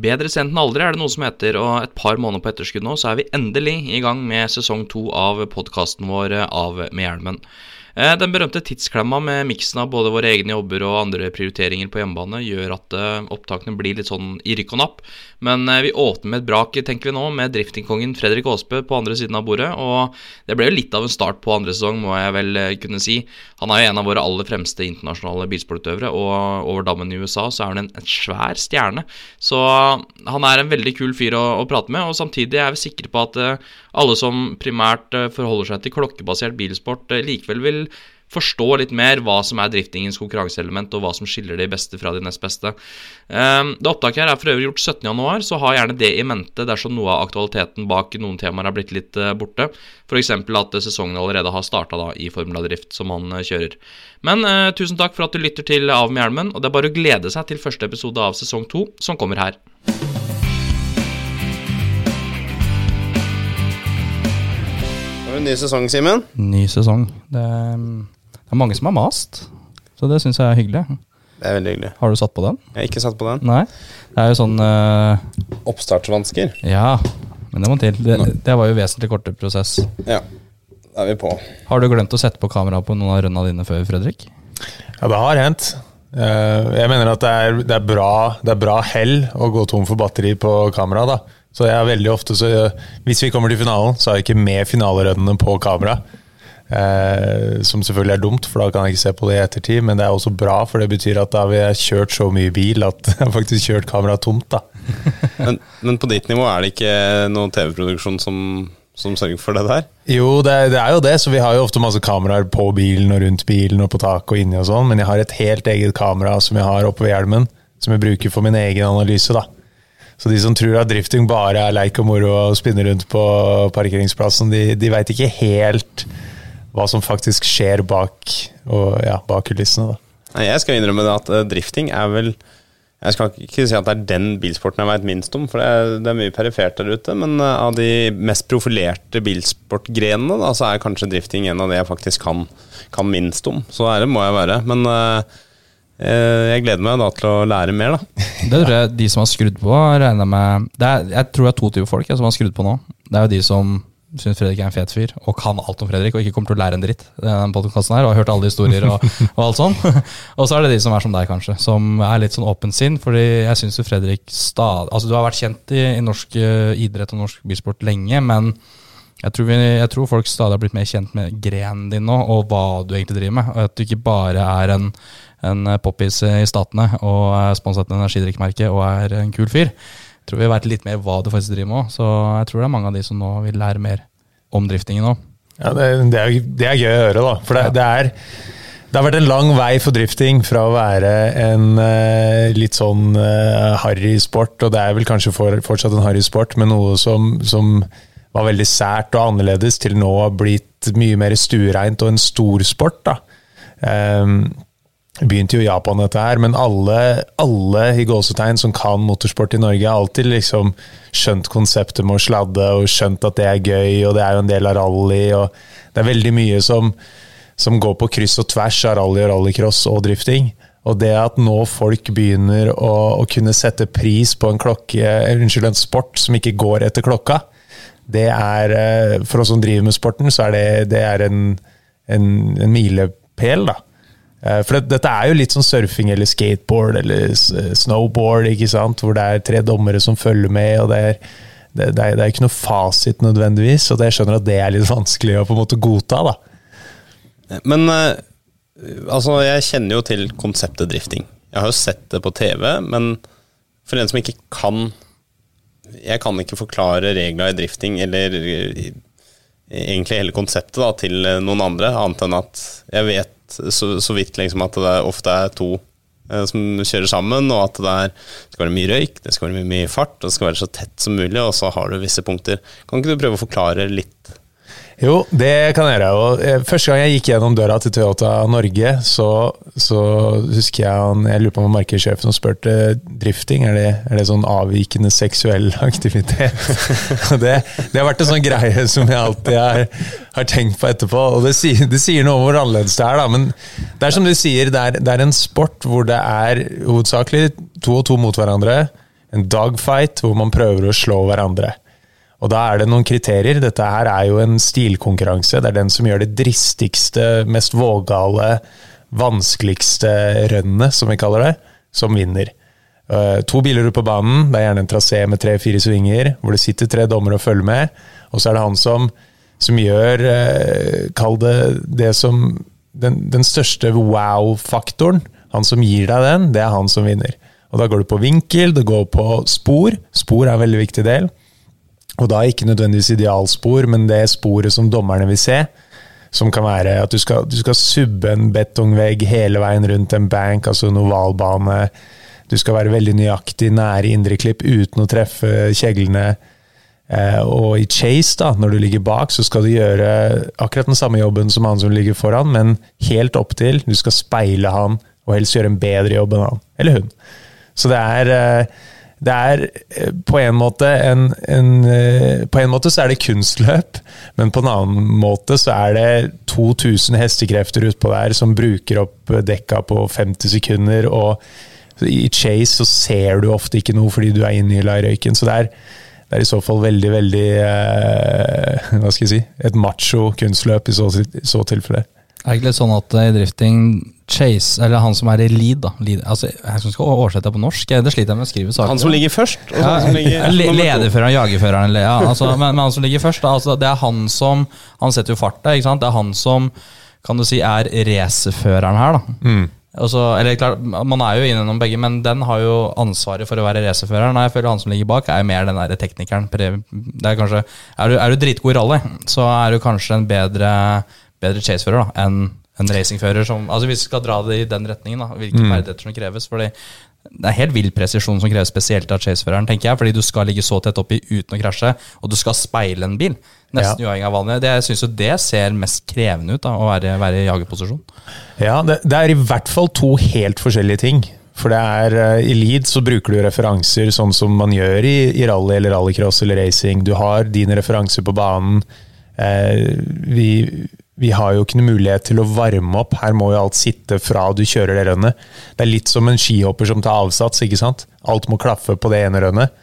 Bedre sent enn aldri er det noe som heter, og et par måneder på etterskudd nå, så er vi endelig i gang med sesong to av podkasten vår Av med hjelmen. Eh, den berømte tidsklemma med miksen av både våre egne jobber og andre prioriteringer på hjemmebane gjør at eh, opptakene blir litt sånn i rykk og napp. Men eh, vi åpner med et brak, tenker vi nå, med driftingkongen Fredrik Aasbø på andre siden av bordet. Og det ble jo litt av en start på andre sesong, må jeg vel kunne si. Han er jo en av våre aller fremste internasjonale bilsportutøvere, og over dammen i USA så er han en, svær stjerne. Så han er en veldig kul fyr å, å prate med, og samtidig er vi sikre på at alle som primært forholder seg til klokkebasert bilsport, likevel vil forstå litt mer hva som er driftingens konkurranseelement, og hva som skiller de beste fra de nest beste. Det opptaket her er for øvrig gjort 17.1, så ha gjerne det i mente dersom noe av aktualiteten bak noen temaer er blitt litt borte. F.eks. at sesongen allerede har starta i Formula Drift, som han kjører. Men eh, tusen takk for at du lytter til Av med hjelmen, og det er bare å glede seg til første episode av sesong to, som kommer her. Ny sesong, Simen. Ny sesong. Det er, det er mange som har mast, så det syns jeg er hyggelig. Det er veldig hyggelig. Har du satt på den? Jeg har ikke satt på den. Nei. Det er jo sånn uh, Oppstartsvansker. Ja, men det må til. Det, det var jo vesentlig kortere prosess. Ja, da er vi på. Har du glemt å sette på kamera på noen av rønna dine før, Fredrik? Ja, det har hendt. Uh, Jeg mener at det er, det er bra Det er bra hell å gå tom for batteri på kamera. da Så jeg er veldig ofte så Hvis vi kommer til finalen, så har jeg ikke med finalerønnene på kamera. Eh, som selvfølgelig er dumt, for da kan jeg ikke se på det i ettertid. Men det er også bra, for det betyr at da har jeg kjørt så mye bil at jeg har faktisk kjørt kameraet tomt. da Men, men på ditt nivå er det ikke noen TV-produksjon som, som sørger for det der? Jo, det, er- det er jo det, så vi har jo ofte masse kameraer på bilen og rundt bilen og på taket og inni og sånn, men jeg har et helt eget kamera som jeg har oppe ved hjelmen, som jeg bruker for min egen analyse, da. Så de som tror at drifting bare er leik og moro og spinne rundt på parkeringsplassen, de, de veit ikke helt hva som faktisk skjer bak, og, ja, bak kulissene, da. Jeg skal innrømme det at eh, drifting er vel Jeg skal ikke si at det er den bilsporten jeg veit minst om, for det er, det er mye perifert der ute. Men eh, av de mest profilerte bilsportgrenene, da, så er kanskje drifting en av de jeg faktisk kan, kan minst om. Så ærlig må jeg være. Men eh, jeg gleder meg da til å lære mer, da. Det tror jeg de som har skrudd på, regner med er, Jeg tror det er to typer folk jeg, som har skrudd på nå. Det er jo de som syns Fredrik er en fet fyr, og kan alt om Fredrik, og ikke kommer til å lære en dritt. den podcasten her, Og har hørt alle historier og, og alt sånn. og så er det de som er som deg, kanskje, som er litt sånn åpen sinn. Fordi jeg syns jo Fredrik stad, Altså, du har vært kjent i, i norsk eh, idrett og norsk bilsport lenge, men jeg tror, vi, jeg tror folk stadig har blitt mer kjent med grenen din nå, og hva du egentlig driver med. Og at du ikke bare er en, en poppis i Statene og er sponset energidrikkmerke og er en kul fyr. Jeg tror vi vet litt mer hva du faktisk driver med òg, så jeg tror det er mange av de som nå vil lære mer om driftingen nå. Ja, det, det, er, det er gøy å høre, da. For det, det er det har vært en lang vei for drifting fra å være en eh, litt sånn uh, harry sport, og det er vel kanskje for, fortsatt en harry sport, men noe som, som var veldig sært og annerledes, til nå har blitt mye mer stuereint og en stor sport. da. Ehm, begynte jo Japan dette her, men alle, alle i gåsetegn som kan motorsport i Norge, har alltid liksom skjønt konseptet med å sladde og skjønt at det er gøy, og det er jo en del av rally. og Det er veldig mye som, som går på kryss og tvers av rally og rallycross og drifting. Og det at nå folk begynner å, å kunne sette pris på en klokke, unnskyld, en sport som ikke går etter klokka, det er eh, For oss som driver med sporten, så er det, det er en, en, en milepæl, da. Eh, For det, dette er jo litt sånn surfing eller skateboard eller snowboard, ikke sant? hvor det er tre dommere som følger med. og det er, det, det er, det er ikke noe fasit nødvendigvis, og jeg skjønner at det er litt vanskelig å på en måte godta. da. Men eh, altså, jeg kjenner jo til konseptet drifting. Jeg har jo sett det på TV, men for en som ikke kan Jeg kan ikke forklare regler i drifting, eller eh, egentlig hele konseptet da, til eh, noen andre, annet enn at jeg vet så, så vidt liksom at det ofte er to eh, som kjører sammen, og at det er, skal være mye røyk, det skal være mye, mye fart, det skal være så tett som mulig, og så har du visse punkter. Kan ikke du prøve å forklare litt? Jo, det kan jeg gjøre. Og eh, første gang jeg gikk gjennom døra til Toyota Norge, så, så husker jeg han Jeg lurer på om markedssjefen spurte drifting. Er det, er det sånn avvikende seksuell aktivitet? Det, det har vært en sånn greie som jeg alltid har, har tenkt på etterpå. Og det sier, det sier noe om hvor annerledes det er, da. Men det er som du sier, det er, det er en sport hvor det er hovedsakelig to og to mot hverandre. En dogfight hvor man prøver å slå hverandre. Og da er det noen kriterier. Dette her er jo en stilkonkurranse. Det er den som gjør det dristigste, mest vågale, vanskeligste rønnet, som vi kaller det, som vinner. Eh, to biler ute på banen. Det er gjerne en trasé med tre-fire svinger, hvor det sitter tre dommere og følger med. Og så er det han som, som gjør eh, Kall det det som den, den største wow-faktoren. Han som gir deg den, det er han som vinner. Og Da går det på vinkel, det går på spor. Spor er en veldig viktig del. Og da ikke nødvendigvis idealspor, men det sporet som dommerne vil se. Som kan være at du skal, du skal subbe en betongvegg hele veien rundt en bank, altså en ovalbane. Du skal være veldig nøyaktig nære indreklipp uten å treffe kjeglene. Eh, og i chase, da, når du ligger bak, så skal du gjøre akkurat den samme jobben som han som ligger foran, men helt opp til. Du skal speile han, og helst gjøre en bedre jobb enn han. Eller hun. Så det er eh, det er eh, på en måte en, en eh, På en måte så er det kunstløp, men på en annen måte så er det 2000 hestekrefter utpå der som bruker opp dekka på 50 sekunder, og i chase så ser du ofte ikke noe fordi du er inne i røyken. Så det er, det er i så fall veldig, veldig eh, Hva skal jeg si Et macho kunstløp i så, så tilfelle. Er det ikke litt sånn at i drifting Chase, eller han som er i lead, da lead, altså, Jeg som skal oversette det på norsk, det sliter jeg med å skrive saker. Han som ligger først, og ja, som ligger le- Lederføreren, jagerføreren, eller ja, altså, men, men han som ligger først, da, altså, det er han som Han setter jo farta, ikke sant? Det er han som kan du si er racerføreren her, da. Altså, eller klart, Man er jo innom begge, men den har jo ansvaret for å være racerføreren. Jeg føler han som ligger bak, er mer den der teknikeren. Det er, kanskje, er, du, er du dritgod i rally, så er du kanskje en bedre, bedre chasefører da, enn en racingfører. Som, altså Hvis vi skal dra det i den retningen, da, hvilke ferdigheter som kreves. fordi det er helt vill presisjon som kreves spesielt av chaseføreren, tenker jeg, fordi du skal ligge så tett oppi uten å krasje, og du skal speile en bil. Nesten uavhengig av vanlig. Det, jeg syns jo det ser mest krevende ut, da, å være, være i jagerposisjon. Ja, det, det er i hvert fall to helt forskjellige ting. For det er, eh, I lead så bruker du referanser sånn som man gjør i, i rally eller rallycross eller racing. Du har dine referanser på banen. Eh, vi, vi har jo ikke noe mulighet til å varme opp. Her må jo alt sitte fra du kjører det rønnet. Det er litt som en skihopper som tar avsats. ikke sant? Alt må klaffe på det ene rønnet.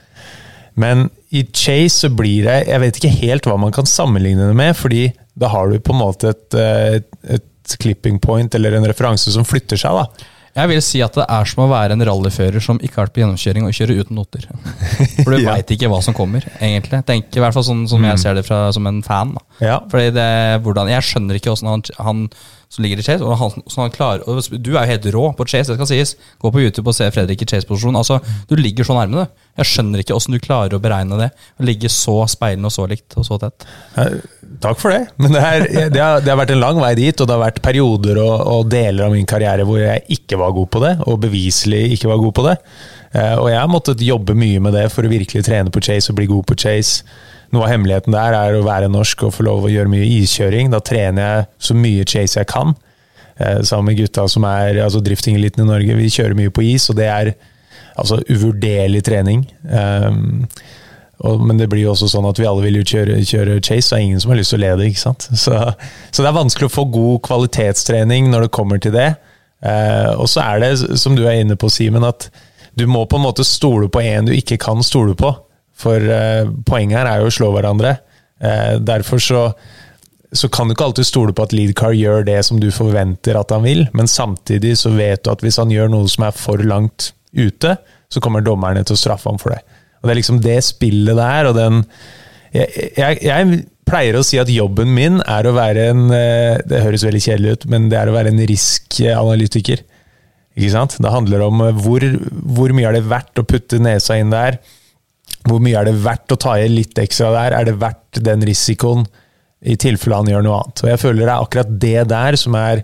Men i chase så blir det Jeg vet ikke helt hva man kan sammenligne det med, fordi da har du på en måte et, et, et clipping point eller en referanse som flytter seg. da. Jeg vil si at det er som å være en rallyfører som ikke har vært på gjennomkjøring og kjører uten noter. For du Ja. veit ikke hva som kommer, egentlig. Tenk, I hvert fall sånn som jeg ser det fra, som en fan. Da. Ja. Fordi det, hvordan, Jeg skjønner ikke åssen han, han som ligger i chase, og han, han klarer og Du er jo helt rå på chase, det skal sies. Gå på YouTube og se Fredrik i chase-posisjon. Altså, Du ligger så nærme, du. Jeg skjønner ikke åssen du klarer å beregne det. Å ligge så speilende og så likt og så tett. Takk for det. Men det, her, det, har, det har vært en lang vei dit, og det har vært perioder og, og deler av min karriere hvor jeg ikke var god på det, og beviselig ikke var god på det. Eh, Og jeg har måttet jobbe mye med det for å virkelig trene på chase og bli god på chase. Noe av hemmeligheten der er å være norsk og få lov å gjøre mye iskjøring. Da trener jeg så mye chase jeg kan. eh, sammen med gutta som er altså driftingeliten i Norge. Vi kjører mye på is, og det er altså uvurderlig trening. Um, og, men det blir jo også sånn at vi alle vil jo kjøre, kjøre chase, og ingen som har lyst til å lede. ikke sant? Så, så det er vanskelig å få god kvalitetstrening når det kommer til det. Uh, og så er det, som du er inne på, Simen, at du må på en måte stole på en du ikke kan stole på. For eh, poenget her er jo å slå hverandre. Eh, derfor så, så kan du ikke alltid stole på at Leadcar gjør det som du forventer at han vil, men samtidig så vet du at hvis han gjør noe som er for langt ute, så kommer dommerne til å straffe ham for det. Og Det er liksom det spillet der, og den jeg, jeg, jeg pleier å si at jobben min er å være en eh, Det høres veldig kjedelig ut, men det er å være en risk-analytiker. Ikke sant? Det handler om hvor, hvor mye er det verdt å putte nesa inn der? Hvor mye er det verdt å ta i litt ekstra der? Er det verdt den risikoen, i tilfelle han gjør noe annet? Og Jeg føler det er akkurat det der som er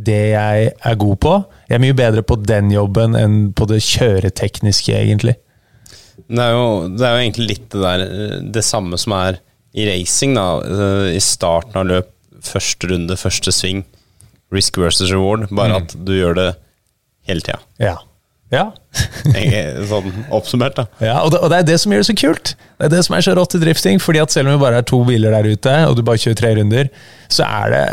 det jeg er god på. Jeg er mye bedre på den jobben enn på det kjøretekniske, egentlig. Det er, jo, det er jo egentlig litt det der Det samme som er i racing, da. I starten av løp, første runde, første sving. Risk versus reward. Bare Mm. at du gjør det hele tida. Ja. Ja. Sånn oppsummert, da. Ja, og det, og det er det som gjør det så kult. Det er det som er så rått i drifting. fordi at selv om det bare er to biler der ute, og du bare kjører tre runder, så er det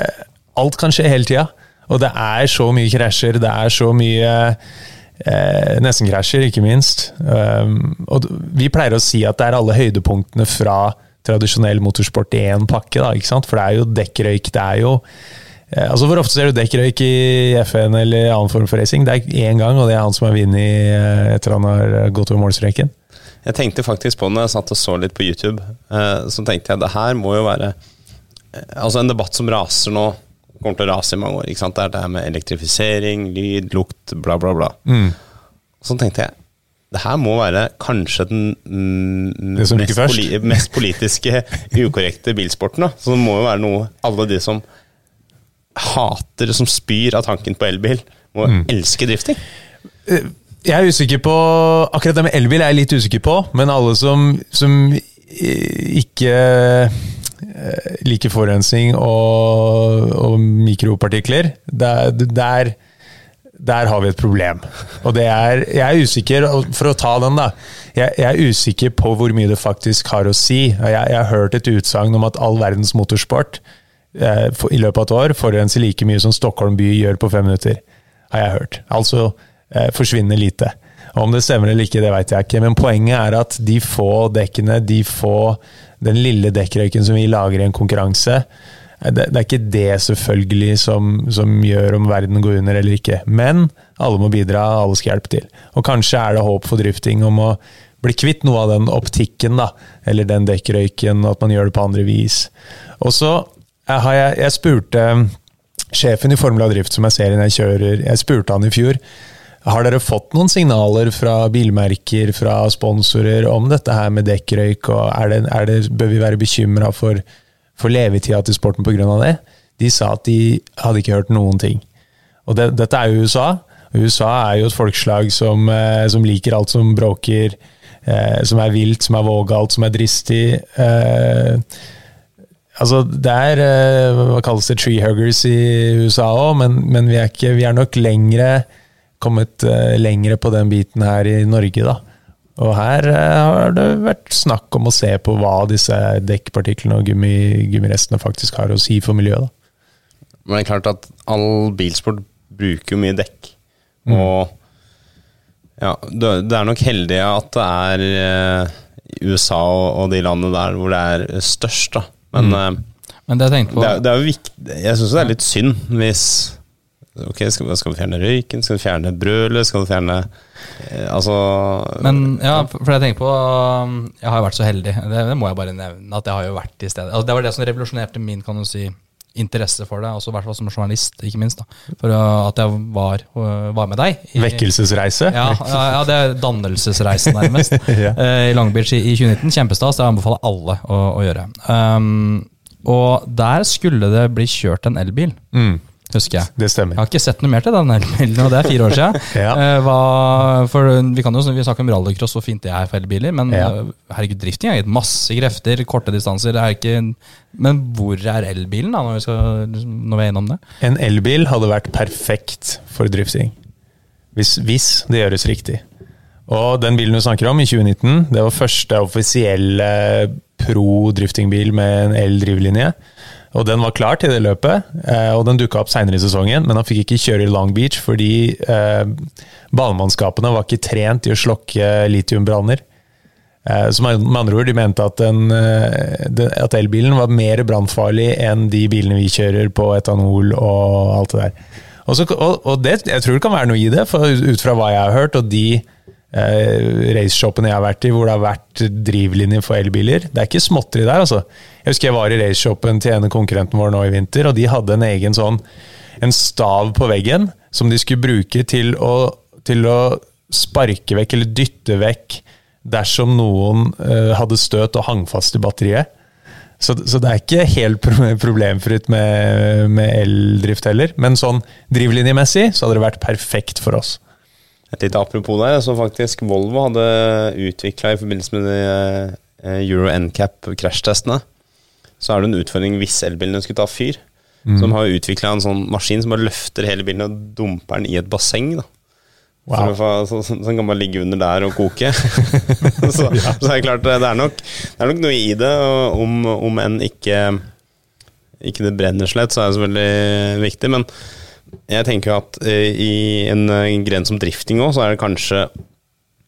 Alt kan skje hele tida. Og det er så mye krasjer, det er så mye eh, Nestenkrasjer, ikke minst. Um, og vi pleier å si at det er alle høydepunktene fra tradisjonell motorsport i én pakke, da, ikke sant? For det er jo dekkrøyk, det er jo Altså Hvor ofte ser du dekkrøyk i FN eller annen form for racing? Det er én gang, og det er han som har vunnet eh, etter han har gått over målstreken. Jeg tenkte faktisk på når jeg satt og så litt på YouTube. Eh, så tenkte jeg det her må jo være eh, Altså en debatt som raser nå, kommer til å rase i mange år. ikke sant? Det er det her med elektrifisering, lyd, lukt, bla, bla, bla. Så tenkte jeg det her må være kanskje den mm, mest, poli mest politiske ukorrekte bilsporten. da. Så det må jo være noe alle de som hater, som spyr av tanken på elbil, må Mm. elske drifting. Jeg er usikker på Akkurat det med elbil er jeg litt usikker på, men alle som, som ikke eh, liker forurensning og, og mikropartikler, der, der, der har vi et problem. Og det er Jeg er usikker, for å ta den, da. Jeg, jeg er usikker på hvor mye det faktisk har å si. Jeg, jeg har hørt et utsagn om at all verdens motorsport eh, for, i løpet av et år forurenser like mye som Stockholm by gjør på fem minutter. Har jeg hørt. Altså eh, forsvinner lite. Og Om det stemmer eller ikke, det vet jeg ikke, men poenget er at de få dekkene, de få den lille dekkrøyken som vi lager i en konkurranse, eh, det, det er ikke det selvfølgelig som, som gjør om verden går under eller ikke. Men alle må bidra, alle skal hjelpe til. Og kanskje er det håp for drifting om å bli kvitt noe av den optikken, da, eller den dekkrøyken, at man gjør det på andre vis. Og så har jeg, jeg spurte sjefen i Formel Formula Drift, som jeg ser når jeg kjører, jeg spurte han i fjor. Har dere fått noen signaler fra bilmerker, fra sponsorer om dette her med dekkrøyk, og er det, er det, bør vi være bekymra for, for levetida til sporten pga. det? De sa at de hadde ikke hørt noen ting. Og det, dette er jo USA. USA er jo et folkeslag som, eh, som liker alt som bråker, eh, som er vilt, som er vågalt, som er dristig. Eh, Altså, det er eh, hva kalles det, treehuggers i USA òg, men, men vi, er ikke, vi er nok lengre kommet eh, lengre på den biten her i Norge, da. Og her eh, har det vært snakk om å se på hva disse dekkpartiklene og gummi, gummirestene faktisk har å si for miljøet. da. Men det er klart at all bilsport bruker jo mye dekk. Mm. Og ja, det er nok heldig at det er USA og de landene der hvor det er størst, da. Men Mm. uh, Men det jeg tenkte på det, er, det er jo viktig Jeg syns det er litt synd hvis Ok, skal, skal du fjerne røyken? Skal du fjerne brølet? Skal du fjerne eh, Altså Men ja, for for jeg tenker på um, Jeg har jo vært så heldig, det, det må jeg bare nevne, at jeg har jo vært i stedet. Altså, det var det som revolusjonerte min kan du si, interesse for det, også i hvert fall som journalist, ikke minst. da For at jeg var, uh, var med deg. i- Vekkelsesreise? Ja, ja, ja, det er dannelsesreisen, nærmest. Ja. Eh, I Long Beach i, i 2019. Kjempestas. Det anbefaler alle å, å gjøre. Um, og der skulle det bli kjørt en elbil. Mm. Husker jeg. Det Jeg har ikke sett noe mer til den elbilen, og det er fire år siden. Ja. Eh, hva, for vi kan jo vi snakker om rallycross, og fint det er for elbiler, men Ja. eh, herregud, drifting har gitt masse krefter, korte distanser. Det er ikke, men hvor er elbilen, da, når vi, skal, når vi er innom det? En elbil hadde vært perfekt for drifting. Hvis, hvis det gjøres riktig. Og den bilen du snakker om, i 2019, det var første offisielle pro-driftingbil med en el-drivlinje. Og den var klar til det løpet, eh, og den dukka opp seinere i sesongen, men han fikk ikke kjøre i Long Beach fordi eh, banemannskapene var ikke trent i å slokke litiumbranner. Eh, Så med andre ord, de mente at, eh, at elbilen var mer brannfarlig enn de bilene vi kjører på etanol og alt det der. Og, så, og, og det, jeg tror det kan være noe i det, for ut fra hva jeg har hørt, og de eh, raceshopene jeg har vært i, hvor det har vært drivlinjer for elbiler. Det er ikke småtteri der, altså. Jeg husker jeg var i raceshopen til ene konkurrenten vår nå i vinter, og de hadde en egen sånn en stav på veggen som de skulle bruke til å, til å sparke vekk eller dytte vekk dersom noen eh, hadde støt og hang fast i batteriet. Så, så det er ikke helt problemfritt med, med eldrift heller. Men sånn drivlinjemessig så hadde det vært perfekt for oss. Et lite apropos der, så faktisk Volvo hadde utvikla i forbindelse med de eh, Euro NCAP krasjtestene, så er det en utfordring hvis elbilene skulle ta fyr. Mm. Som har utvikla en sånn maskin som bare løfter hele bilen og dumper den i et basseng. da Wow. Så, så, så, kan bare ligge under der og koke. så, så er det klart, det er nok, det er nok noe i det, om, om enn ikke ikke det brenner slett, så er det selvfølgelig viktig. Men jeg tenker at eh, i en, eh, gren som drifting òg, så er det kanskje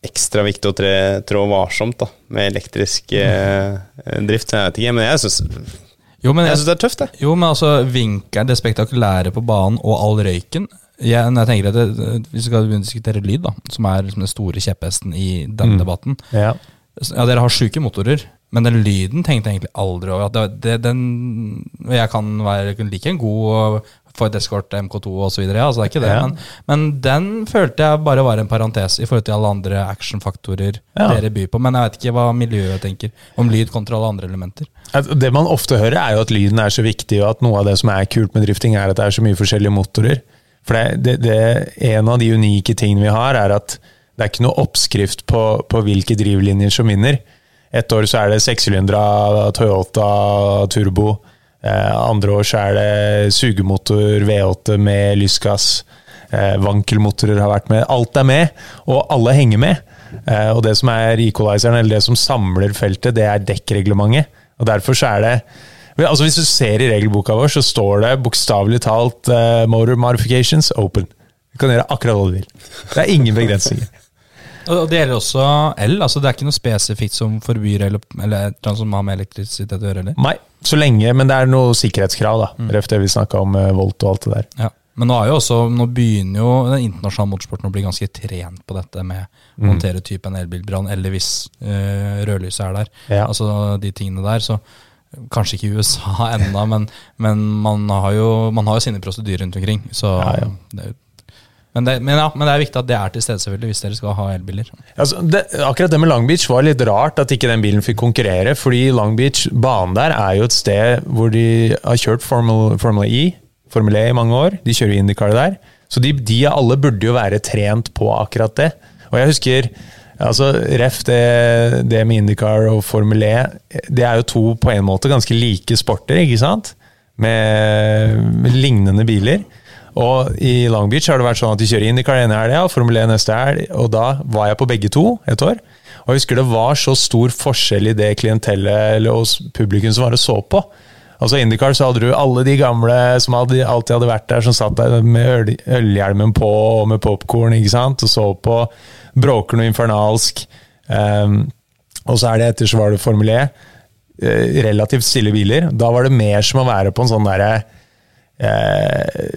ekstra viktig å tre, trå varsomt da, med elektrisk eh, drift. Jeg vet ikke, men jeg syns Jo, men jeg jeg, synes det er tøft, det. jo, men altså vinkelen, det spektakulære på banen og all røyken jeg, jeg tenker at det, Vi skal begynne å diskutere lyd, da, som er liksom den store kjepphesten i denne Mm. debatten. Ja. Ja, dere har sjuke motorer, men den lyden tenkte jeg egentlig aldri over. At det, det, den, jeg kan være like en god Ford Escort MK2 osv., ja, altså det er ikke det. Ja. Men, men den følte jeg bare var en parentes i forhold til alle andre actionfaktorer Ja. dere byr på. Men jeg vet ikke hva miljøet tenker om lyd kontra alle andre elementer. Det man ofte hører, er jo at lyden er så viktig, og at noe av det som er kult med drifting, er at det er så mye forskjellige motorer. For det, det, det, En av de unike tingene vi har, er at det er ikke noe oppskrift på, på hvilke drivlinjer som vinner. Et år så er det sekssylindra Toyota Turbo. Eh, andre år så er det sugemotor V8 med lystgass. Eh, vankelmotorer har vært med. Alt er med, og alle henger med. Eh, og det som er equalizeren, eller det som samler feltet, det er dekkreglementet. Og derfor så er det Altså Hvis du ser i regelboka vår, så står det bokstavelig talt 'motor modifications open'. Du kan gjøre akkurat hva du vil. Det er ingen begrensninger. Og det gjelder også el. altså Det er ikke noe spesifikt som forbyr el eller et som har med elektrisitet å gjøre. eller? Nei, så lenge, men det er noe sikkerhetskrav, da. Mm. Røft det vi snakka om eh, volt og alt det der. Ja. Men nå, er jo også, nå begynner jo den internasjonale motorsporten å bli ganske trent på dette med å Mm. håndtere type en elbilbrann, eller hvis øh, rødlyset er der. Ja. Altså de tingene der. Så kanskje ikke i USA ennå, men, men man, har jo, man har jo sine prosedyrer rundt omkring. Så Ja, ja. Det, er jo- men, det, men, ja, men det er viktig at det er til stede, selvfølgelig, hvis dere skal ha elbiler. Altså, det, akkurat det med Long Beach var litt rart at ikke den bilen fikk konkurrere, fordi Long Beach, banen der, er jo et sted hvor de har kjørt Formel, Formula E, Formel E i mange år. De kjører IndyCar der. Så de, de alle burde jo være trent på akkurat det. Og jeg husker altså Ref, det, det med IndyCar og Formel E, det er jo to på en måte ganske like sporter, ikke sant? Med, med lignende biler. Og i Long Beach har det vært sånn at de kjører IndyCar ene helga Formel 1 neste helg, og da var jeg på begge to et år. Og jeg husker det var så stor forskjell i det klientellet eller hos publikum som var og så på. Altså IndyCar så hadde du alle de gamle som alltid hadde vært der, som satt der med øl, ølhjelmen på og med popkorn, og så på bråker noe infernalsk. Um, og så er det etter så var det Formel E. eh, Relativt stille biler. Da var det mer som å være på en sånn derre eh,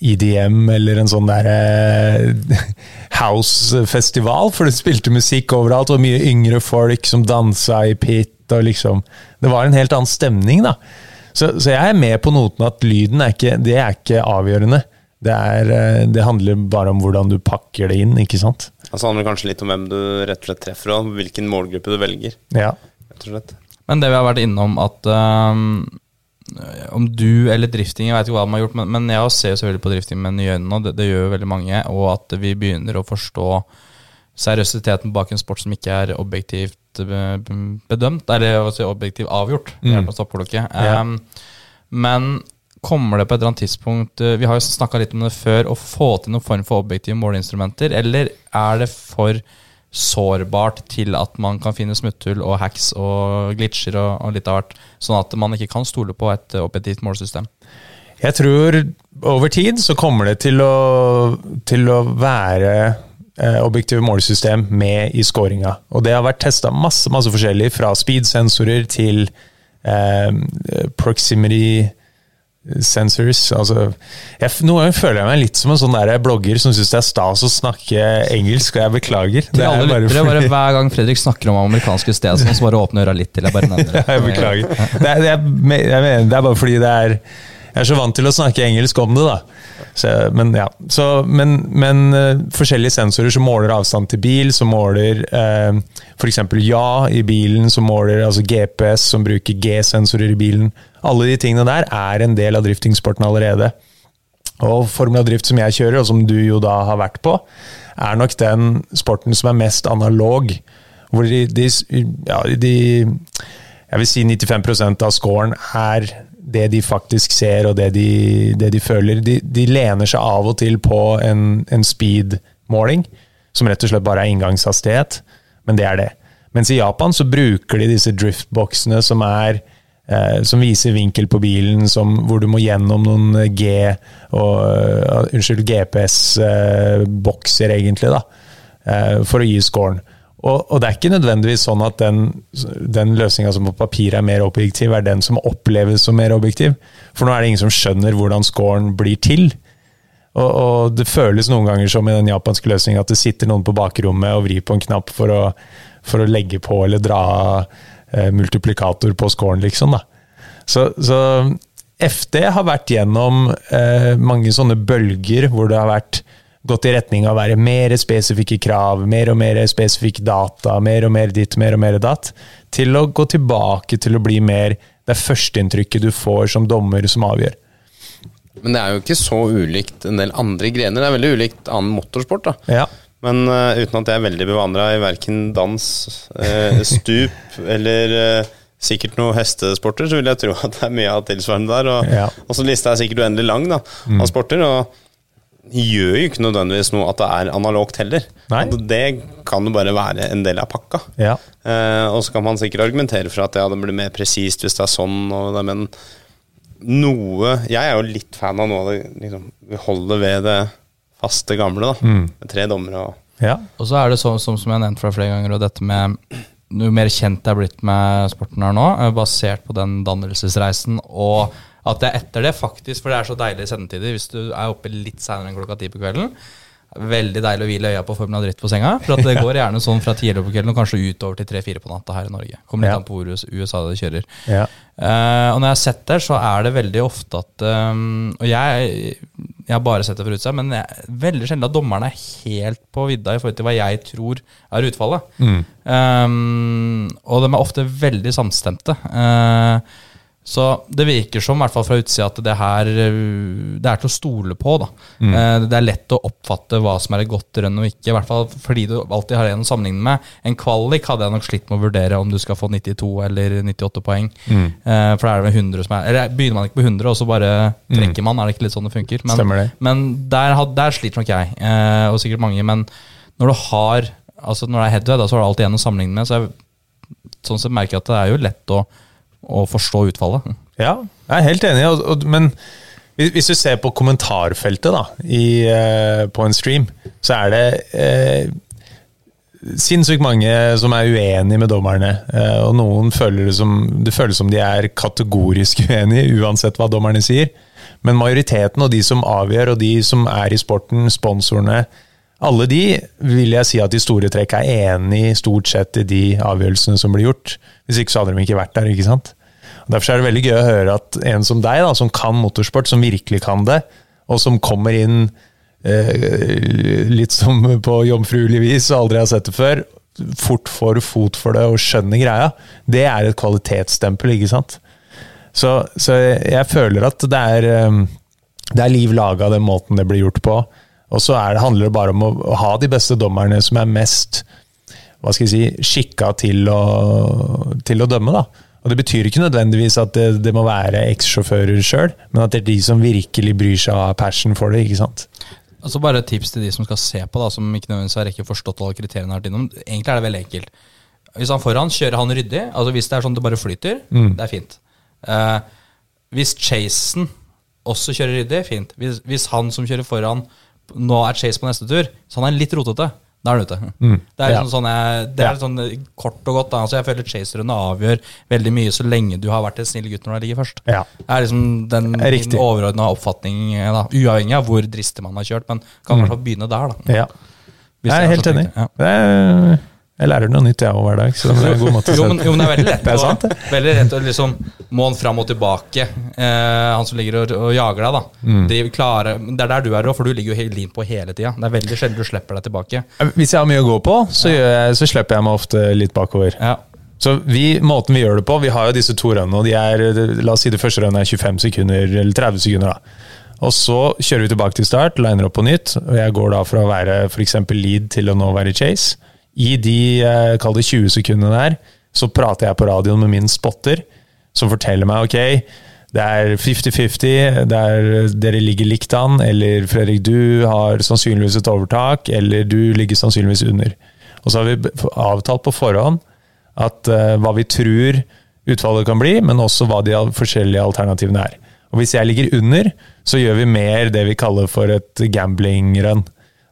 EDM eller en sånn derre house-festival, for det spilte musikk overalt, og mye yngre folk som dansa i pit, og liksom Det var en helt annen stemning, da. Så, så jeg er med på noten at lyden er ikke, det er ikke avgjørende. Det, er, eh, det handler bare om hvordan du pakker det inn, ikke sant? Altså handler kanskje litt om hvem du rett og slett treffer, og hvilken målgruppe du velger. Ja. rett og slett. Men det vi har vært innom, at øhm, om du eller drifting, jeg vet ikke hva de har gjort, men, men jeg ser jo selvfølgelig på drifting med nye øyne, og det, det gjør jo veldig mange, og at vi begynner å forstå seriøsiteten bak en sport som ikke er objektivt eh, bedømt, eller å si objektivt avgjort. Mm. Ja. Um, men kommer det på et eller annet tidspunkt eh, Vi har jo snakka litt om det før, å få til noen form for objektive måleinstrumenter, eller er det for sårbart til at man kan finne smutthull og hacks og glitcher og, og litt av hvert, sånn at man ikke kan stole på et objektivt målsystem? Jeg tror over tid så kommer det til å, til å være eh, objektive målesystem med i scoringa. Og det har vært testa masse, masse forskjellig, fra speed-sensorer til eh, proximity sensors. Altså, jeg, noen ganger føler jeg meg litt som en sånn der blogger som syns det er stas å snakke engelsk, og jeg beklager. Til alle lyttere, bare Hver gang Fredrik snakker om amerikanske steder, så bare åpne øra litt til. Jeg bare nevner det. Jeg beklager. Det er, det, er, mener, det er bare fordi det er Jeg er så vant til å snakke engelsk om det, da. Så, men ja. Så, men, men uh, forskjellige sensorer som måler avstand til bil, som måler uh, f.eks. ja i bilen, som måler altså GPS, som bruker G-sensorer i bilen. Alle de tingene der er en del av driftingsporten allerede. Og Formel Drift som jeg kjører, og som du jo da har vært på, er nok den sporten som er mest analog. Hvor de, de, ja, de Jeg vil si 95% av scoren er det de faktisk ser og det de, det de føler. De, de lener seg av og til på en, en speed-måling, som rett og slett bare er inngangshastighet, men det er det. Mens i Japan så bruker de disse driftboksene som er eh, som viser vinkel på bilen, som, hvor du må gjennom noen G og uh, Unnskyld, GPS-bokser, egentlig, da, uh, for å gi scoren. Og, og det er ikke nødvendigvis sånn at den, den løsninga som på papir er mer objektiv, er den som oppleves som mer objektiv. For nå er det ingen som skjønner hvordan scoren blir til. Og, og det føles noen ganger som i den japanske løsninga at det sitter noen på bakrommet og vrir på en knapp for å, for å legge på eller dra eh, multiplikator på scoren, liksom. da. Så, så FD har vært gjennom eh, mange sånne bølger hvor det har vært gått i retning av å være mer spesifikke krav, mer og mer spesifikke data, mer og mer ditt, mer og mer datt, til å gå tilbake til å bli mer det førsteinntrykket du får som dommer som avgjør. Men det er jo ikke så ulikt en del andre grener. Det er veldig ulikt annen motorsport. da Ja. Men uh, uten at jeg er veldig bevandra i verken dans, uh, stup eller uh, sikkert noen hestesporter, så vil jeg tro at det er mye av tilsvarende der. Og, Ja. og så lista er sikkert uendelig lang da, av sporter. og gjør jo ikke nødvendigvis noe at det er analogt heller. Det kan jo bare være en del av pakka. Ja. Eh, og så kan man sikkert argumentere for at ja, det blir mer presist hvis det er sånn, det, men noe Jeg er jo litt fan av noe av det liksom, Vi holder ved det faste gamle, da. Med tre dommere og ja. Og så er det sånn som, som jeg har nevnt fra flere ganger, og dette med jo mer kjent jeg er blitt med sporten her nå, eh, basert på den dannelsesreisen, og at det er etter det faktisk, for det er så deilig i sendetider, hvis du er oppe litt senere enn klokka ti på kvelden, veldig deilig å hvile øya på Formel dritt på senga, for at det går gjerne sånn fra tidligere på kvelden og kanskje utover til tre-fire på natta her i Norge. Kommer litt Ja. an på hvor USA det kjører. Ja. Uh, og når jeg har sett det, så er det veldig ofte at um, Og jeg, jeg har bare sett det fra utsida, men jeg, veldig sjelden at dommerne er helt på vidda i forhold til hva jeg tror er utfallet. Um, og de er ofte veldig samstemte. Eh, så det virker som, i hvert fall fra utsida, at det her uh, Det er til å stole på. da Mm. Det er lett å oppfatte hva som er et godt rønn og ikke. I hvert fall fordi du alltid har en å sammenligne med. En kvalik hadde jeg nok slitt med å vurdere om du skal få 92 eller 98 poeng. Mm. For da er det vel 100 som er Eller begynner man ikke på 100, og så bare trekker man? Er det ikke litt sånn det funker? Men, Stemmer det. men der, der sliter nok jeg, eh, og sikkert mange. Men når du har Altså når det er head to head, da, så har du alltid en å sammenligne med. Så jeg, sånn sett merker jeg at det er jo lett å, å forstå utfallet. Ja, jeg er helt enig. Og, og, men hvis du ser på kommentarfeltet da, i, eh, på en stream, så er det eh, sinnssykt mange som er uenige med dommerne. Eh, og noen føler det som det føles som de er kategorisk uenige, uansett hva dommerne sier. Men majoriteten og de som avgjør, og de som er i sporten, sponsorene, alle de vil jeg si at i store trekk er enig stort sett i de avgjørelsene som blir gjort. Hvis ikke så hadde de ikke vært der. ikke sant? Derfor er det veldig gøy å høre at en som deg, da, som kan motorsport, som virkelig kan det, og som kommer inn eh, litt som på jomfruelig vis og aldri har sett det før, fort får fot for det og skjønner greia, det er et kvalitetsstempel, ikke sant? Så, så jeg føler at det er, um, det er liv laga den måten det blir gjort på. Og så det, handler det bare om å ha de beste dommerne som er mest hva skal jeg si, skikka til å, til å dømme. da. Og Det betyr ikke nødvendigvis at det, det må være ekssjåfører sjøl, men at det er de som virkelig bryr seg har passion for det. ikke sant? Altså Bare et tips til de som skal se på, da, som ikke nødvendigvis har ikke forstått alle kriteriene. har vært innom. Egentlig er det veldig enkelt. Hvis han foran kjører han ryddig, altså hvis det er sånn det bare flyter, det er fint. Uh, hvis Chasen også kjører ryddig, fint. Hvis, hvis han som kjører foran, nå er Chase på neste tur, så han er litt rotete, da er han ute. Det er, Ja. liksom sånn jeg, det er Ja. sånn kort og godt. Altså jeg føler Chase-runde avgjør veldig mye så lenge du har vært en snill gutt når du ligger først. Ja. Det er liksom den overordna oppfatning, da, uavhengig av hvor dristig man har kjørt, men kan i hvert fall begynne der. da. Ja. Jeg er helt enig. Det ja. Jeg lærer noe nytt jeg òg hver dag. Så det er en god måte å Jo, men, jo, men det er veldig lett. Det er sant, det. Veldig lett å liksom Må han fram og tilbake, eh, han som ligger og, og jager deg, da. Mm. De klarer, det er der du er òg, for du ligger jo helt lin på hele tida. Det er veldig sjelden du slipper deg tilbake. Hvis jeg har mye å gå på, så, jeg, så slipper jeg meg ofte litt bakover. Ja. Så vi, måten vi gjør det på Vi har jo disse to rønnene, og de er La oss si det første rønnet er 25 sekunder, eller 30 sekunder. da Og så kjører vi tilbake til start, liner opp på nytt, og jeg går da fra å være f.eks. lead til å nå være chase. I de eh, kall det 20 sekundene der, så prater jeg på radioen med min spotter, som forteller meg ok, det er 50-50, det er- dere ligger likt an, eller Fredrik, du har sannsynligvis et overtak, eller du ligger sannsynligvis under. Og så har vi avtalt på forhånd at uh, hva vi tror utfallet kan bli, men også hva de forskjellige alternativene er. Og Hvis jeg ligger under, så gjør vi mer det vi kaller for et gambling-run.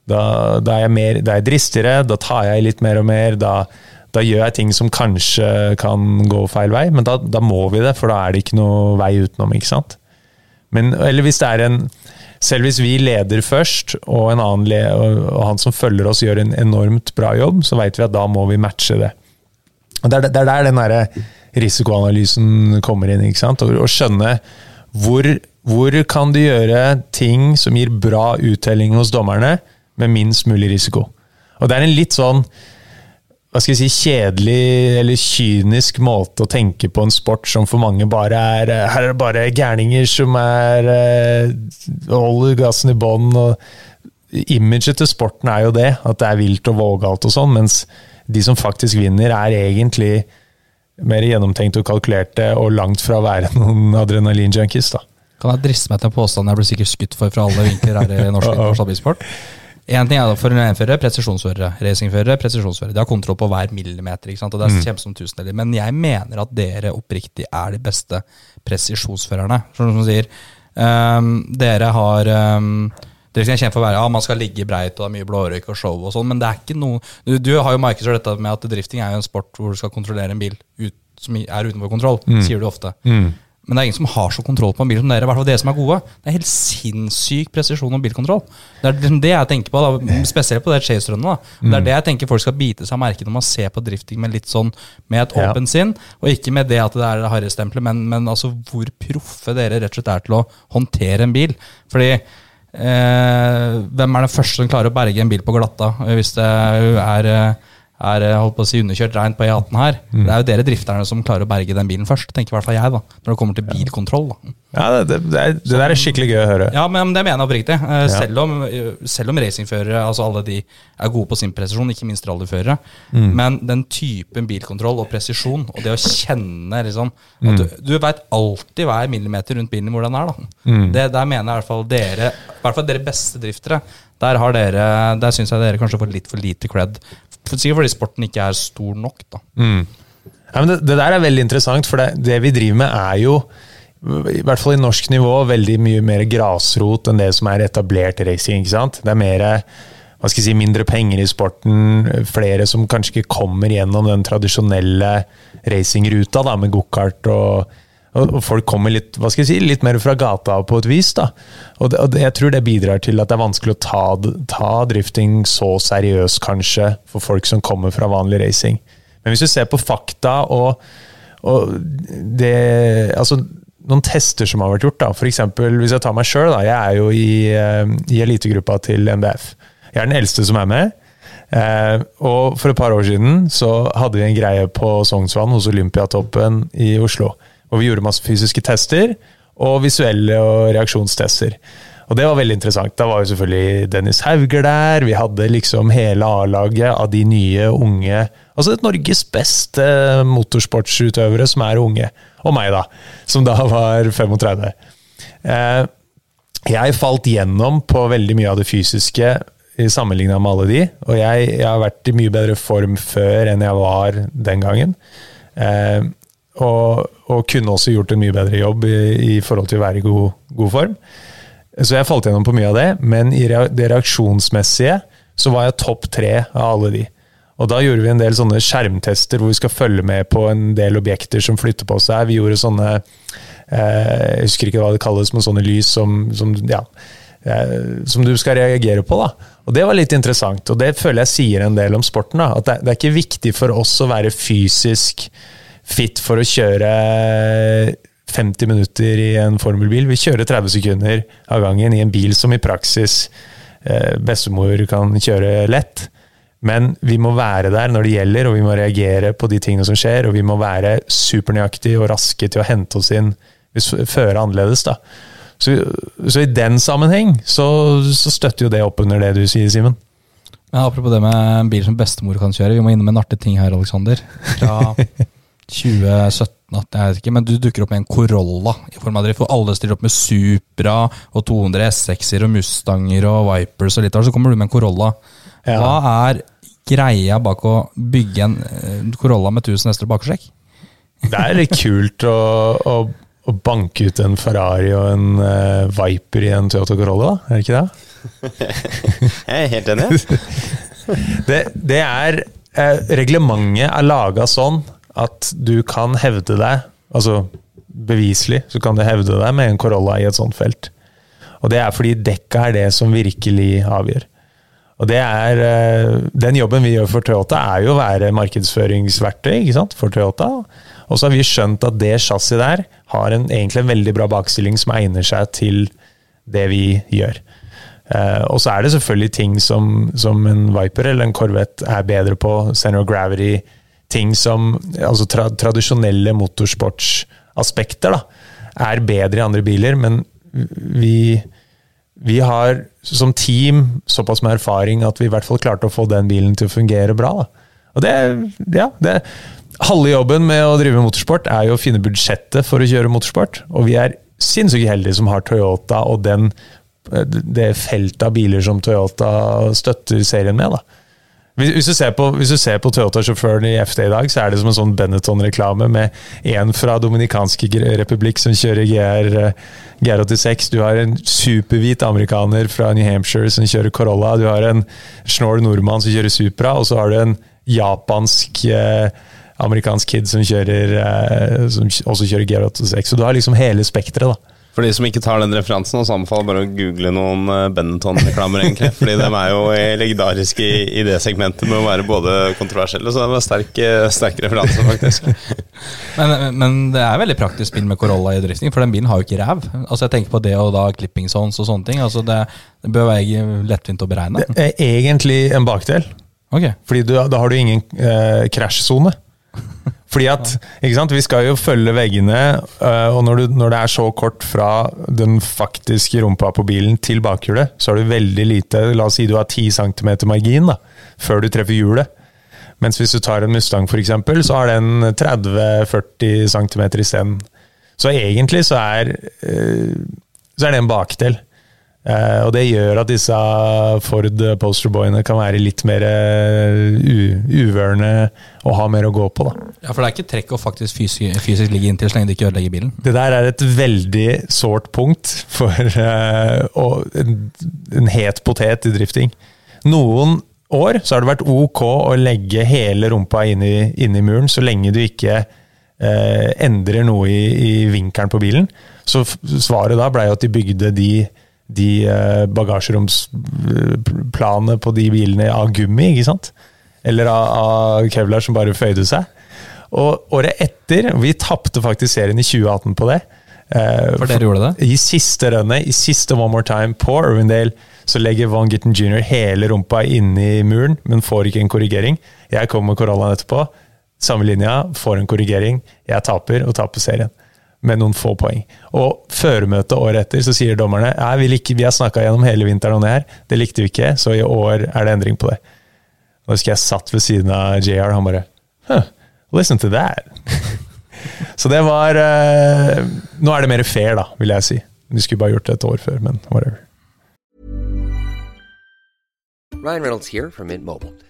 Da, da, er jeg mer, da er jeg dristigere, da tar jeg litt mer og mer. Da, da gjør jeg ting som kanskje kan gå feil vei, men da, må vi det, for da er det ikke noe vei utenom. ikke sant? Men, eller hvis det er en Selv hvis vi leder først, og, en annen le, og, han som følger oss gjør en enormt bra jobb, så vet vi at da må vi matche det. Og Det er, er der den der risikoanalysen kommer inn. ikke sant? Å skjønne hvor, hvor kan du gjøre ting som gir bra uttelling hos dommerne, med minst mulig risiko. Og Det er en litt sånn hva skal jeg si, kjedelig eller kynisk måte å tenke på en sport som for mange bare er Her er det bare gærninger som er eh, holder gassen i bånn. Imaget til sporten er jo det, at det er vilt og vågalt og sånn, mens de som faktisk vinner, er egentlig mer gjennomtenkt og kalkulerte og langt fra å være noen adrenalin-junkies. da. Kan jeg driste meg til en påstand jeg blir sikkert skutt for fra alle vinkler her i norsk Uh-oh. Én ting er da Formel 1-førere, presisjonsførere. Racingførere, presisjonsførere. De har kontroll på hver millimeter, ikke sant? og det er mm. som tusendeler. Men jeg mener at dere oppriktig er de beste presisjonsførerne. Som du sier. Um, dere har um, dere skal kjenne for å være, ja, Man skal ligge breit og det er mye blårøyk og show, og sånn, men det er ikke noe Du, du har jo markedsført dette med at drifting er jo en sport hvor du skal kontrollere en bil ut, som er utenfor kontroll, sier du ofte. Men det er ingen som har så kontroll på en bil som dere. I hvert fall dere som er gode. Det er helt sinnssyk presisjon og bilkontroll. Det er liksom det jeg tenker på, da, spesielt på det chase-runnet. Det er det jeg tenker folk skal bite seg merke når man ser på drifting med litt sånn med et Ja. åpent sinn, og ikke med det at det er det harrystempelet, men, men altså hvor proffe dere rett og slett er til å håndtere en bil. Fordi eh, hvem er den første som klarer å berge en bil på glatta eh, hvis det er eh, er eh, holdt på å si underkjørt reint på E18 her. Det er jo dere drifterne som klarer å berge den bilen først, tenker i hvert fall jeg, da. Når det kommer til bilkontroll. da. Ja, det, det, det, er, det der er skikkelig gøy å høre. Ja, men det mener jeg oppriktig. Eh, Selv om, eh, selv om racingførere, altså alle de, er gode på sin presisjon, ikke minst rallyførere. Men den typen bilkontroll og presisjon, og det å kjenne liksom at Du, du veit alltid hver millimeter rundt bilen hvor den er, da. Det, der mener jeg i hvert fall dere, i hvert fall dere beste driftere, der har Der syns jeg dere kanskje får litt for lite cred. Sikkert fordi sporten ikke er stor nok, da. Ja, men det, det der er veldig interessant, for det, det vi driver med er jo, i hvert fall i norsk nivå, veldig mye mer grasrot enn det som er etablert racing. ikke sant? Det er mer, hva skal jeg si, mindre penger i sporten, flere som kanskje ikke kommer gjennom den tradisjonelle racingruta da, med gokart og, og folk kommer litt hva skal jeg si, litt mer fra gata på et vis. da. Og, det, og Jeg tror det bidrar til at det er vanskelig å ta, ta drifting så seriøst, kanskje, for folk som kommer fra vanlig racing. Men hvis du ser på fakta og, og det Altså, noen tester som har vært gjort, da. Eksempel, hvis jeg tar meg sjøl. Jeg er jo i, eh, i elitegruppa til NBF. Jeg er den eldste som er med. Eh, og for et par år siden så hadde vi en greie på Sognsvann hos Olympiatoppen i Oslo. Og vi gjorde masse fysiske tester, og visuelle og reaksjonstester. Og det var veldig interessant. Da var jo selvfølgelig Dennis Hauger der. Vi hadde liksom hele A-laget av de nye unge Altså et Norges beste motorsportsutøvere som er unge. Og meg, da. Som da var 35. Eh, jeg falt gjennom på veldig mye av det fysiske sammenligna med alle de. Og jeg, jeg, har vært i mye bedre form før enn jeg var den gangen. Og, og, kunne også gjort en mye bedre jobb i, i forhold til å være i god, god form. Så jeg falt gjennom på mye av det, men i det reaksjonsmessige så var jeg topp tre av alle de. Og da gjorde vi en del sånne skjermtester hvor vi skal følge med på en del objekter som flytter på seg. Vi gjorde sånne eh, Jeg husker ikke hva det kalles, men sånne lys som, som, ja, eh, som du skal reagere på. da. Og Det var litt interessant, og det føler jeg sier en del om sporten. da, At det er ikke viktig for oss å være fysisk fit for å kjøre 50 minutter i en formelbil. Vi kjører 30 sekunder av gangen i en bil som i praksis eh, bestemor kan kjøre lett. Men vi må være der når det gjelder, og vi må reagere på de tingene som skjer. Og vi må være supernøyaktige og raske til å hente oss inn hvis føret annerledes. da. Så, så, i den sammenheng så, så, støtter jo det opp under det du sier, Simen. Ja, apropos det med en bil som bestemor kan kjøre. Vi må innom en artig ting her, Aleksander. Fra 2017 jeg vet ikke, men du dukker opp med en Corolla i form av drift, og alle stiller opp med Supra og 200 S6-er og Mustanger og Vipers og litt av så kommer du med en Corolla. Ja. Hva er greia bak å bygge en eh, Corolla med 1000 hester bakhjulstrekk? Det er litt kult å, å, å, banke ut en Ferrari og en uh, Viper i en Toyota Corolla, da? Er det ikke det? jeg er helt enig. det, det er uh, Reglementet er laga sånn at du kan hevde deg, altså beviselig, så kan du hevde deg med en Corolla i et sånt felt. Og det er fordi dekka er det som virkelig avgjør. Og det er, eh, Den jobben vi gjør for Toyota, er jo å være markedsføringsverktøy ikke sant, for Toyota. Og så har vi skjønt at det chassiset der har en, egentlig en veldig bra bakstilling som egner seg til det vi gjør. Uh, og så er det selvfølgelig ting som, som, en Viper eller en Corvette er bedre på. Center of gravity, ting som altså tra tradisjonelle motorsportsaspekter da, er bedre i andre biler, men vi, vi har som team såpass med erfaring at vi i hvert fall klarte å få den bilen til å fungere bra. Da. Og det, ja, det, Halve jobben med å drive motorsport er jo å finne budsjettet for å kjøre motorsport. Og vi er sinnssykt heldige som har Toyota og den, det feltet av biler som Toyota støtter serien med. da. Hvis du ser på, på Toyota-sjåføren i FD i dag, så er det som en sånn Benetton-reklame med en fra Dominikanske republikk som kjører GR, GR86. Du har en superhvit amerikaner fra New Hampshire som kjører Corolla. Du har en snål nordmann som kjører Supra, og så har du en japansk eh, amerikansk kid som, kjører, eh, som også kjører GR86. Så du har liksom hele spekteret, da. For de som ikke tar den referansen, så anbefaler bare å google noen eh, Benetton-reklamer, egentlig. Fordi de er jo legendariske i, i, det segmentet med å være både kontroversielle, så det var sterk, eh, sterk referanse, faktisk. men, men, det er veldig praktisk spill med Corolla i drifting, for den bilen har jo ikke ræv. Altså Jeg tenker på det og da clipping zones og sånne ting. Altså det, det bør være lettvint å beregne. Det er egentlig en bakdel. Okay. Fordi du, da har du ingen eh, krasjsone. Fordi at, ikke sant, Vi skal jo følge veggene, øh, og når, du, når, det er så kort fra den faktiske rumpa på bilen til bakhjulet, så har du veldig lite La oss si du har 10 cm margin da, før du treffer hjulet. Mens hvis du tar en Mustang f.eks., så har den 30-40 cm isteden. Så egentlig så er, øh, så er det en bakdel. Uh, og det gjør at disse Ford posterboyene kan være litt mer uh, uvørende og ha mer å gå på. da. Ja, For det er ikke trekk å faktisk fysisk, fysisk ligge inntil så lenge du ikke ødelegger bilen? Det der er et veldig sårt punkt for uh, en, en, het potet i drifting. Noen år så har det vært ok å legge hele rumpa inn i, inn i muren, så lenge du ikke endrer noe i, i vinkelen på bilen. Så svaret da blei at de bygde de de eh, bagasjeromsplanene på de bilene av gummi, ikke sant? Eller av, av kevlar som bare føyde seg. Og året etter Vi tapte faktisk serien i 2018 på det. Eh, For dere gjorde det? I siste rønnet, i siste One More Time på Irvindale, så legger Von Gitten jr. hele rumpa inni muren, men får ikke en korrigering. Jeg kommer med Corollaen etterpå. Samme linja, får en korrigering. Jeg taper, og taper serien. Med noen få poeng. Og føremøtet året etter så sier dommerne ja, vi, vi har snakka gjennom hele vinteren om det her, det likte vi ikke, så i år er det endring på det. Da husker jeg satt ved siden av JR, han bare huh, Listen to that. så det var uh, Nå er det mer fair, da, vil jeg si. Vi skulle bare gjort det et år før, men whatever. Ryan Reynolds here from Mint Mobile.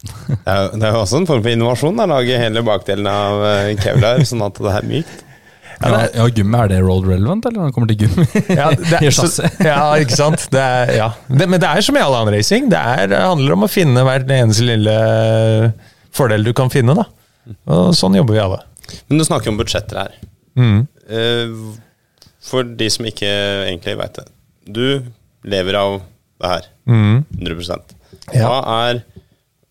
Det er, det er jo også en form for innovasjon. å lage hele bakdelen av eh, kevlar sånn at det er mykt. Ja, ja, gummi, er det road relevant, eller når det kommer til gummi? Ja, det er, så, ja, ikke sant? Det er, ja. det, men det er som i all annen racing. Det, er, det handler om å finne hver eneste lille fordel du kan finne. da. Og sånn jobber vi alle. Men du snakker om budsjetter her. Mm. Eh, For de som ikke egentlig veit det. Du lever av det her. Mm. 100 Ja. Hva er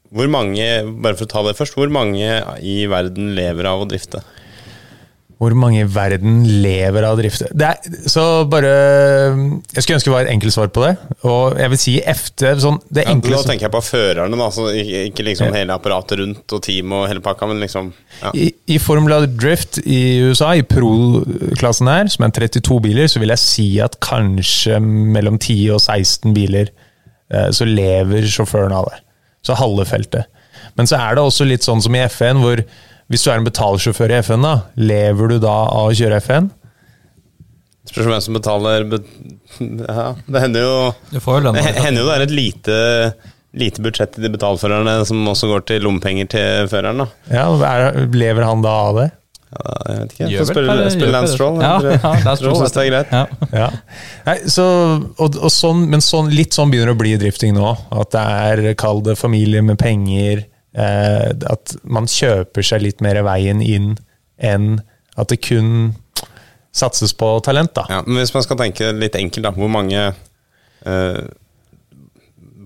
Hvor mange, bare for å ta det først, hvor mange i verden lever av å drifte? Hvor mange i verden lever av å drifte? Det er, så bare Jeg skulle ønske det var et enkelt svar på det. Og jeg vil si FT sånn, det Ja, enkle nå tenker jeg på førerne, da. Så ikke, liksom hele apparatet rundt og team og hele pakka, men liksom ja. I, I Formula Drift i USA, i pro-klassen her, som er 32 biler, så vil jeg si at kanskje mellom 10 og 16 biler eh, så lever sjåføren av det. Så halve feltet. Men så er det også litt sånn som i FN, hvor hvis du er en betalsjåfør i FN, da, lever du da av å kjøre FN? Spørs hvem som betaler bet ja, Det hender jo Det hender jo det er et lite, lite budsjett til de betalførerne som også går til lommepenger til føreren, da. Ja, er, Lever han da av det? Ja, jeg vet ikke. Gjør Få vel spille, Lance det. Stroll. Ja, ja, Lance tror Stroll, synes det er greit. Ja. Ja. Nei, så, og, og sånn, men sånn, litt sånn begynner det å bli drifting nå. At det er, kall det familie med penger. Eh, at man kjøper seg litt mer veien inn enn at det kun satses på talent, da. Ja, men hvis man skal tenke litt enkelt, da. Hvor mange eh,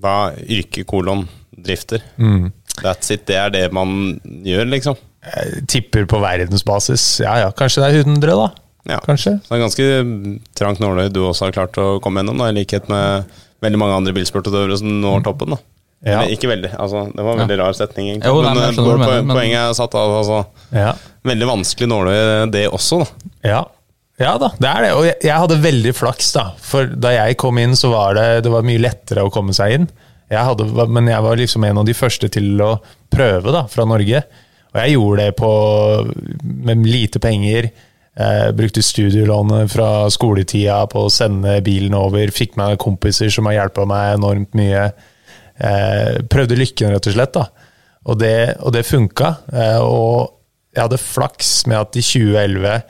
Hva yrke kolon drifter? Mm. That's it. Det er det man gjør, liksom. Jeg tipper på verdensbasis. Ja ja, kanskje det er 100, da. Ja. Kanskje. Så det er ganske trangt nåløy du også har klart å komme gjennom, da, i likhet med veldig mange andre bilsportutøvere som når toppen. da Ja. Eller, ikke veldig, altså, det var en veldig rar setning, egentlig. Jo, nei, men eh, men- poenget er satt av. Altså, Ja. veldig vanskelig nåløy, det også, da. Ja. ja da, det er det. Og jeg, jeg hadde veldig flaks, da. For da jeg kom inn, så var det, det var mye lettere å komme seg inn. Jeg hadde, men jeg var liksom en av de første til å prøve, da, fra Norge. Og jeg gjorde det på, med lite penger. Eh, brukte studielånet fra skoletida på å sende bilen over. Fikk meg kompiser som har hjulpet meg enormt mye. Eh, prøvde lykken, rett og slett. da. Og det, og det funka. Eh, og jeg hadde flaks med at i 2011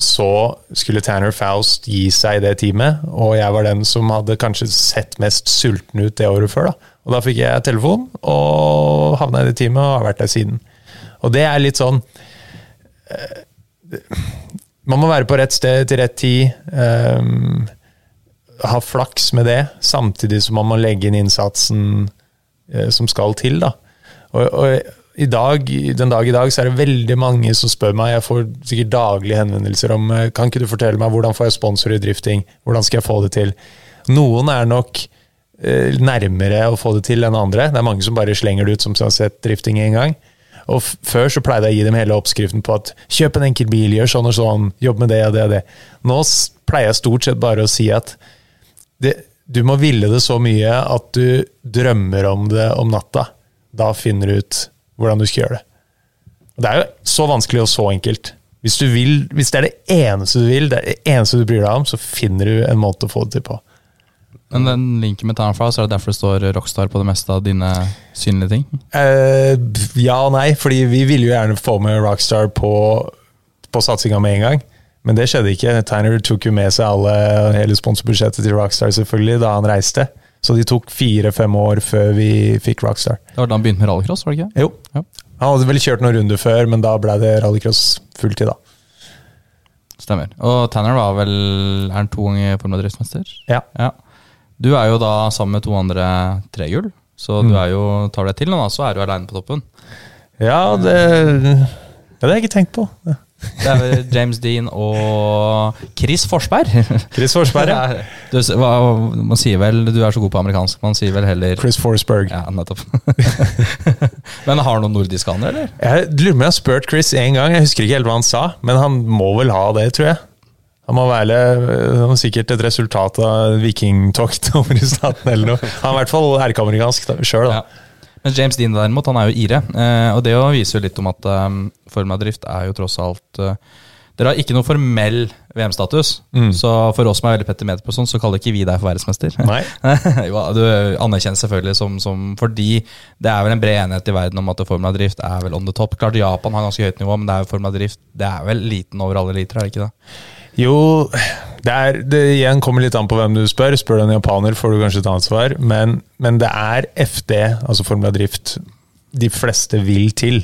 så skulle Tanner Faust gi seg i det teamet, og jeg var den som hadde kanskje sett mest sulten ut det året før. da. Og da fikk jeg telefon, og havna i det teamet, og har vært der siden. Og det er litt sånn eh, Man må være på rett sted til rett tid. Um, ha flaks med det, samtidig som man må legge inn innsatsen eh, som skal til. da. Og, og i dag, den dag i dag så er det veldig mange som spør meg, jeg får sikkert daglige henvendelser om eh, kan ikke du fortelle meg hvordan får jeg sponsor i drifting, hvordan skal jeg få det til. Noen er nok nærmere å få det til enn andre. Det er mange som bare slenger det ut som har sett drifting en gang. Og Før så pleide jeg å gi dem hele oppskriften på at kjøp en enkel bil, gjør sånn og sånn, jobb med det og det og det. Nå pleier jeg stort sett bare å si at det, du må ville det så mye at du drømmer om det om natta. Da finner du ut hvordan du skal gjøre det. Og Det er jo så vanskelig og så enkelt. Hvis, vil, hvis det er det eneste du vil, det er det eneste du bryr deg om, så finner du en måte å få det til på. Men den linken med Townfra, så er det derfor det står Rockstar på det meste av dine synlige ting? Uh, ja og nei, fordi vi ville jo gjerne få med Rockstar på, på satsinga med en gang. Men det skjedde ikke. Tanner tok jo med seg alle, hele sponsorbudsjettet til Rockstar selvfølgelig da han reiste. Så de tok fire-fem år før vi fikk Rockstar. Det var da han begynte med rallycross, var det ikke? Jo. Ja. Han hadde vel kjørt noen runder før, men da ble det rallycross fulltid, da. Stemmer. Og Tanner var vel Er han to ganger Formel? Ja. ja. Du er jo da sammen med to andre trehjul, så du Mm. er jo, tar deg til nå, da, så er du aleine på toppen. Ja, det, ja, det har jeg ikke tenkt på. Det er vel James Dean og Chris Forsberg. Chris Forsberg, ja. Du, hva, man sier vel Du er så god på amerikansk, man sier vel heller Chris Forsberg. Ja, nettopp. Men har han noen nordiske andre, eller? Jeg lurer på om jeg har spurt Chris en gang, jeg husker ikke helt hva han sa, men han må vel ha det, tror jeg. Han må være det sikkert et resultat av vikingtokt over i staten eller noe. Han er i hvert fall erkeamerikansk sjøl, da. Ja. Men James Dean derimot, han er jo ire. Eh, og det jo viser jo litt om at um, Formel drift er jo tross alt eh, Dere har ikke noe formell VM-status, Mm. så for oss som er veldig petimeter på sånn, så kaller ikke vi deg for verdensmester. Nei. du anerkjennes selvfølgelig som, som Fordi det er vel en bred enighet i verden om at Formel drift er vel on the top. Klart Japan har ganske høyt nivå, men det er jo Formel drift Det er vel liten over alle liter, er det ikke det? Jo, det, er, det igjen kommer litt an på hvem du spør. Spør du en japaner, får du kanskje et annet svar. Men, men det er FD, altså Formel Drift, de fleste vil til.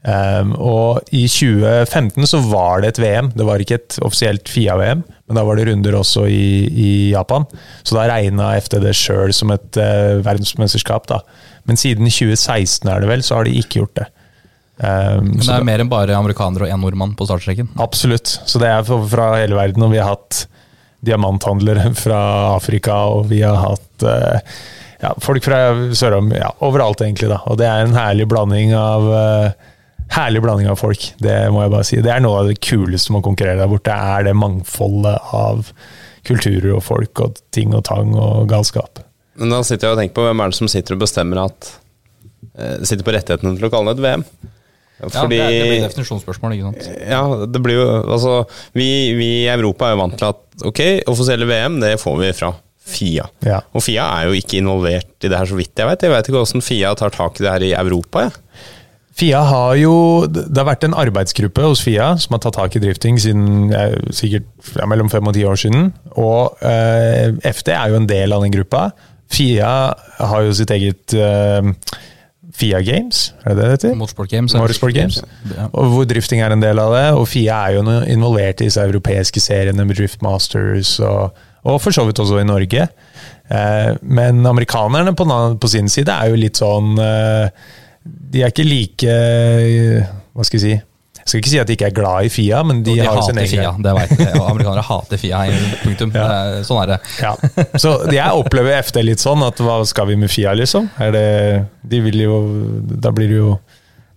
Um, og i 2015 så var det et VM. Det var ikke et offisielt FIA-VM, men da var det runder også i, i Japan. Så da regna FD det sjøl som et uh, verdensmesterskap. da. Men siden 2016 er det vel, så har de ikke gjort det. Um, Men det er mer enn bare amerikanere og én nordmann på startstreken. Absolutt. Så det er fra hele verden, og vi har hatt diamanthandlere fra Afrika, og vi har hatt uh, ja, folk fra Sørom, ja, overalt egentlig, da. Og det er en herlig blanding av uh, Herlig blanding av folk, det må jeg bare si. Det er noe av det kuleste med å konkurrere der borte, er det mangfoldet av kulturer og folk og ting og tang og galskap. Men da sitter jeg og tenker på hvem er det som sitter og bestemmer at eh, Sitter på rettighetene til å kalle det et VM? Ja, det, blir definisjonsspørsmål, ikke sant? Ja, det blir jo Altså, vi, vi i Europa er jo vant til at ok, offisielle VM, det får vi fra FIA. Ja. Og FIA er jo ikke involvert i det her, så vidt jeg vet. Jeg vet ikke hvordan FIA tar tak i det her i Europa. Ja. FIA har jo Det har vært en arbeidsgruppe hos FIA som har tatt tak i drifting siden eh, sikkert ja, mellom fem og ti år siden. Og eh, FD er jo en del av den gruppa. FIA har jo sitt eget eh, FIA Games, er det det heter? Motorsport Games. Motorsport Games. Ja. Og hvor drifting er en del av det. Og FIA er jo involvert i disse europeiske seriene med Drift Masters, og, og for så vidt også i Norge. Eh, men amerikanerne på, på sin side er jo litt sånn eh, De er ikke like eh, Hva skal jeg si Jeg skal ikke si at de ikke er glad i FIA, men de, De, har sin hater egen FIA, det vet jeg. Og amerikanere hater FIA. Punktum. Ja. Sånn er det. Ja. Så jeg opplever FD litt sånn at hva skal vi med FIA, liksom? Er det, de vil jo Da blir det jo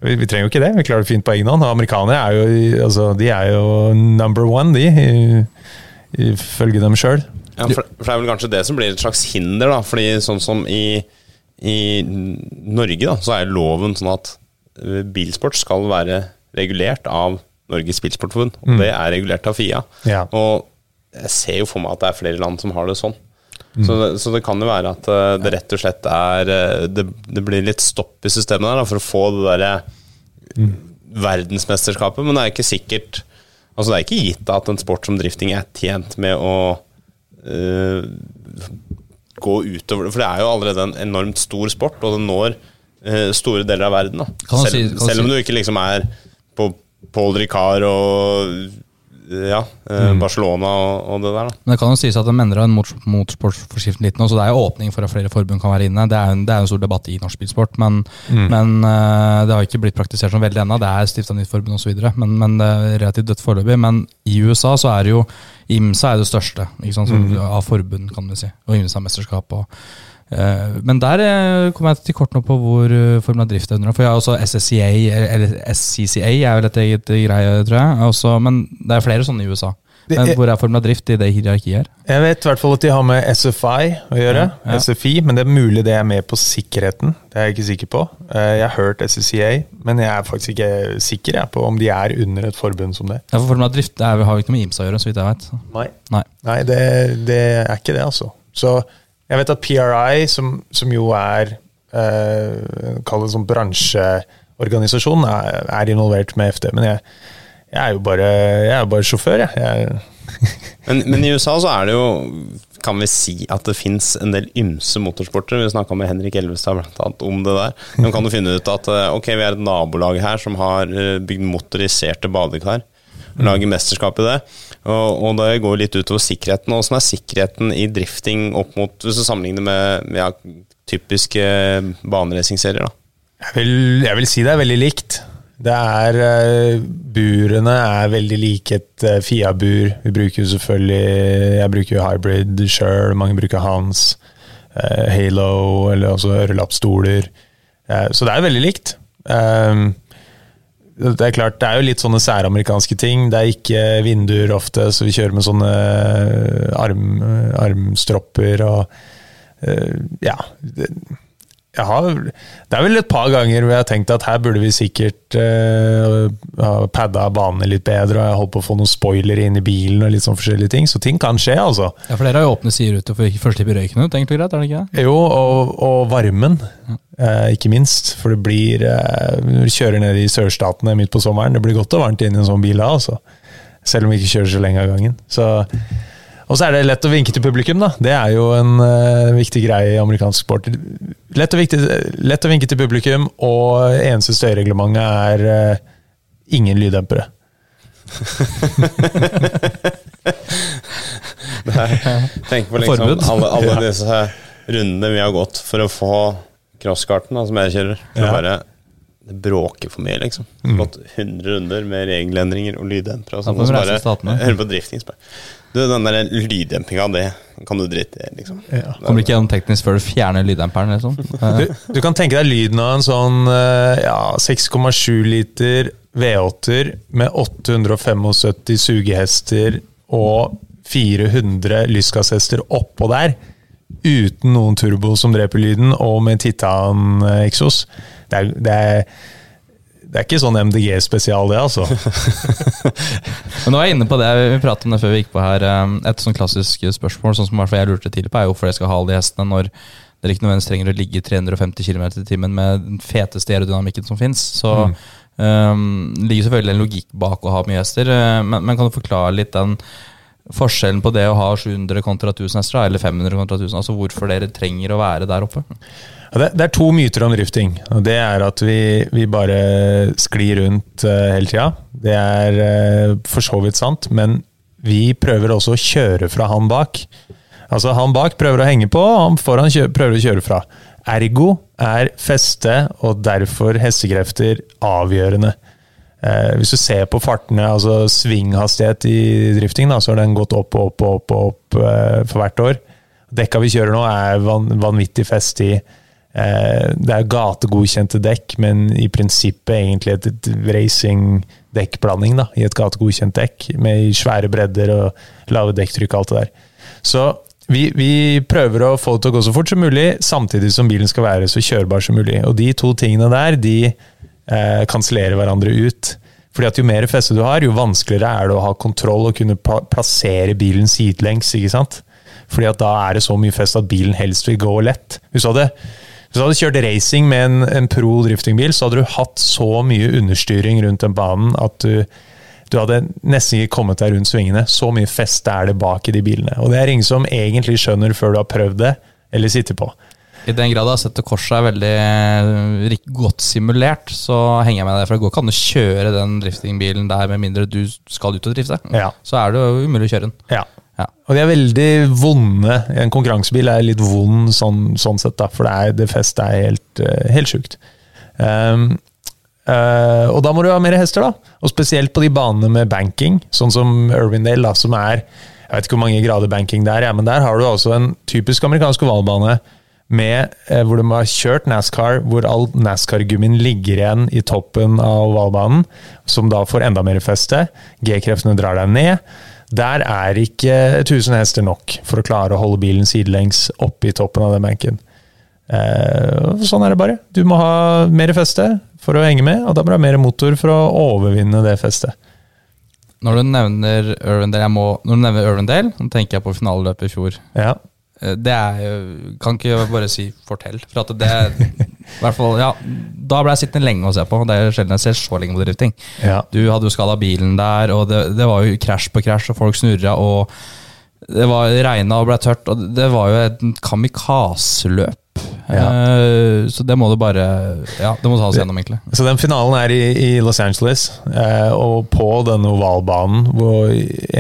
vi, vi trenger jo ikke det, vi klarer det fint på egen hånd. Amerikanere er jo, altså, de er jo number one, de, i- ifølge dem sjøl. Ja, for, for det er vel kanskje det som blir et slags hinder, da. Fordi sånn som i, i Norge, da, så er loven sånn at eh, bilsport skal være regulert av Norges Spillsportforbund, Og Mm. det er regulert av FIA. Ja. Og jeg ser jo for meg at det er flere land som har det sånn. Mm. Så, det, så det kan jo være at eh, det rett og slett er eh, Det, det blir litt stopp i systemet der da, for å få det derre Mm. verdensmesterskapet, men det er ikke sikkert Altså Det er ikke gitt at en sport som drifting er tjent med å uh, gå utover det. For det er jo allerede en enormt stor sport, og den når uh, store deler av verden. Da. Selv, si- selv om du ikke liksom er på Paul Ricard og ja, eh, Mm. Barcelona og, og det der. da Men det kan jo sies at de endra motorsportforskriften litt nå, så det er jo åpning for at flere forbund kan være inne. Det er jo en, det er en stor debatt i norsk bilsport, men, Mm. men uh, det har ikke blitt praktisert som veldig ennå. Det er stifta nytt forbund osv., men, men det er relativt dødt foreløpig. Men i USA så er det jo IMSA er det største ikke sant, som, Mm. av forbund, kan vi si. Og IMSA-mesterskap. og men der kom kommer jeg til kort nå på hvor uh, Formel Drift er under. For jeg har også SSCA, eller SCCA er vel et eget greie, tror jeg. Også, men det er flere sånne i USA. Men hvor er Formel Drift i det hierarkiet her? Jeg vet i hvert fall at de har med SFI å gjøre, Ja, ja. SFI, men det er mulig det er med på sikkerheten. Det er jeg ikke sikker på. Eh, Jeg har hørt SCCA, men jeg er faktisk ikke sikker jeg, på om de er under et forbund som det. Ja, for Formel Drift det er, har jo ikke noe med IMSA å gjøre, så vidt jeg vet. Nei. Nei. Nei, det, det er ikke det, altså. Så jeg vet at PRI, som, som jo er eh, Kall det sånn bransjeorganisasjon, er, er involvert med FD. Men jeg, jeg er jo bare, jeg er bare sjåfør, jeg. jeg Men, men i USA så er det jo kan vi si at det fins en del ymse motorsporter. Vi snakka med Henrik Elvestad blant annet om det der. Nå kan du finne ut at eh, ok, vi er et nabolag her som har eh, bygd motoriserte badekar. Lager mesterskap i det. Og, og det går litt utover sikkerheten. Åssen er sikkerheten i drifting opp mot Hvis du sammenligner med, ja, typiske baneracing-serier, da? Jeg vil, jeg vil si det er veldig likt. Det er eh, Burene er veldig like et uh, Fia-bur. Vi bruker jo selvfølgelig Jeg bruker jo hybrid sjøl, mange bruker Hans. eh, Halo, eller også ørelappstoler. Eh, så det er veldig likt. Um, det er klart, det er jo litt sånne særamerikanske ting. Det er ikke vinduer ofte, så vi kjører med sånne arm, armstropper og uh, Ja. Det, har, det er vel et par ganger hvor jeg har tenkt at her burde vi sikkert uh, ha padda banene litt bedre, og jeg holdt på å få noen spoilere inn i bilen og litt sånn forskjellige ting. Så ting kan skje, altså. Ja, For dere har jo åpne sider ute for ikke først slippe røyken ut. Egentlig greit, er det ikke det? Jo, og, og varmen, eh, ikke minst. For det blir uh, Når du kjører ned i sørstatene midt på sommeren, det blir godt og varmt inn i en sånn bil da, altså. Selv om vi ikke kjører så lenge av gangen. Så, og så er det lett å vinke til publikum, da. Det er jo en uh, viktig greie i amerikansk sport. Lett lett å vinke til publikum, og eneste støyreglementet er uh, ingen lyddempere. Er, tenk på liksom alle, alle disse rundene vi har gått for å få crosskarten, som jeg kjører. For Ja. bare Det bråker for mye, liksom. Mm. Gått 100 runder med regelendringer og lyddempere. Og sånn, og så bare hører på drifting. Du, den der lyddempinga, det kan du drite i, liksom. Ja. Kommer ikke gjennom teknisk før du fjerner lyddemperen, liksom. Eh, Du, du kan tenke deg lyden av en sånn eh, ja, 6,7 liter V8-er med 875 sugehester og 400 lystgasshester oppå der, uten noen turbo som dreper lyden, og med titan-eksos. Det, er- det, er- det er ikke sånn MDG-spesial, det, altså. Men nå er jeg inne på det, vi pratet om det før vi gikk på her. eh, Et sånn klassisk spørsmål sånn som jeg lurte tidlig på, er hvorfor jeg skal ha alle de hestene når dere ikke nødvendigvis trenger å ligge 350 km i timen med den feteste aerodynamikken som fins. Så um, ligger selvfølgelig en logikk bak å ha mye hester. eh, Men, men kan du forklare litt den forskjellen på det å ha 700 kontra 1000 hester, eller 500 kontra 1000? Altså hvorfor dere trenger å være der oppe? Det, det er to myter om drifting. og Det er at vi, vi bare sklir rundt uh, hele tida. Det er uh, for så vidt sant, men vi prøver også å kjøre fra han bak. Altså Han bak prøver å henge på, og han foran kjø prøver å kjøre fra. Ergo er feste og derfor hestekrefter avgjørende. Eh, hvis du ser på fartene, altså svinghastighet i drifting, da, så har den gått opp og opp og opp, opp eh, for hvert år. Dekka vi kjører nå, er van, vanvittig feste i. Eh, det er gategodkjente dekk, men i prinsippet egentlig et, racing-dekkblanding i et gategodkjent dekk, med svære bredder og lave dekktrykk og alt det der. Så vi, vi prøver å få det til å gå så fort som mulig, samtidig som bilen skal være så kjørbar som mulig. Og de to tingene der, de eh, kansellerer hverandre ut. Fordi at Jo mer feste du har, jo vanskeligere er det å ha kontroll og kunne plassere bilen sidelengs. ikke sant? Fordi at da er det så mye fest at bilen helst vil gå lett. Hvis du hadde, hvis du hadde kjørt racing med en, en pro driftingbil, så hadde du hatt så mye understyring rundt den banen at du, du hadde nesten ikke kommet deg rundt svingene. Så mye feste er det bak i de bilene. Og det er ingen som egentlig skjønner før du har prøvd det, eller sitter på. I den grad jeg har sett at korset er veldig eh, godt simulert, så henger jeg med deg. For det går ikke an å kjøre den driftingbilen der med mindre du skal ut og drifte. Ja. Så er det jo umulig å kjøre den. Ja. Ja. Og de er veldig vonde. En konkurransebil er litt vond sånn, sånn sett, da, for det, er, det festet er helt, eh, helt sjukt. Um, uh, og da må du ha mer hester, da. Og spesielt på de banene med banking, sånn som Irvindale, da, som er Jeg vet ikke hvor mange grader banking det er, ja, men der har du altså en typisk amerikansk ovalbane med, eh, hvor de har kjørt NASCAR, hvor all NASCAR-gummien ligger igjen i toppen av ovalbanen, som da får enda mer feste. G-kreftene drar deg ned. Der er ikke 1000 hester nok for å klare å holde bilen sidelengs oppe i toppen av den banken. Eh, sånn er det bare. Du må ha mer feste for å henge med, og da må du ha mer motor for å overvinne det festet. Når du nevner Irvindale, jeg må, når du nevner Irvindale, så tenker jeg på finaleløpet i fjor. Ja. Eh, Det er jo Kan ikke bare si 'fortell'. For at det fall, ja, Da ble jeg sittende lenge og se på. Det er sjelden jeg ser så lenge på drifting. Ja. Du hadde jo skada bilen der, og det, det var jo krasj på krasj, og folk snurra, og det var regna og ble tørt, og det var jo et kamikazeløp. Eh, så det må du bare Ja, det må tas gjennom, egentlig. Så den finalen er i, i Los Angeles, uh, og på denne ovalbanen. Hvor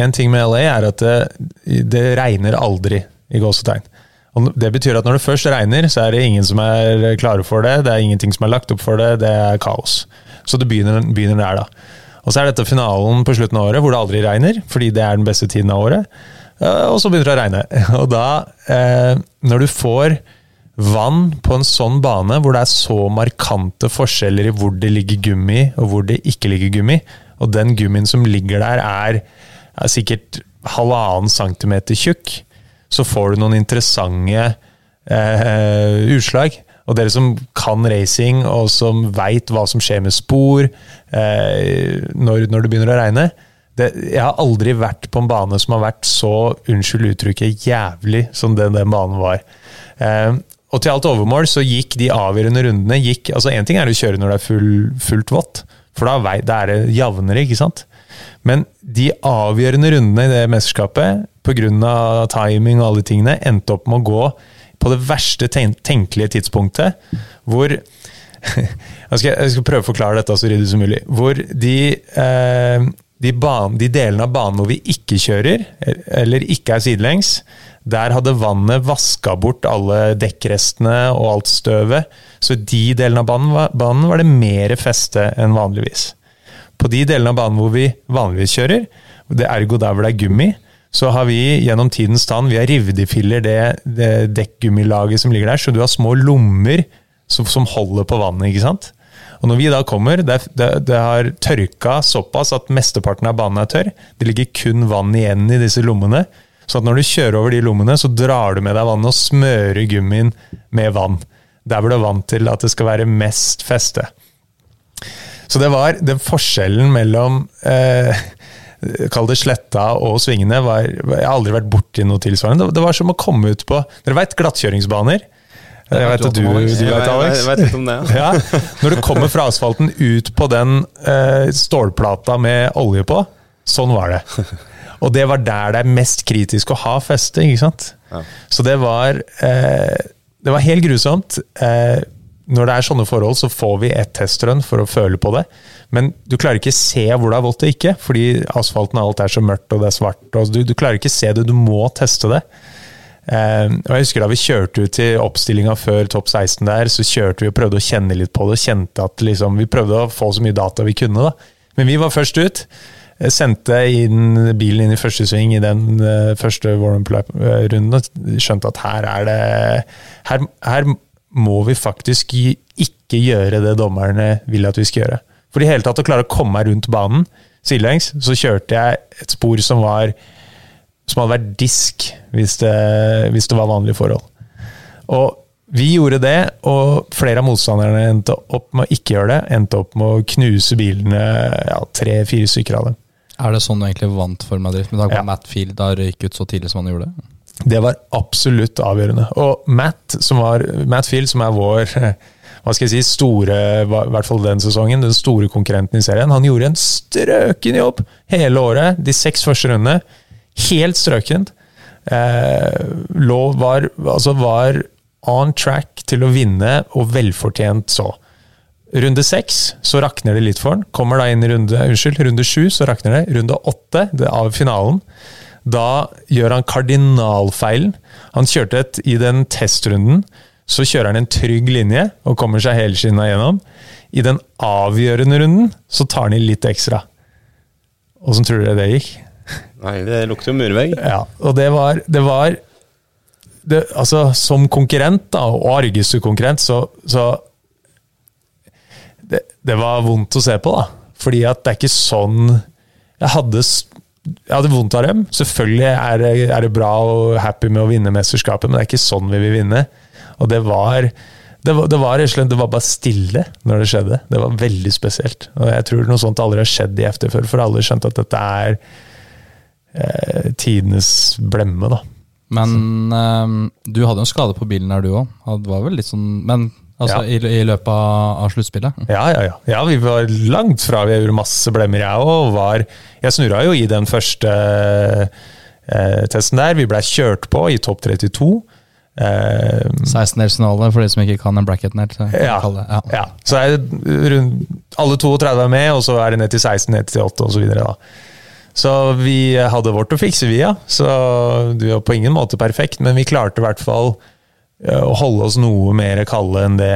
en ting med LA er at det, det regner aldri, i gåsetegn. Og Det betyr at når det først regner, så er det ingen som er klare for det. Det er ingenting som er lagt opp for det. Det er kaos. Så det begynner, begynner der, da. Og så er dette finalen på slutten av året, hvor det aldri regner, fordi det er den beste tiden av året. Eh, Og så begynner det å regne. Og da, eh, når du får vann på en sånn bane hvor det er så markante forskjeller i hvor det ligger gummi og hvor det ikke ligger gummi, og den gummien som ligger der er, er sikkert halvannen centimeter tjukk, så får du noen interessante eh, utslag. Og dere som kan racing, og som veit hva som skjer med spor eh, når, når det begynner å regne det, Jeg har aldri vært på en bane som har vært så, unnskyld uttrykket, jævlig som den, den banen var. Eh, og til alt overmål så gikk de avgjørende rundene gikk, altså Én ting er å kjøre når det er full, fullt vått, for da, da er det jevnere, ikke sant? Men de avgjørende rundene i det mesterskapet, pga. timing og alle tingene, endte opp med å gå på det verste ten tenkelige tidspunktet, hvor jeg skal, jeg skal prøve å forklare dette så ryddig som mulig. Hvor de, eh, de, ban, de delene av banen hvor vi ikke kjører, eller ikke er sidelengs, der hadde vannet vaska bort alle dekkrestene og alt støvet. Så de delene av banen var, banen var det mer feste enn vanligvis. På de delene av banen hvor vi vanligvis kjører, det ergo der hvor det er gummi, så har vi gjennom tidens tann vi har revet i filler det, det dekkgummilaget som ligger der, så du har små lommer som, som holder på vannet. ikke sant? Og når vi da kommer, det, det, det har tørka såpass at mesteparten av banen er tørr. Det ligger kun vann igjen i disse lommene. Så at når du kjører over de lommene, så drar du med deg vannet og smører gummien med vann. Der hvor du er vant til at det skal være mest feste. Så det var den forskjellen mellom eh, Kall det sletta og svingene. Var, jeg har aldri vært borti noe tilsvarende. Det, var som å komme ut på Dere veit glattkjøringsbaner? Jeg vet at du, du vet, Alex. Jeg vet litt om det, ja. Når du kommer fra asfalten ut på den eh, stålplata med olje på, sånn var det. Og det var der det er mest kritisk å ha feste, ikke sant? Så det var eh, Det var helt grusomt. Eh, når det er sånne forhold, så får vi et testrun for å føle på det. Men du klarer ikke se hvor det er vått og ikke, fordi asfalten og alt er så mørkt og det er svart. Du, du klarer ikke se det, du må teste det. Eh, og jeg husker Da vi kjørte ut til oppstillinga før topp 16, der, så kjørte vi og prøvde å kjenne litt på det. kjente at liksom, Vi prøvde å få så mye data vi kunne. da. Men vi var først ut. Sendte inn bilen inn i første sving i den uh, første warm-up-runden. og Skjønte at her er det her, her må vi faktisk ikke gjøre det dommerne vil at vi skal gjøre. For i hele tatt å klare å komme meg rundt banen sidelengs, så kjørte jeg et spor som var som hadde vært disk hvis det, hvis det var vanlige forhold. Og vi gjorde det, og flere av motstanderne endte opp med å ikke gjøre det. Endte opp med å knuse bilene, ja, tre-fire stykker av dem. Er det sånn du egentlig vant Formel Drift, med tanke på Ja. Matt Field da røyk ut så tidlig som han gjorde? Det var absolutt avgjørende. Og Matt, som var, Matt Field, som er vår hva skal jeg si, store, i hvert fall den sesongen, den store konkurrenten i serien, han gjorde en strøken jobb hele året. De seks første rundene. Helt strøkent. Eh, lå, var, altså var on track til å vinne, og velfortjent så. Runde seks så rakner det litt for han. Kommer da inn i runde unnskyld, runde sju, så rakner det. Runde åtte, det av finalen, da gjør han kardinalfeilen. Han kjørte et i den testrunden, så kjører han en trygg linje og kommer seg helskinna gjennom. I den avgjørende runden så tar han i litt ekstra. Åssen tror dere det gikk? Nei, det lukter jo murvegg. Ja, og det var, det var det, Altså, som konkurrent, da, og argeste konkurrent, så, så det, det var vondt å se på, da. Fordi at det er ikke sånn Jeg hadde jeg hadde vondt av dem. Selvfølgelig er det, er det bra og happy med å vinne mesterskapet, men det er ikke sånn vi vil vinne. Og det var det var, det var, det var bare stille når det skjedde. Det var veldig spesielt. Og jeg tror noe sånt aldri har skjedd i FT før, for alle skjønte at dette er eh, tidenes blemme, da. Men eh, du hadde en skade på bilen her, du òg. Sånn Men altså, i, i løpet av, sluttspillet? Ja, ja, ja, ja. Vi var langt fra. Vi gjorde masse blemmer, jeg òg. Jeg snurra jo i den første eh, testen der. Vi blei kjørt på i topp 32. Eh, 16-delsfinale, for de som ikke kan en bracket-nerd. Ja, ja. ja. Så er rundt, alle 32 er med, og så er det ned til 16, ned til 8 osv. Så, så vi hadde vårt å fikse, vi, ja. Så det var på ingen måte perfekt, men vi klarte i hvert fall å holde oss noe mer kalde enn det,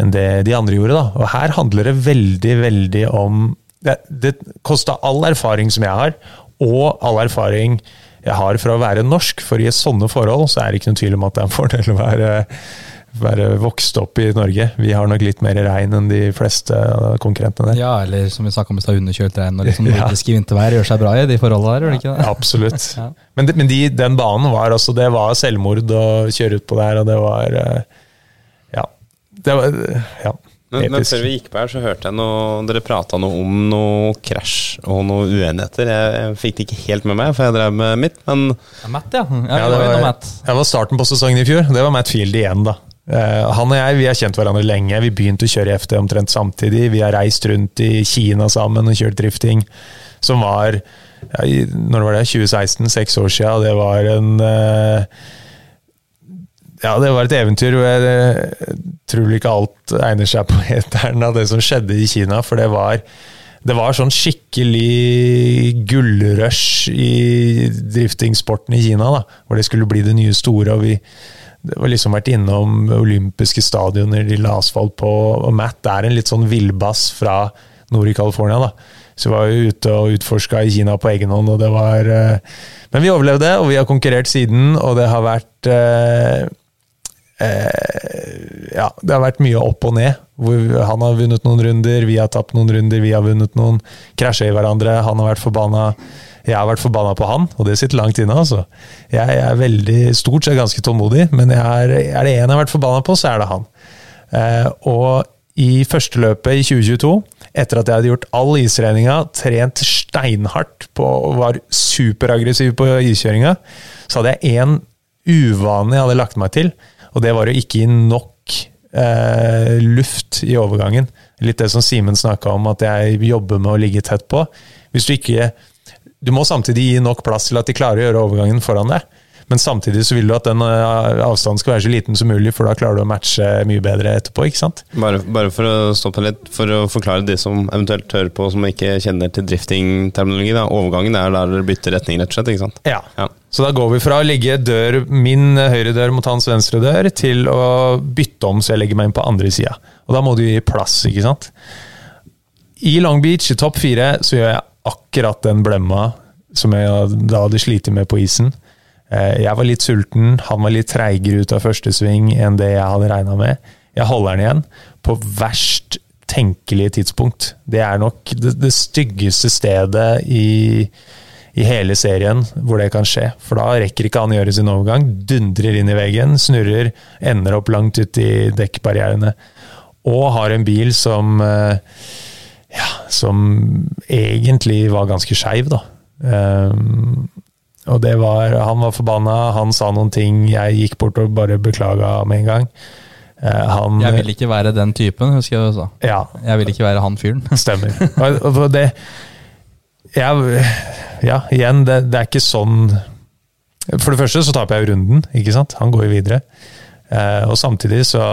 enn det de andre gjorde. Da. Og her handler det veldig, veldig om Det, det kosta all erfaring som jeg har, og all erfaring jeg har fra å være norsk, for i sånne forhold så er det ikke noen tvil om at det er en fordel å være, være vokst opp i Norge. Vi har nok litt mer regn enn de fleste konkurrentene der. Ja, eller som vi snakka om i stad, underkjølt regn og liksom nordisk ja. vintervær gjør seg bra i de forholdene der, gjør det ikke det? Absolutt. ja. Men, men de, den banen var altså Det var selvmord å kjøre utpå der, og det var eh, Ja. Det var Ja. Men, men, før vi gikk på her, så hørte jeg noe, dere prata noe om noe krasj og noe uenigheter. Jeg, jeg, fikk det ikke helt med meg, for jeg drev med mitt, men ja, Matt, ja. Jeg, ja det, var, Matt. det var starten på sesongen i fjor. Det var Matt Field igjen, da. Uh, han og jeg vi har kjent hverandre lenge. Vi begynte å kjøre i FT omtrent samtidig. Vi har reist rundt i Kina sammen og kjørt drifting, som var ja, Når var det? 2016? Seks år siden. Det var en uh, ja, det var et eventyr hvor jeg eh, tror ikke alt egner seg på eteren av det som skjedde i Kina. For det var, det var sånn skikkelig gullrush i driftingsporten i Kina. da, Hvor det skulle bli det nye store. og vi det var liksom vært innom olympiske stadioner de la asfalt på. Og Matt er en litt sånn villbass fra nord i California. da. Så vi var jo ute og utforska i Kina på egen hånd, og det var eh, Men vi overlevde, og vi har konkurrert siden, og det har vært eh, eh, ja, det har vært mye opp og ned. Han har vunnet noen runder, vi har tapt noen runder, vi har vunnet noen. Krasja i hverandre, han har vært forbanna. Jeg har vært forbanna på han, og det sitter langt inne. altså. Jeg, er veldig, stort sett ganske tålmodig, men er, er, det én jeg har vært forbanna på, så er det han. Eh, og i første løpet i 2022, etter at jeg hadde gjort all istreninga, trent steinhardt på, og var superaggressiv på iskjøringa, så hadde jeg én uvane jeg hadde lagt meg til. Og det var å ikke gi nok eh, luft i overgangen. Litt det som Simen snakka om, at jeg jobber med å ligge tett på. Hvis du ikke Du må samtidig gi nok plass til at de klarer å gjøre overgangen foran deg. Men samtidig så vil du at den eh, avstanden skal være så liten som mulig, for da klarer du å matche mye bedre etterpå. ikke sant? Bare, bare for å stoppe litt, for å forklare de som eventuelt hører på som ikke kjenner til drifting-terminologi. Overgangen er der dere bytter retning, rett og slett? ikke sant? Ja. ja. Så da går vi fra å legge dør, min høyre dør mot hans venstre dør, til å bytte om så jeg legger meg inn på andre sida. Og da må du gi plass, ikke sant. I Long Beach, i topp fire, så gjør jeg akkurat den blemma som jeg da hadde slitt med på isen. Eh, jeg var litt sulten, han var litt treigere ut av første sving enn det jeg hadde regna med. Jeg holder den igjen på verst tenkelige tidspunkt. Det er nok det, det styggeste stedet i, i, hele serien hvor det kan skje. For da rekker ikke han å gjøre sin overgang, dundrer inn i veggen, snurrer, ender opp langt ut i dekkbarrierene. Og har en bil som eh, ja, som egentlig var ganske skeiv, da. Um, og det var, Han var forbanna, han sa noen ting, jeg gikk bort og bare beklaga med en gang. Uh, han, jeg vil ikke være den typen, husker jeg du sa. Ja. Jeg vil ikke være han fyren. Stemmer. Og, det, jeg, ja, igjen, det, det, er ikke sånn For det første så taper jeg jo runden, ikke sant? Han går jo videre. Uh, og samtidig så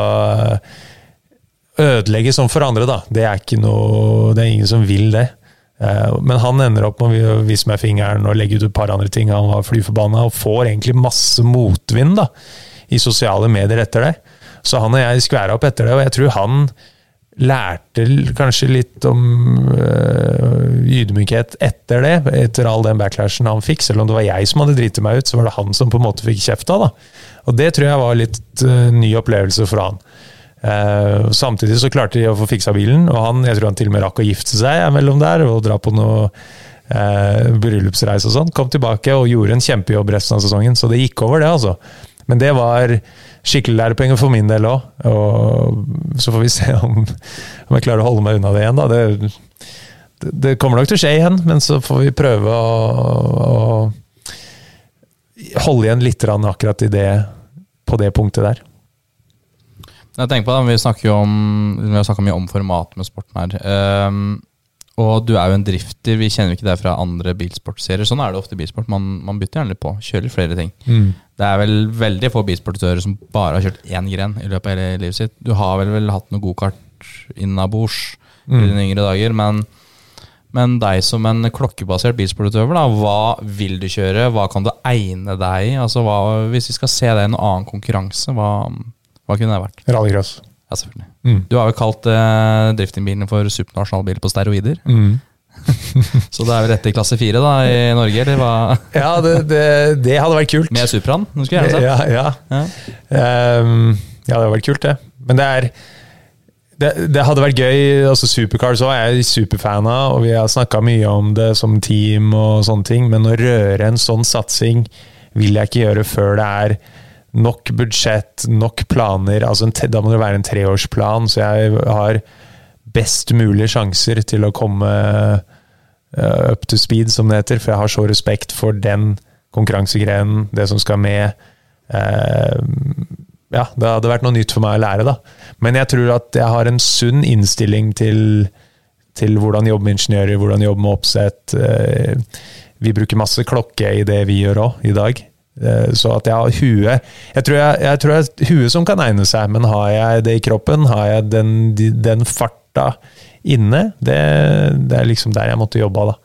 Ødelegge sånn for andre, da. Det er noe Det er ingen som vil det. Eh, men han ender opp med å vise meg fingeren og legge ut et par andre ting. Han var flyforbanna og får egentlig masse motvind da, i sosiale medier etter det. Så han og jeg skværa opp etter det, og jeg tror han lærte kanskje litt om øh, ydmykhet etter det, etter all den backlashen han fikk. Selv om det var jeg som hadde driti meg ut, så var det han som på en måte fikk kjefta. da. Og det tror jeg var litt øh, ny opplevelse for han. Uh, samtidig så klarte de å få fiksa bilen, og han, jeg tror han til og med rakk å gifte seg mellom der og dra på noe eh, bryllupsreise og sånn. Kom tilbake og gjorde en kjempejobb resten av sesongen, så det gikk over, det, altså. Men det var skikkelig lærepenger for min del òg. Og så får vi se om, om, jeg klarer å holde meg unna det igjen, da. Det, det kommer nok til å skje igjen, men så får vi prøve å, å holde igjen litt akkurat i det, på det punktet der. Jeg tenker på det, Vi snakker jo om, vi har snakka mye om formatet med sporten her. Um, og du er jo en drifter. Vi kjenner ikke det fra andre bilsportserier. Sånn er det ofte i bilsport. Man, man bytter gjerne litt på. Kjører flere ting. Mm. Det er vel veldig få bilsportutøvere som bare har kjørt én gren i løpet av hele livet sitt. Du har vel, vel hatt noe gokart innabords mm. i dine yngre dager, men, men deg som en klokkebasert bilsportutøver, da, hva vil du kjøre? Hva kan du egne deg i? Altså, hva, hvis vi skal se deg i en annen konkurranse, hva, hva kunne det vært? Rallycross. Ja, selvfølgelig. Mm. Du har jo kalt eh, driftingbilene for supernasjonalbil på steroider. Mm. så det er jo rett i klasse fire da, i Norge, eller hva? ja, det, det, det, hadde vært kult. Med? Du skulle gjerne sett. Ja, ja. Ja. Um, ja, det hadde vært kult, det. Men det er det, det hadde vært gøy. altså Supercars òg er jeg superfan av, og vi har snakka mye om det som team og sånne ting, men å røre en sånn satsing vil jeg ikke gjøre før det er nok budsjett, nok planer. altså en, Da må det være en treårsplan, så jeg har best mulige sjanser til å komme uh, up to speed, som det heter. For jeg har så respekt for den konkurransegrenen, det som skal med. Uh, ja, det hadde vært noe nytt for meg å lære, da. Men jeg tror at jeg har en sunn innstilling til, til hvordan jobbe med ingeniører, hvordan jobbe med oppsett. Uh, vi bruker masse klokke i det vi gjør òg, i dag. Eh, så at jeg har huet Jeg tror jeg, jeg tror jeg huet som kan egne seg, men har jeg det i kroppen, har jeg den, den farta inne, det, det, er liksom der jeg måtte jobbe. da.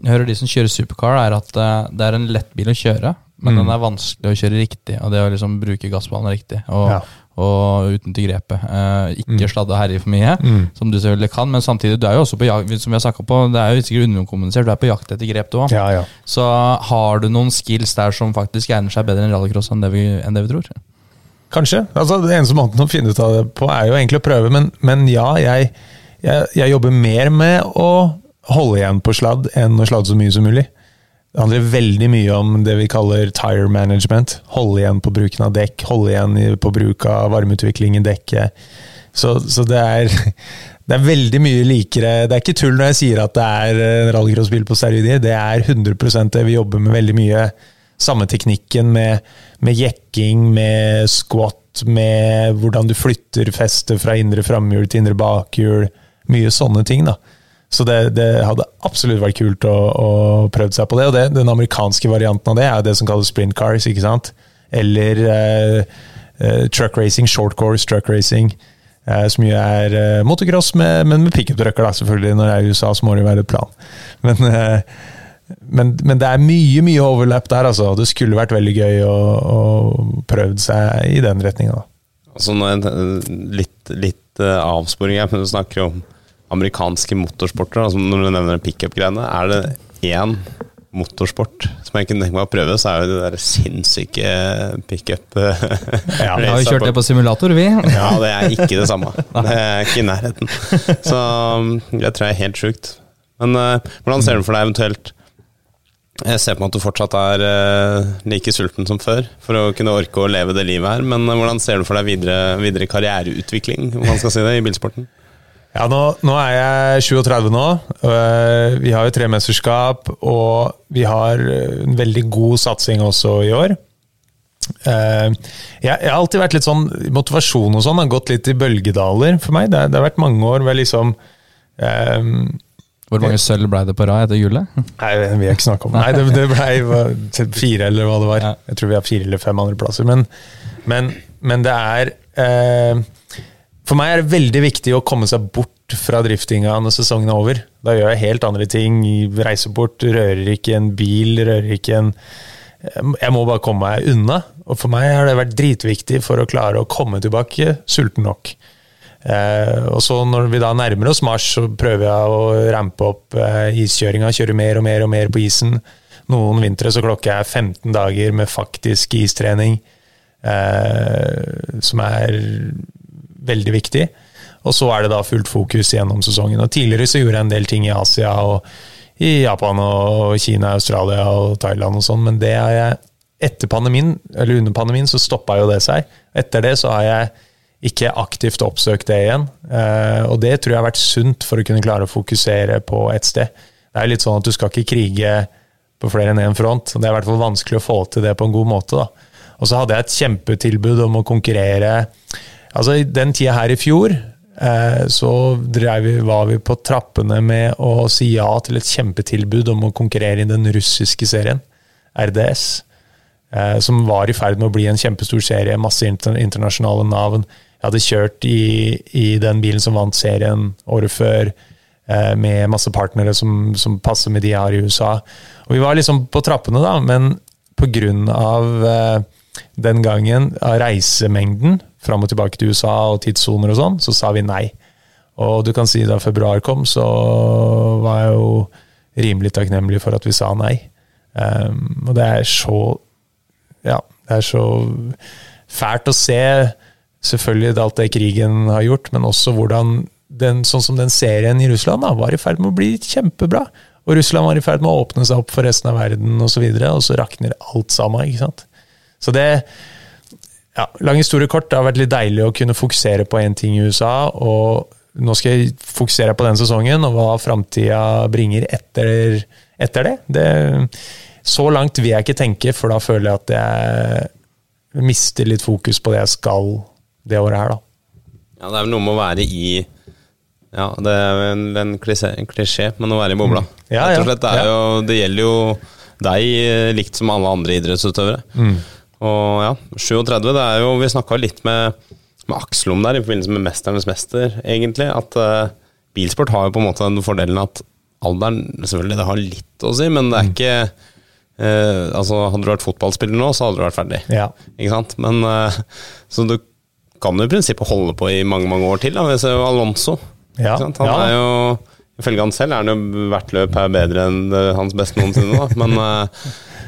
Jeg hører de som kjører supercar, er at eh, det er en lett bil å kjøre, men mm. den er vanskelig å kjøre riktig. Og det å liksom bruke gassballen riktig. Og ja og uten til grepet. Eh, ikke mm. sladde og herje for mye, mm. som du selvfølgelig kan, men samtidig, du er jo også på jakt, som vi har på, det er jo sikkert underkommunisert, du er på jakt etter grep, du òg. Ja, ja. Så har du noen skills der som faktisk egner seg bedre enn rallycross enn, enn, det vi tror? Kanskje. altså Det eneste måten å finne ut av det på, er jo egentlig å prøve, men, men ja, jeg, jeg, jeg jobber mer med å holde igjen på sladd enn å sladde så mye som mulig. Det handler veldig mye om det vi kaller tire management. Holde igjen på bruken av dekk, holde igjen på bruk av varmeutvikling i dekket. Så, så det, er, det er veldig mye likere Det er ikke tull når jeg sier at det er en rallycrossbil på steroider. Det er 100% det vi jobber med veldig mye. Samme teknikken med, med jekking, med squat, med hvordan du flytter festet fra indre framhjul til indre bakhjul. Mye sånne ting. da. Så det, det, hadde absolutt vært kult å, å prøve seg på det. Og det, den amerikanske varianten av det er det som kalles sprint cars, ikke sant? Eller uh, uh, truck racing, short course truck racing. Eh, som jo er eh, motocross, med, men med pickup-trucker, da, selvfølgelig. Når det er i USA, så må det jo være et plan. Men, men, men, det er mye mye overlap der, altså. Det skulle vært veldig gøy å, å prøve seg i den retninga. Altså, litt, litt avsporing her, men du snakker om amerikanske motorsporter, altså når du nevner pickup-greiene, er det én motorsport som jeg kunne tenke meg å prøve, så er det det der sinnssyke pickup eh, ja, Vi har jo kjørt det på simulator, vi. ja, det er ikke det samme. Det er ikke i nærheten. Så det tror jeg er helt sjukt. Men uh, hvordan ser du for deg eventuelt Jeg ser på meg at du fortsatt er uh, like sulten som før for å kunne orke å leve det livet her, men uh, hvordan ser du for deg videre, videre karriereutvikling, om man skal si det, i bilsporten? Ja, nå, nå, er jeg 37 nå. Eh, vi har jo tre mesterskap, og vi har en veldig god satsing også i år. Eh, jeg, jeg har alltid vært litt sånn Motivasjon og sånn har gått litt i bølgedaler for meg. Det, det har vært mange år hvor jeg liksom um, Hvor mange sølv ble det på rad etter gullet? Nei, det vil jeg ikke snakke om. Nei, det, det ble fire, eller hva det var. Jeg tror vi har fire eller fem andreplasser. Men, men, men det er uh, for meg er det veldig viktig å komme seg bort fra driftinga når sesongen er over. Da gjør jeg helt andre ting. Reiser bort, rører ikke en bil, rører ikke en Jeg må bare komme meg unna. Og for meg har det vært dritviktig for å klare å komme tilbake sulten nok. Eh, og så når vi da nærmer oss mars, så prøver jeg å rampe opp eh, iskjøringa. Kjøre mer og mer og mer på isen. Noen vintre så klokker jeg 15 dager med faktisk istrening. Eh, som er veldig viktig. Og så er det da fullt fokus gjennom sesongen. Og Tidligere så gjorde jeg en del ting i Asia og i Japan og Kina, Australia og Thailand og sånn, men det har jeg etter pandemien, eller under pandemien, så stoppa jo det seg. Etter det så har jeg ikke aktivt oppsøkt det igjen. Eh, og det tror jeg har vært sunt for å kunne klare å fokusere på ett sted. Det er litt sånn at du skal ikke krige på flere enn én front. Det er i hvert fall vanskelig å få til det på en god måte. da. Og så hadde jeg et kjempetilbud om å konkurrere. Altså, i den tida her i fjor eh, så vi, var vi på trappene med å si ja til et kjempetilbud om å konkurrere i den russiske serien, RDS. Eh, som var i ferd med å bli en kjempestor serie, masse internasjonale navn. Jeg hadde kjørt i, i den bilen som vant serien året før, eh, med masse partnere som, som, passer med de jeg har i USA. Og vi var liksom på trappene, da, men pga. Eh, den gangen, av reisemengden fram og tilbake til USA og tidssoner og sånn, så sa vi nei. Og du kan si da februar kom, så var jeg jo rimelig takknemlig for at vi sa nei. Um, og det er så Ja, det er så fælt å se selvfølgelig alt det krigen har gjort, men også hvordan den, sånn som den serien i Russland da, var i ferd med å bli kjempebra. Og Russland var i ferd med å åpne seg opp for resten av verden osv., og, så videre, og så rakner alt sammen. ikke sant? Så det ja, Lang historie kort, det har vært litt deilig å kunne fokusere på én ting i USA. og Nå skal jeg fokusere på den sesongen og hva framtida bringer etter, etter det. det. Så langt vil jeg ikke tenke, for da føler jeg at jeg mister litt fokus på det jeg skal det året her, da. Ja, det er vel noe med å være i Ja, det er en, en klisjé, men å være i bobla. Mm. Ja, ja, slett. Det, jo, det, gjelder jo deg likt som alle andre idrettsutøvere. Mm. Og ja, 37, det er jo Vi snakka litt med, med Aksel om der i forbindelse med 'Mesternes mester', egentlig. At uh, bilsport har jo på en måte den fordelen at alderen Selvfølgelig, det har litt å si, men det er mm. ikke uh, Altså, hadde du vært fotballspiller nå, så hadde du vært ferdig. Ja. Ikke sant? Men uh, Så du kan jo i prinsippet holde på i mange, mange år til. Da. Vi ser jo Alonso. Ja. Han ja. er jo Ifølge han selv er han jo hvert løp her bedre enn hans beste noensinne, da. Men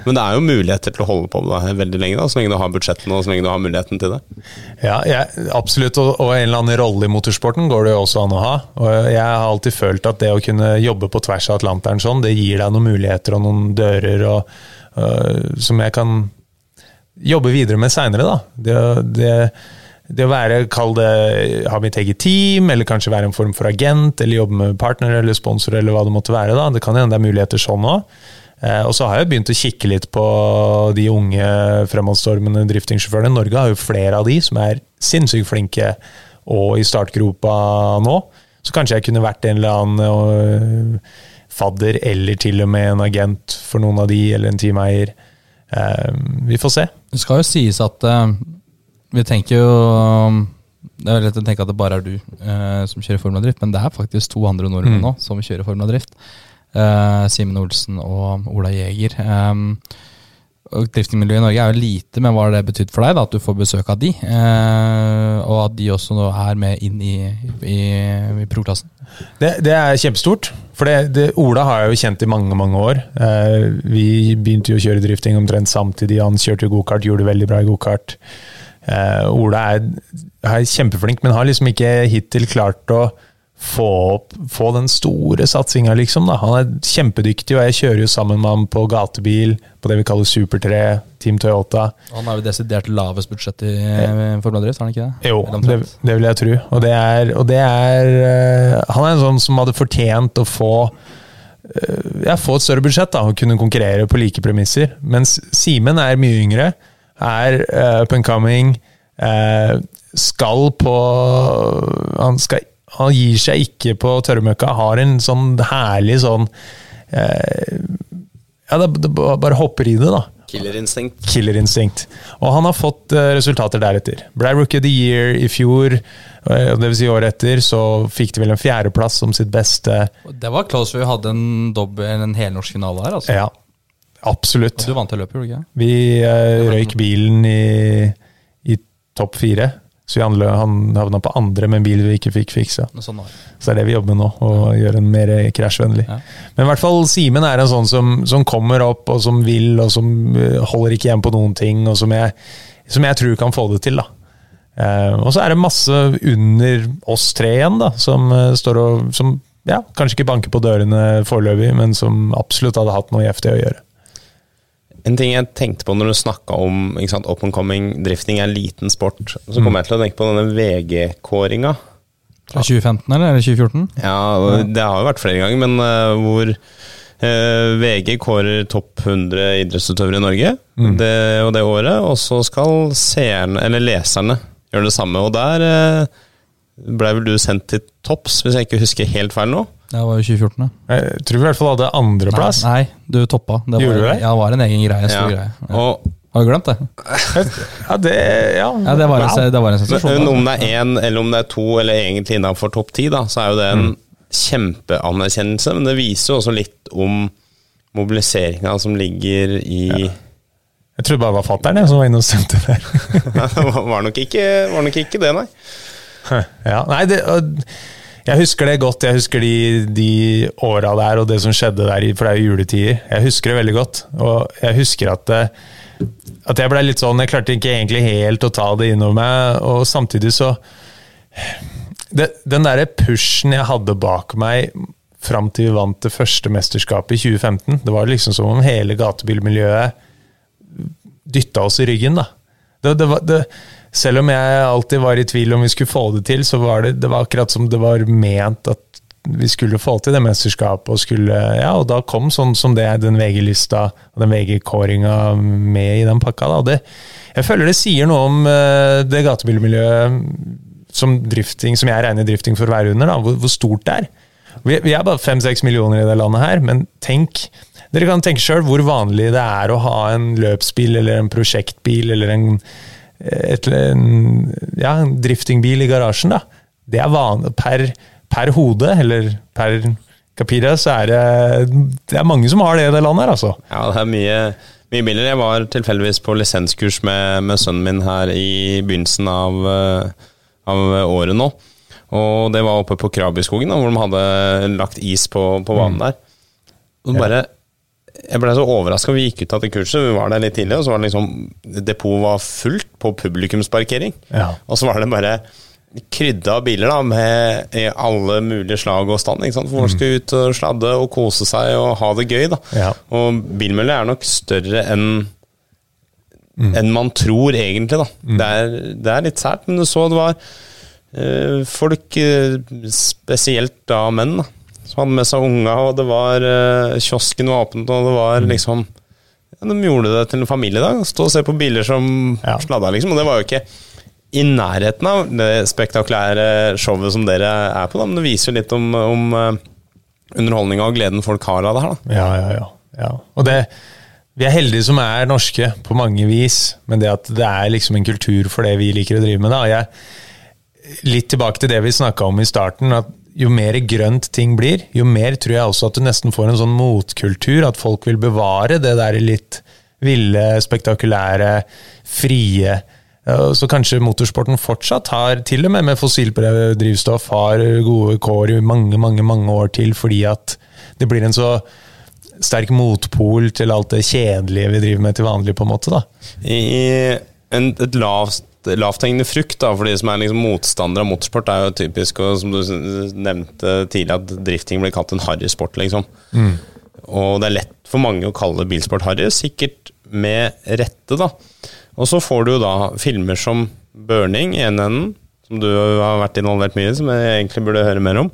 men det er jo muligheter til å holde på med det veldig lenge, da, så lenge du har budsjettene og så lenge du har muligheten til det. Ja, jeg, absolutt, og, og, en eller annen rolle i motorsporten går det jo også an å ha. Og jeg har alltid følt at det å kunne jobbe på tvers av Atlanteren sånn, det gir deg noen muligheter og noen dører og, uh, som jeg kan jobbe videre med seinere, da. Det, det, det, å være, kall det, ha mitt eget team, eller kanskje være en form for agent, eller jobbe med partner eller sponsor, eller hva det måtte være. da. Det kan hende det er muligheter sånn òg. Eh, og så har jeg begynt å kikke litt på de unge fremadstormende driftingsjåførene. Norge har jo flere av de som er sinnssykt flinke og i startgropa nå. Så kanskje jeg kunne vært en eller annen uh, fadder, eller til og med en agent for noen av de, eller en teameier. Uh, vi får se. Det skal jo sies at vi tenker jo Det er lett å tenke at det bare er du som kjører Formel Drift, men det er faktisk to andre nordmenn mm. nå som kjører Formel Drift. Uh, Simen Olsen og Ola Jæger. Um, Driftingmiljøet i Norge er jo lite, men hva har det betydd for deg da, at du får besøk av de? Uh, og at de også nå er med inn i, i, i pro-klassen? Det, det, er kjempestort. For det, det, Ola har jeg jo kjent i mange mange år. Uh, vi begynte jo å kjøre drifting omtrent samtidig. Han kjørte gokart, gjorde det veldig bra i gokart. Ola er, er, kjempeflink, men har liksom ikke hittil klart å få, opp, få den store satsinga, liksom. Da. Han er kjempedyktig, og jeg kjører jo sammen med ham på gatebil, på det vi kaller Super 3, Team Toyota. Han har jo desidert lavest budsjett i eh, Formel Drift, har han ikke det? Jo, det, det, vil jeg tro. Og det er, og det er uh, Han er en sånn som hadde fortjent å få uh, ja, få et større budsjett da, og kunne konkurrere på like premisser. Mens Simen er mye yngre, er uh, up and coming, skal på Han skal han gir seg ikke på tørrmøkka. Har en sånn herlig sånn eh, Ja, det, det, bare hopper i det, da. Killerinstinkt. Killerinstinkt. Og han har fått eh, resultater deretter. Ble Rookie of the Year i fjor, uh, dvs. Si året etter, så fikk de vel en fjerdeplass som sitt beste. Det var close vi hadde en, dobbel, en helnorsk finale her, altså. Ja, absolutt. Og du vant til løpet, gjorde du ikke? Vi eh, røyk bilen i, i topp fire. Så han, han havna på andre med en bil vi ikke fikk fiksa. Sånn så det er det vi jobber med nå, å ja. gjøre den mer krasjvennlig. Ja. Men i hvert fall Simen er en sånn som, som, kommer opp, og som vil, og som eh, holder ikke igjen på noen ting, og som jeg, som jeg tror kan få det til. da. Eh, og så er det masse under oss tre igjen, da, som uh, står og som ja, kanskje ikke banker på dørene foreløpig, men som absolutt hadde hatt noe i FD å gjøre. En ting jeg tenkte på når du snakka om ikke sant, open coming drifting er en liten sport, så Mm. kom jeg til å tenke på denne VG-kåringa. Fra 2015 eller, eller 2014? Ja, det har jo vært flere ganger, men uh, hvor uh, VG kårer topp 100 idrettsutøvere i Norge Mm. det, og det året, og så skal seerne, eller leserne, gjøre det samme. Og der uh, blei vel du sendt til topps, hvis jeg ikke husker helt feil nå? Det var jo 2014, ja. Jeg tror vi i hvert fall hadde andreplass. Nei, nei, du toppa. Det Gjorde du det? Ja, det var en egen greie. En stor Ja. greie. Ja. Og Har du glemt det? Ja, det, ja. Ja, det var en, det var en sensasjon. Men om det er én, eller om det er to, eller egentlig innafor topp ti, så er jo det en kjempeanerkjennelse. Men det viser jo også litt om mobiliseringa som ligger i Jeg trodde bare det var fatter'n som var inne og stemte der. Det var nok ikke, var nok ikke det, nei. ja, nei, det, jeg husker det godt. Jeg husker de, de åra der og det som skjedde der, for det er jo juletider. Jeg husker det veldig godt. Og jeg husker at, at jeg ble litt sånn Jeg klarte ikke egentlig helt å ta det innover meg, og samtidig så det, Den derre pushen jeg hadde bak meg fram til vi vant det første mesterskapet i 2015, det var liksom som om hele gatebilmiljøet dytta oss i ryggen, da. Det, det var, det, selv om jeg alltid var i tvil om vi skulle få det til, så var det, det var akkurat som det var ment at vi skulle få til det mesterskapet. Og, skulle, ja, og da kom sånn som det, den VG-lista og den VG-kåringa med i den pakka. Da. Det, jeg føler det sier noe om eh, det gatebilmiljøet som, drifting, som jeg regner drifting for å være under, da, hvor, hvor stort det er. Vi, vi er bare fem-seks millioner i det landet her, men tenk dere kan tenke sjøl hvor vanlig det er å ha en løpsbil eller en prosjektbil eller en, et, en, ja, en driftingbil i garasjen. da. Det er vanlig per, per hode, eller per capita, så er det, det er mange som har det i det landet her, altså. Ja, det er mye, mye biler. Jeg var tilfeldigvis på lisenskurs med, med sønnen min her i begynnelsen av, eh, av året nå. Og det var oppe på Krabyskogen, hvor de hadde lagt is på, på banen der. Og bare, jeg ble så overraska. Vi gikk ut av det kurset, vi var der litt tidlig, og så var det liksom Depotet var fullt på publikumsparkering. Ja. Og så var det bare krydda biler da, med alle mulige slag og stand. Ikke sant? For folk skal ut og sladde og kose seg og ha det gøy. da. Ja. Og bilmiljøet er nok større enn enn man tror, egentlig. da. Det, er, det er litt sært, men du så det var øh, folk, eh, spesielt da menn, da, som hadde med seg unga, og det var uh, kiosken var åpen, og det var liksom ja, De gjorde det til en familiedag. Stå og se på biler som Ja. sladda, liksom. Og det var jo ikke i nærheten av det spektakulære showet som dere er på, da, men det viser jo litt om, om uh, underholdninga og gleden folk har av det her. da. Ja, ja, ja. ja. Og det, vi er heldige som er norske på mange vis, men det at det er liksom en kultur for det vi liker å drive med. da. Jeg, litt tilbake til det vi snakka om i starten, at jo mer grønt ting blir, jo mer tror jeg også at du nesten får en sånn motkultur, at folk vil bevare det der litt ville, spektakulære, frie. Så kanskje motorsporten fortsatt har, til og med med fossilbrevdrivstoff, har gode kår i mange, mange, mange år til, fordi at det blir en så sterk motpol til alt det kjedelige vi driver med til vanlig, på en måte. da. I en, et lavt lavthengende frukt da, for de som er liksom motstandere av motorsport, er jo typisk, og som du nevnte tidligere, at drifting blir kalt en harry sport, liksom. Og det er lett for mange å kalle bilsport harry, sikkert med rette, da. Og så får du jo da filmer som Burning i ene enden, som du har vært involvert mye i, som jeg egentlig burde høre mer om.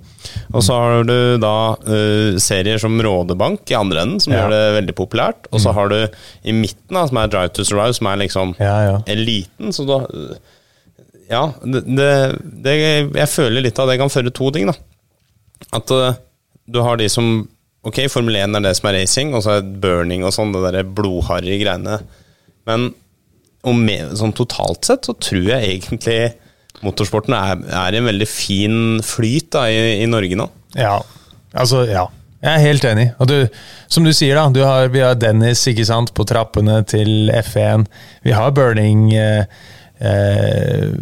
Og så har du da uh, serier som Rådebank i andre enden, som Ja. gjør det veldig populært. Og så har du i midten, da, som er Drive to Survive, som er liksom Ja, ja. eliten. Så da Ja, det, det, det Jeg føler litt av det kan føre to ting, da. At uh, du har de som Ok, Formel 1 er det som er racing, og så er burning og sånn, det derre blodharry greiene. Men og med, sånn totalt sett så tror jeg egentlig motorsporten er, er en veldig fin flyt da, i, i Norge nå. Ja, altså, ja. Jeg er helt enig. Og du, som du sier, da, du har, vi har Dennis ikke sant, på trappene til F1. Vi har Burning eh, eh,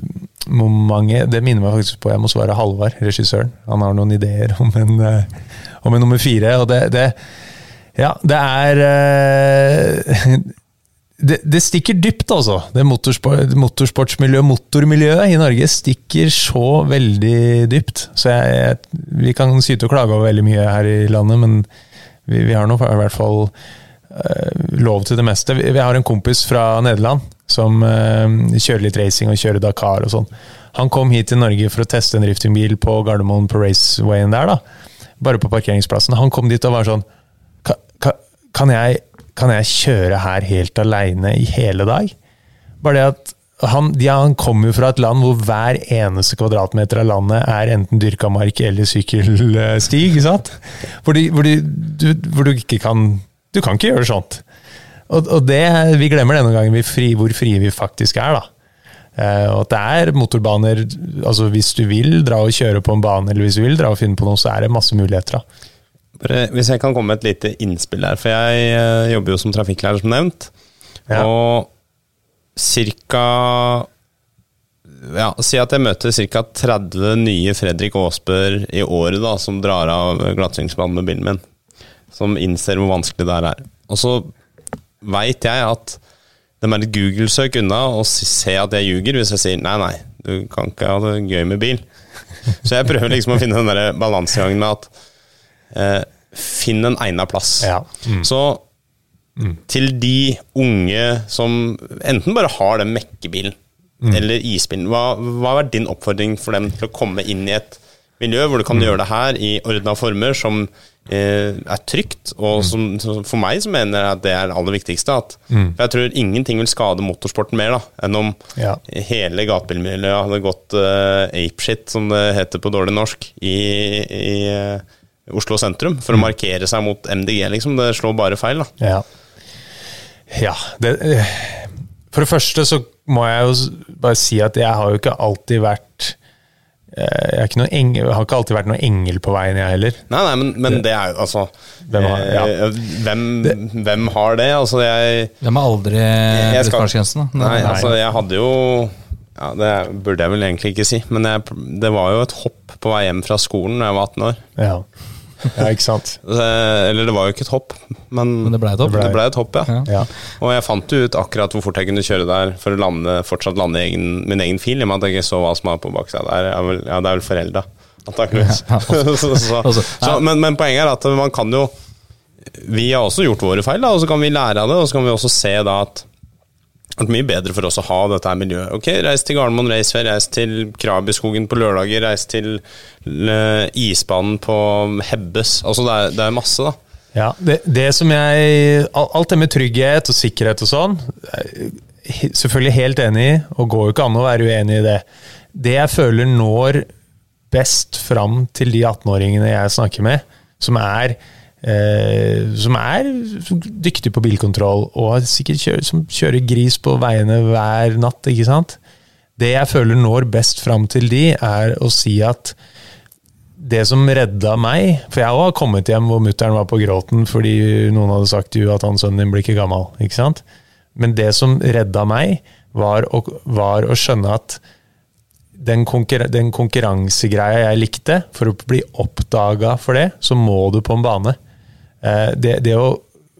mange, Det minner meg faktisk på Jeg må svare Halvard, regissøren. Han har noen ideer om en, eh, om en nummer fire. Og det, det Ja, det er eh, det, det stikker dypt, altså. Det motorsport, motorsportsmiljøet, motormiljøet i Norge stikker så veldig dypt. Så jeg, jeg, vi kan syte og klage over veldig mye her i landet, men vi, vi har nå i hvert fall uh, lov til det meste. Vi, vi, har en kompis fra Nederland som uh, kjører litt racing og kjører Dakar og sånn. Han kom hit til Norge for å teste en driftingbil på Gardermoen på racewayen der, da. Bare på parkeringsplassen. Han kom dit og var sånn Kan jeg kan jeg kjøre her helt aleine i hele dag? Bare det at han, ja, han kommer jo fra et land hvor hver eneste kvadratmeter av landet er enten dyrka mark eller sykkelstig. ikke sant? Hvor, de, hvor, de, du, hvor, du, ikke kan Du kan ikke gjøre sånt. Og, og det, vi glemmer det noen ganger fri, hvor frie vi faktisk er. da. Eh, og at det er motorbaner altså Hvis du vil dra og kjøre på en bane, eller hvis du vil dra og finne på noe, så er det masse muligheter. da. Hvis jeg kan komme med et lite innspill der, for jeg uh, jobber jo som trafikklærer, som nevnt. Ja. Og cirka ja, Si at jeg møter ca. 30 nye Fredrik Aasbør i året da, som drar av glattsingsbanen med bilen min. Som innser hvor vanskelig det er. Og så veit jeg at det er et Google-søk unna å se at jeg ljuger hvis jeg sier nei, nei, du kan ikke ha det gøy med bil. Så jeg prøver liksom å finne den balansegangen med at eh, finn en egna plass. Ja. Mm. Så mm. til de unge som enten bare har den mekkebilen mm. eller isbilen, hva, hva er din oppfordring for dem til å komme inn i et miljø hvor du kan mm. gjøre det her i ordna former, som eh, er trygt, og mm. som, for meg så mener jeg at det er det aller viktigste. At, mm. For jeg tror ingenting vil skade motorsporten mer da, enn om ja. hele gatebilmiljøet hadde gått eh, apeshit, som det heter på dårlig norsk, i, i uh, Oslo sentrum for å mm. markere seg mot MDG, liksom. Det slår bare feil, da. Ja. ja det, eh, for det første så må jeg jo bare si at jeg har jo ikke alltid vært eh, jeg, ikke engel, har ikke alltid vært noen engel på veien, jeg heller. Nei, nei, men, men det er jo altså Hvem har, ja. hvem, det, hvem har det? Altså, jeg Hvem har aldri brutt fartsgrensen? Nei, nei, altså, jeg hadde jo ja, Det burde jeg vel egentlig ikke si, men jeg, det var jo et hopp på vei hjem fra skolen da jeg var 18 år. Ja. Ja, ikke sant? Eller det var jo ikke et hopp, men, men det ble et hopp. Det ble et hopp, ja. ja. Og jeg fant jo ut akkurat hvor fort jeg kunne kjøre der for å lande, fortsatt lande egen, min egen fil, i og med at jeg ikke så hva som var på baksida der. Ja, det er vel forelda, antakeligvis. men, men, poenget er at man kan jo Vi har også gjort våre feil, da, og så kan vi lære av det, og så kan vi også se da at vært mye bedre for oss å ha dette miljøet. Ok, Reis til Gardermoen Racefair, reis til Krabyskogen på lørdager, reis til uh, isbanen på Hebbes. Altså, det er, det er masse, da. Ja, det, det, som jeg Alt det med trygghet og sikkerhet og sånn, selvfølgelig helt enig i, og går jo ikke an å være uenig i det. Det jeg føler når best fram til de 18-åringene jeg snakker med, som er eh, som er dyktig på bilkontroll, og sikkert kjører, som kjører gris på veiene hver natt. ikke sant? Det jeg føler når best fram til de, er å si at det som redda meg For jeg har kommet hjem hvor mutter'n var på gråten fordi noen hadde sagt jo at han sønnen din blir ikke gammel. ikke sant? Men det som redda meg, var å, var å skjønne at den, konkurra den konkurransegreia jeg likte, for å bli oppdaga for det, så må du på en bane. Eh, det, det, å,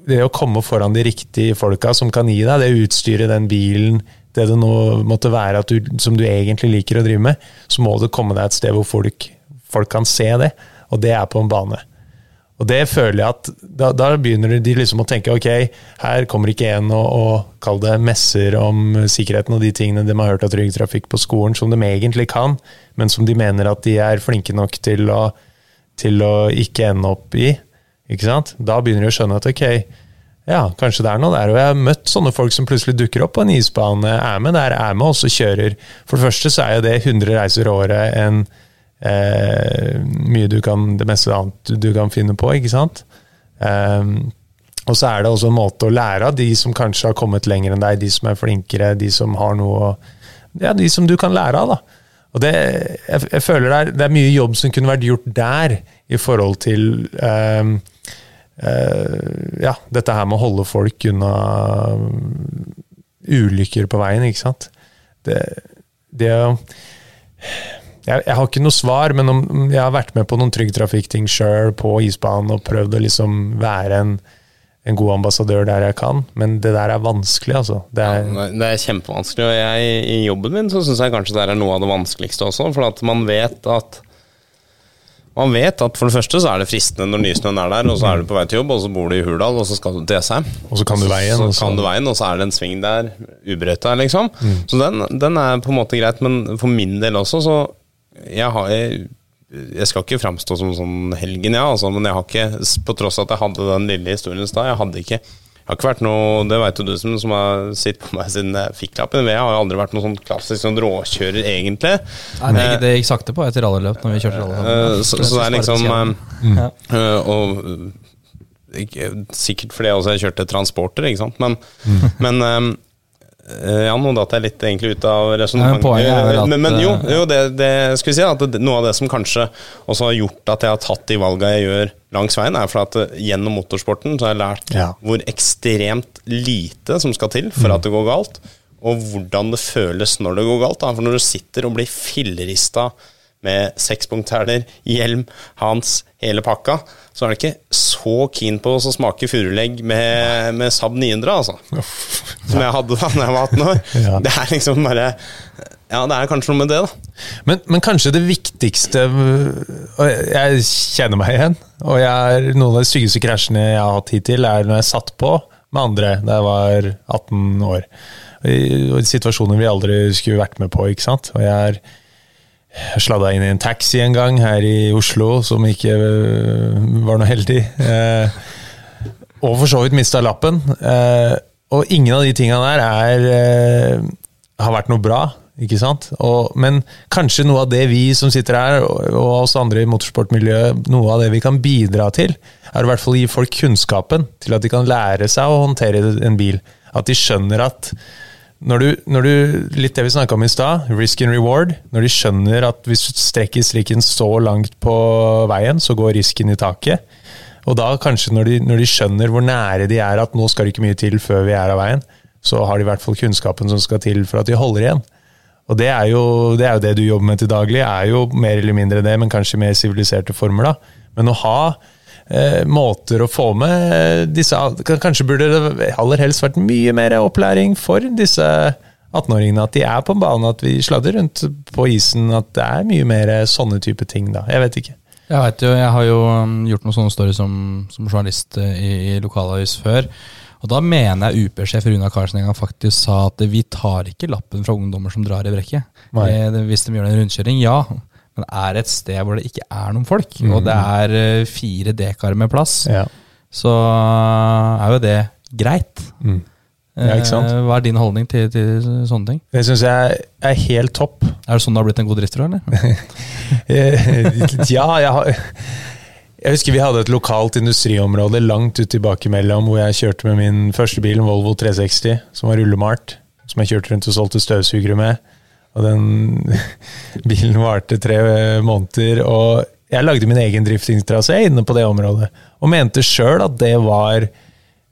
det, å, komme foran de riktige folka som kan gi deg det utstyret, den bilen, det det nå måtte være du, som du egentlig liker å drive med, så må du komme deg et sted hvor folk, folk kan se det, og det er på en bane. Og det føler jeg at da, da, begynner de liksom å tenke ok, her kommer ikke en og, og kall det messer om sikkerheten og de tingene de har hørt av Trygg Trafikk på skolen, som de egentlig kan, men som de mener at de er flinke nok til å, til å ikke ende opp i. Ikke sant? Da begynner de å skjønne at ok, ja, kanskje det er noe der. Og jeg har møtt sånne folk som plutselig dukker opp på en isbane, er med der, er med, og så kjører. For det første så er jo det 100 reiser året enn eh, mye du kan, det meste annet du kan finne på, ikke sant. Um, og så er det også en måte å lære av de som kanskje har kommet lenger enn deg, de som er flinkere, de som har noe Ja, de som du kan lære av, da. Og det, jeg, jeg føler det er, det er, mye jobb som kunne vært gjort der, i forhold til um, ja, dette her med å holde folk unna ulykker på veien, ikke sant. Det, det jeg, jeg, har ikke noe svar, men om, jeg har vært med på noen Trygg Trafikk-ting sjøl på isbanen og prøvd å liksom være en en god ambassadør der jeg kan, men det der er vanskelig, altså. Det er, ja, Det er kjempevanskelig, og jeg, i jobben min så syns jeg kanskje det er noe av det vanskeligste også. For at man vet at man vet at for det første så er det fristende når nysnøen er der, og så er du på vei til jobb, og så bor du i Hurdal, og så skal du til Esheim. og så kan du veien. Så så- kan du veien, og så er det en sving der, ubrøyta, liksom. Så den, den er på en måte greit, men for min del også, så jeg har jeg, jeg skal ikke framstå som sånn helgen, ja, altså, men jeg har ikke, på tross av at jeg hadde den lille historien i stad, jeg hadde ikke jeg har ikke vært noe, Det vet jo du som, som har sittet på meg siden jeg fikk lappen. men Jeg har jo aldri vært noen sånn klassisk sånn råkjører, egentlig. Nei, det, det gikk sakte på etter rallyløp når vi kjørte rally. Eh, så, så det er liksom mm. eh, eh, Og eh, ikke, Sikkert fordi jeg også kjørte transporter, ikke sant. Men, men eh, eh, ja, nå datt jeg litt egentlig ut av resonnementet. men men, jo, eh, jo det, det skal vi si at noe av det som kanskje også har gjort at jeg har tatt de valga jeg gjør langs veien, er for at eh, gjennom motorsporten så har jeg lært Ja. hvor ekstremt lite som skal til for at det går galt, og hvordan det føles når det går galt. Da. For når du sitter og blir fillerista med sekspunkthæler, hjelm, hans, hele pakka, så er du ikke så keen på å smake furulegg med, med Saab 900, altså. Som jeg hadde da jeg var 18 år. Ja. Det er liksom bare Ja, det er kanskje noe med det, da. Men, men kanskje det viktigste Og jeg kjenner meg igjen. Og er, noen av de styggeste krasjene jeg har hatt hittil, er når jeg satt på med andre da jeg var 18 år. I, og i situasjoner vi aldri skulle vært med på. ikke sant? Og jeg er sladda inn i en taxi en gang her i Oslo, som ikke øh, var noe heldig. Eh, og for så vidt mista lappen. Eh, og ingen av de tinga der er, eh, har vært noe bra. Ikke sant? Og, men kanskje noe av det vi som sitter her, og, og oss andre i motorsportmiljøet, noe av det vi kan bidra til, er i hvert fall gi folk kunnskapen til at de kan lære seg å håndtere en bil. At de skjønner at når du, når du, litt det vi snakka om i stad, risk and reward. Når de skjønner at hvis du strekker strikken så langt på veien, så går risken i taket. Og da kanskje når de, når de skjønner hvor nære de er at nå skal det ikke mye til før vi er av veien, så har de i hvert fall kunnskapen som skal til for at de holder igjen. Og det er jo det, er jo det du jobber med til daglig, er jo mer eller mindre det, men kanskje mer siviliserte former. da. Men å ha måter å få med disse Kanskje burde det aller helst vært mye mer opplæring for disse 18-åringene. At de er på banen, at vi sladrer rundt på isen. At det er mye mer sånne type ting, da. Jeg vet ikke. Jeg vet jo, jeg har jo um, gjort noen sånne stories som, som journalist eh, i, i lokalavis før. Og da mener jeg UP-sjef Runa Karlsen en gang faktisk sa at vi tar ikke lappen fra ungdommer som drar i brekket. Eh, Hvis de gjør en rundkjøring, ja. Men er et sted hvor det ikke er noen folk, og det er eh, fire dekar med plass, Ja. så er jo det greit. Mm. Ja? Eh, Hva er din holdning til, til sånne ting? Det syns jeg er helt topp. Er det sånn du har blitt en god drifter, eller? Eh, ja, jeg har Jeg husker vi hadde et lokalt industriområde langt ut tilbake mellom hvor jeg kjørte med min første bil, en Volvo 360, som var rullemalt. Som jeg kjørte rundt og solgte støvsugere med. Og den bilen varte tre måneder. Og jeg lagde min egen driftingstrasé inne på det området. Og mente sjøl at det var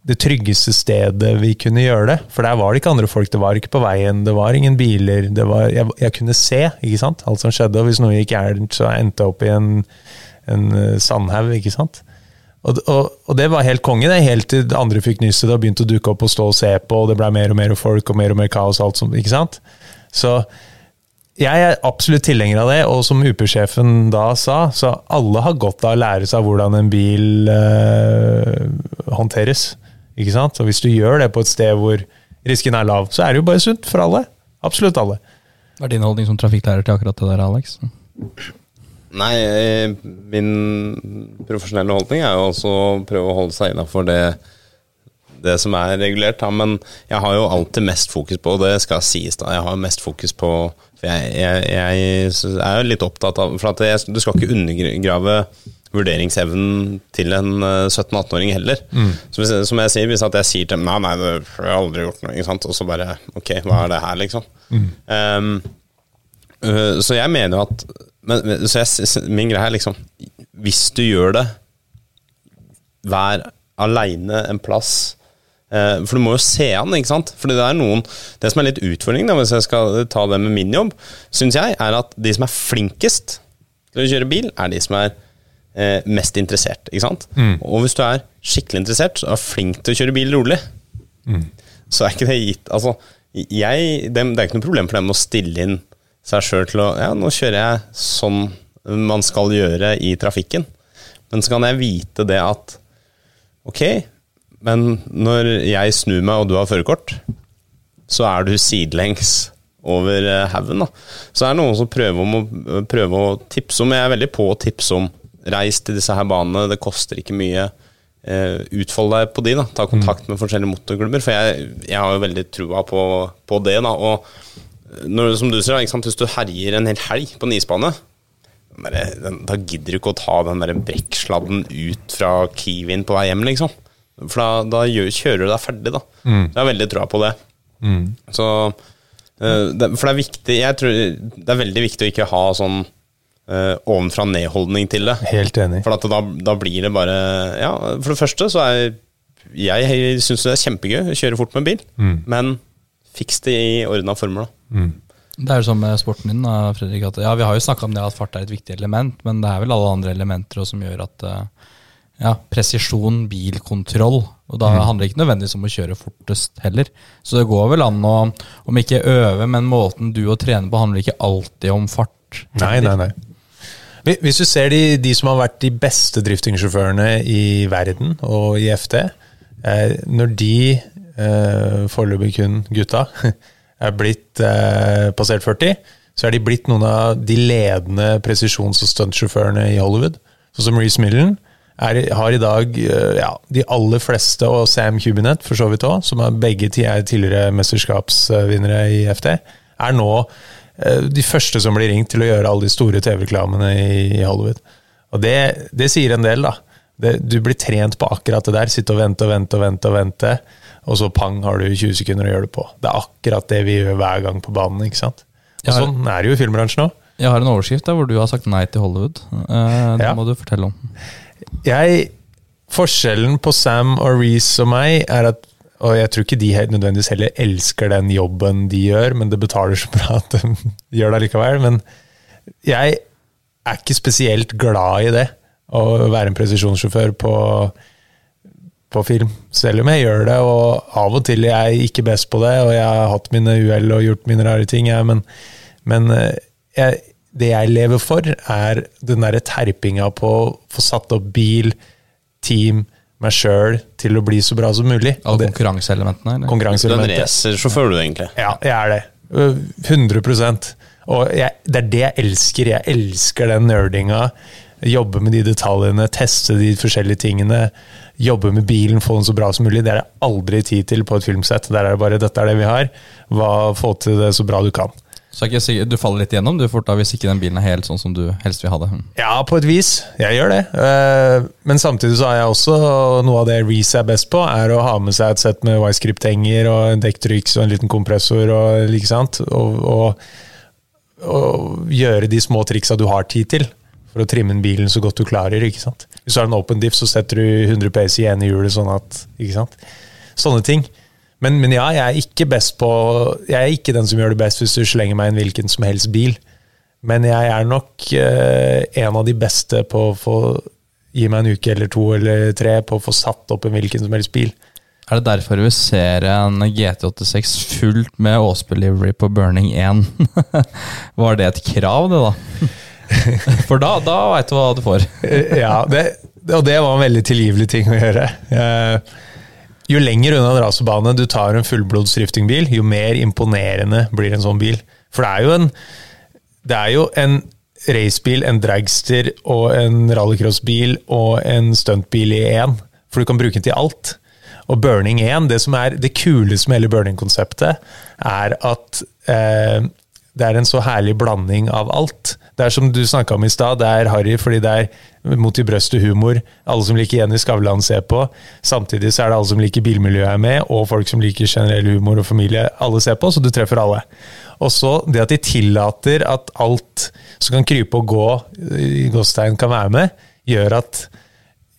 det tryggeste stedet vi kunne gjøre det. For der var det ikke andre folk, det var ikke på veien, det var ingen biler. Var, jeg, jeg kunne se ikke sant? alt som skjedde, og hvis noe gikk gærent, så endte jeg opp i en, en eh, sandhaug. ikke sant? Og, og, og det var helt konge, det, helt til andre fikk nyss det og begynte å dukke opp og stå og se på, og det ble mer og mer folk og mer og mer kaos. alt som, ikke sant? Så jeg er absolutt tilhenger av det, og som UP-sjefen da sa, så alle har godt av å lære seg hvordan en bil eh, håndteres. Ikke sant? Og hvis du gjør det på et sted hvor risken er lav, så er det jo bare sunt for alle. Absolutt alle. Hva er din holdning som trafikklærer til akkurat det der, Alex? Nei, eh, min profesjonelle holdning er jo også å prøve å holde seg innafor det, det som er regulert. Da. Men jeg har jo alltid mest fokus på, og det skal sies, da, jeg har mest fokus på For jeg, jeg, jeg er jo litt opptatt av For jeg, du skal ikke undergrave vurderingsevnen til en eh, 17-18-åring heller. Så hvis, som jeg sier, hvis jeg sier til dem Nei, nei, det har jeg aldri gjort noe, ikke sant? og så bare Ok, hva er det her, liksom? Um, øh, så jeg mener jo at men, men- så jeg, Min greie er liksom Hvis du gjør det, vær aleine en plass. Eh, For du må jo se an, ikke sant? For det er noen Det som er litt utfordringen, da, hvis jeg skal ta det med min jobb, syns jeg, er at de som er flinkest til å kjøre bil, er de som er eh, mest interessert. ikke sant? Og hvis du er skikkelig interessert og er flink til å kjøre bil rolig, så er ikke det gitt Altså, jeg, det, det er ikke noe problem for dem å stille inn seg sjøl til å Ja, nå kjører jeg sånn man skal gjøre i trafikken. Men så kan jeg vite det at Ok, men når jeg snur meg og du har førerkort, så er du sidelengs over eh, haugen. Så er det noen som prøver, om å, prøver å tipse om Jeg er veldig på å tipse om reis til disse her banene, det koster ikke mye. Eh, utfold deg på de, da. Ta kontakt med forskjellige motorklubber. For jeg, jeg har jo veldig trua på, på det. da, og når, som du sier? Hvis du herjer en hel helg på en isbane, da gidder du ikke å ta den der brekksladden ut fra Kiwien på vei hjem, liksom. For da, da gjør, kjører du deg ferdig, da. Jeg har veldig troa på det. Så eh, det, For det er viktig Jeg tror det er veldig viktig å ikke ha sånn uh, ovenfra-ned-holdning til det. Helt enig. For at da, da blir det bare Ja, for det første så er jeg Jeg syns det er kjempegøy å kjøre fort med bil, men fiks det i ordna former, da. Det er jo sånn med sporten din, da, Fredrik. At, ja, vi har jo snakka om det at fart er et viktig element, men det er vel alle andre elementer som gjør at eh, ja, presisjon, bilkontroll. Og da handler det ikke nødvendigvis om å kjøre fortest heller. Så det går vel an å, om ikke øve, men måten du å trene på handler ikke alltid om fart. Nei, nei, nei. Hvis du ser de, de som har vært de beste driftingsjåførene i verden og i FT, eh, når de, eh, foreløpig kun gutta, er blitt eh, passert 40, så er de blitt noen av de ledende presisjons- og stuntsjåførene i Hollywood. Sånn som Reece Millen er, har i dag eh, ja, de aller fleste, og Sam Cubinet for så vidt òg, som er begge er tidligere mesterskapsvinnere i FT, er nå eh, de første som blir ringt til å gjøre alle de store TV-reklamene i, i Hollywood. Og det, det sier en del, da. Det, du blir trent på akkurat det der. Sitte og vente og vente og vente, og vente, og så pang, har du 20 sekunder å gjøre det på. Det er akkurat det vi gjør hver gang på banen. ikke sant? Og har, sånn er det jo i filmbransjen òg. Jeg har en overskrift der hvor du har sagt nei til Hollywood. Eh, det Ja. må du fortelle om. Jeg, forskjellen på Sam og Reece og meg er at og jeg tror ikke de nødvendigvis heller elsker den jobben de gjør, men det betaler så bra at de gjør det likevel. Men jeg er ikke spesielt glad i det, å være en presisjonssjåfør på, på film. Selv om jeg gjør det, og av og til er jeg ikke best på det, og jeg har hatt mine uhell og gjort mine rare ting, jeg, men, men eh, jeg, det jeg lever for, er den derre terpinga på å få satt opp bil, team, meg sjøl til å bli så bra som mulig. Alle konkurranseelementene? eller? Er konkurranseelementet. racersjåfør, du, egentlig. Ja, jeg er det. Øh, 100 Og jeg, det er det jeg elsker. Jeg elsker den nerdinga. Jobbe med de detaljene, teste de forskjellige tingene. Jobbe med bilen, få den så bra som mulig. Det er det aldri tid til på et filmsett. Der er det bare 'dette er det vi har'. Hva, få til det så bra du kan. Så er ikke sikkert, du faller litt igjennom du fort da, hvis ikke den bilen er helt sånn som du helst vil ha det. Ja, på et vis. Jeg gjør det. Eh, Men samtidig så har jeg også noe av det Reece er best på, er å ha med seg et sett med Y-script-henger og en dekktryks og en liten kompressor og ikke sant. Og, og, og gjøre de små triksa du har tid til for å trimme bilen så godt du klarer. ikke sant? Hvis du har en open diff, så setter du 100 PS i hjulet. sånn at, ikke sant? Sånne ting. Men, men ja, jeg er på Jeg er ikke den som gjør det best hvis du slenger meg en hvilken som helst bil. Men jeg er nok eh, en av de beste på å få Gi meg en uke eller to eller tre på å få satt opp en hvilken som helst bil. Er det derfor vi ser en GT86 fullt med Åsby Livery på Burning 1? Var det et krav, det, da? For da, da veit du hva du får. Ja, det, og det var en veldig tilgivelig ting å gjøre. Eh, jo lenger unna en racerbane du tar en fullblods driftingbil, jo mer imponerende blir en sånn bil. For det er jo en, det er jo en racebil, en dragster og en rallycrossbil og en stuntbil i én. For du kan bruke den til alt. Og Burning 1, det som er det kuleste med hele Burning-konseptet, er at eh, det er en så herlig blanding av alt. Det er som du snakka om i stad, det er harry fordi det er mot i brøstet-humor. Alle som liker Jenny Skavlan ser på. Samtidig så er det alle som liker bilmiljøet er med, og folk som liker generell humor og familie. Alle ser på, så du treffer alle. Og så det at de tillater at alt som kan krype og gå i gåstein kan være med, gjør at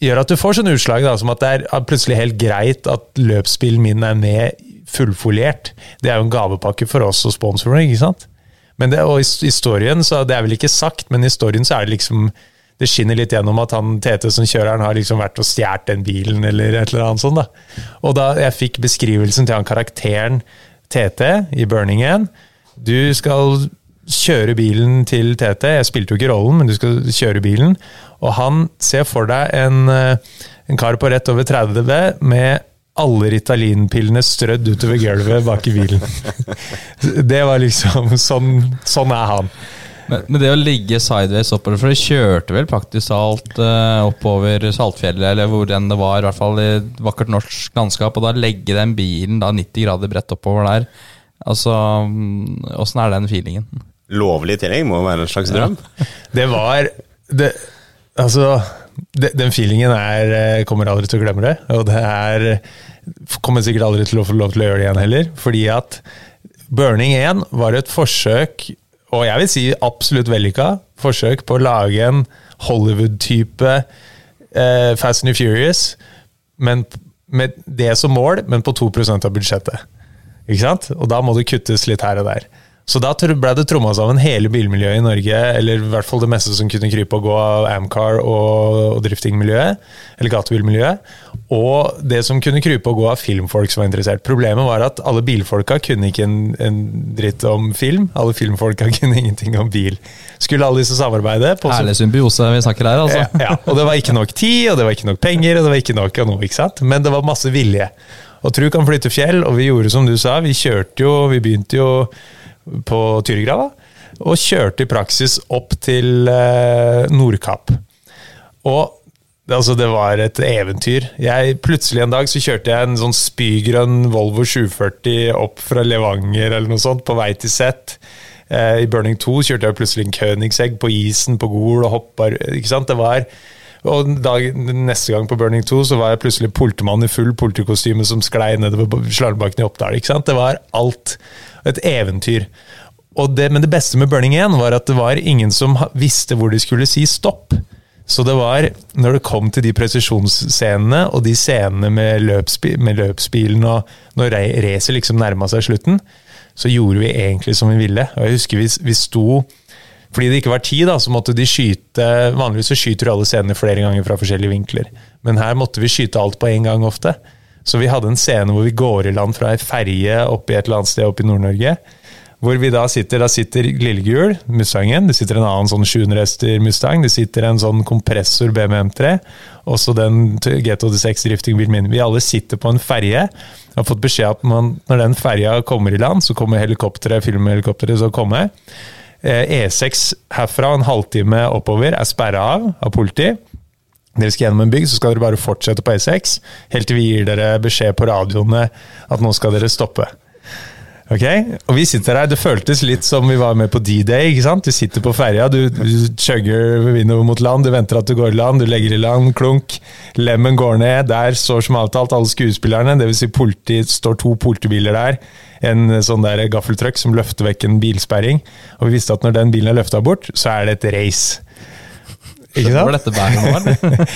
gjør at du får sånne utslag da, som at det er plutselig helt greit at løpsbilen min er med fullfoliert. Det er jo en gavepakke for oss og sponsorer, ikke sant? Men det, og historien, så det er vel ikke sagt, men i historien så er det liksom det skinner litt gjennom at han TT som kjører har liksom vært og stjålet den bilen, eller et eller annet sånt. da. Og da jeg fikk beskrivelsen til han karakteren TT i Burning 1 Du skal kjøre bilen til TT. Jeg spilte jo ikke rollen, men du skal kjøre bilen. Og han ser for deg en, eh, en kar på rett over 30 med alle Ritalin-pillene strødd utover gulvet bak i bilen. Det var liksom Sånn, sånn er han. Men, men det å ligge sideways oppover For det kjørte vel praktisk talt uh, oppover Saltfjellet, eller hvor enn det var, i hvert fall i vakkert norsk landskap, og da legge den bilen da 90 grader bredt oppover der Altså, mm, åssen er den feelingen? Lovlig i tillegg må jo være en slags drøm. Det var det, Altså, det, den feelingen er eh, Kommer aldri til å glemme det. Og det er Kommer sikkert aldri til å få lov til å gjøre det igjen heller. Fordi at Burning 1 var et forsøk, og jeg vil si absolutt vellykka, forsøk på å lage en Hollywood-type eh, Fast and Furious, men med det som mål, men på 2% av budsjettet. Ikke sant? Og da må det kuttes litt her og der. Så da ble det tromma sammen hele bilmiljøet i Norge, eller i hvert fall det meste som kunne krype og gå av Amcar og, driftingmiljøet, eller gatebilmiljøet, og det som kunne krype og gå av filmfolk som var interessert. Problemet var at alle bilfolka kunne ikke en, en dritt om film, alle filmfolka kunne ingenting om bil. Skulle alle disse samarbeide på Herlig symbiose vi snakker her, altså. ja, ja, og det var ikke nok tid, og det var ikke nok penger, og det var ikke nok av noe, ikke sant? Men det var masse vilje. Og tru kan flytte fjell, og vi gjorde som du sa, vi kjørte jo, vi begynte jo på Tyrgrava. og kjørte i praksis opp til eh, Nordkapp. Og altså, det var et eventyr. Jeg, plutselig en dag så kjørte jeg en sånn spygrønn Volvo 740 opp fra Levanger eller noe sånt, på vei til Sett. Eh, I Burning 2 kjørte jeg plutselig en Königsegg på isen på Gol og hoppa ikke sant? Det var og dag, neste gang på Burning 2 så var jeg plutselig politimann i full politikostyme som sklei nedover slalåmbakken i Oppdal. ikke sant? Det var alt. Et eventyr. Det, men det beste med Burning 1 var at det var ingen som visste hvor de skulle si stopp. Så det var, når det kom til de presisjonsscenene og de scenene med, løpsbi, med løpsbilen og når ra- racet liksom nærma seg slutten, så gjorde vi egentlig som vi ville. Og jeg husker vi, vi sto fordi det ikke var tid, da, så måtte de skyte Vanligvis så skyter du alle scenene flere ganger fra forskjellige vinkler. Men her måtte vi skyte alt på en gang ofte. Så vi hadde en scene hvor vi går i land fra ei ferje oppe i et eller annet sted oppe i Nord-Norge. Hvor vi da sitter Da sitter Lillegul, Mustangen, det sitter en annen sånn 700 hester Mustang, det sitter en sånn kompressor BMW M3, også den G86 driftingbilen min. Vi alle sitter på en ferje. Har fått beskjed om at når den ferja kommer i land, så kommer helikopteret, filmhelikopteret så kommer. komme. Eh, E6 herfra, en halvtime oppover, er sperra av av politi. Dere skal gjennom en bygg, så skal dere bare fortsette på E6, helt til vi gir dere beskjed på radioene at nå skal dere stoppe. Ok, Og vi sitter her, Det føltes litt som vi var med på D-Day. ikke sant? Du sitter på ferja, du, du chugger innover mot land, du venter at du går i land, du legger i land, klunk. Lemmen går ned, der står som avtalt alle skuespillerne. Dvs. Si politi, står to politibiler der. En sånn der gaffeltruck som løfter vekk en bilsperring. Og vi visste at når den bilen er løfta bort, så er det et race. Sant? Hvor dette bærer?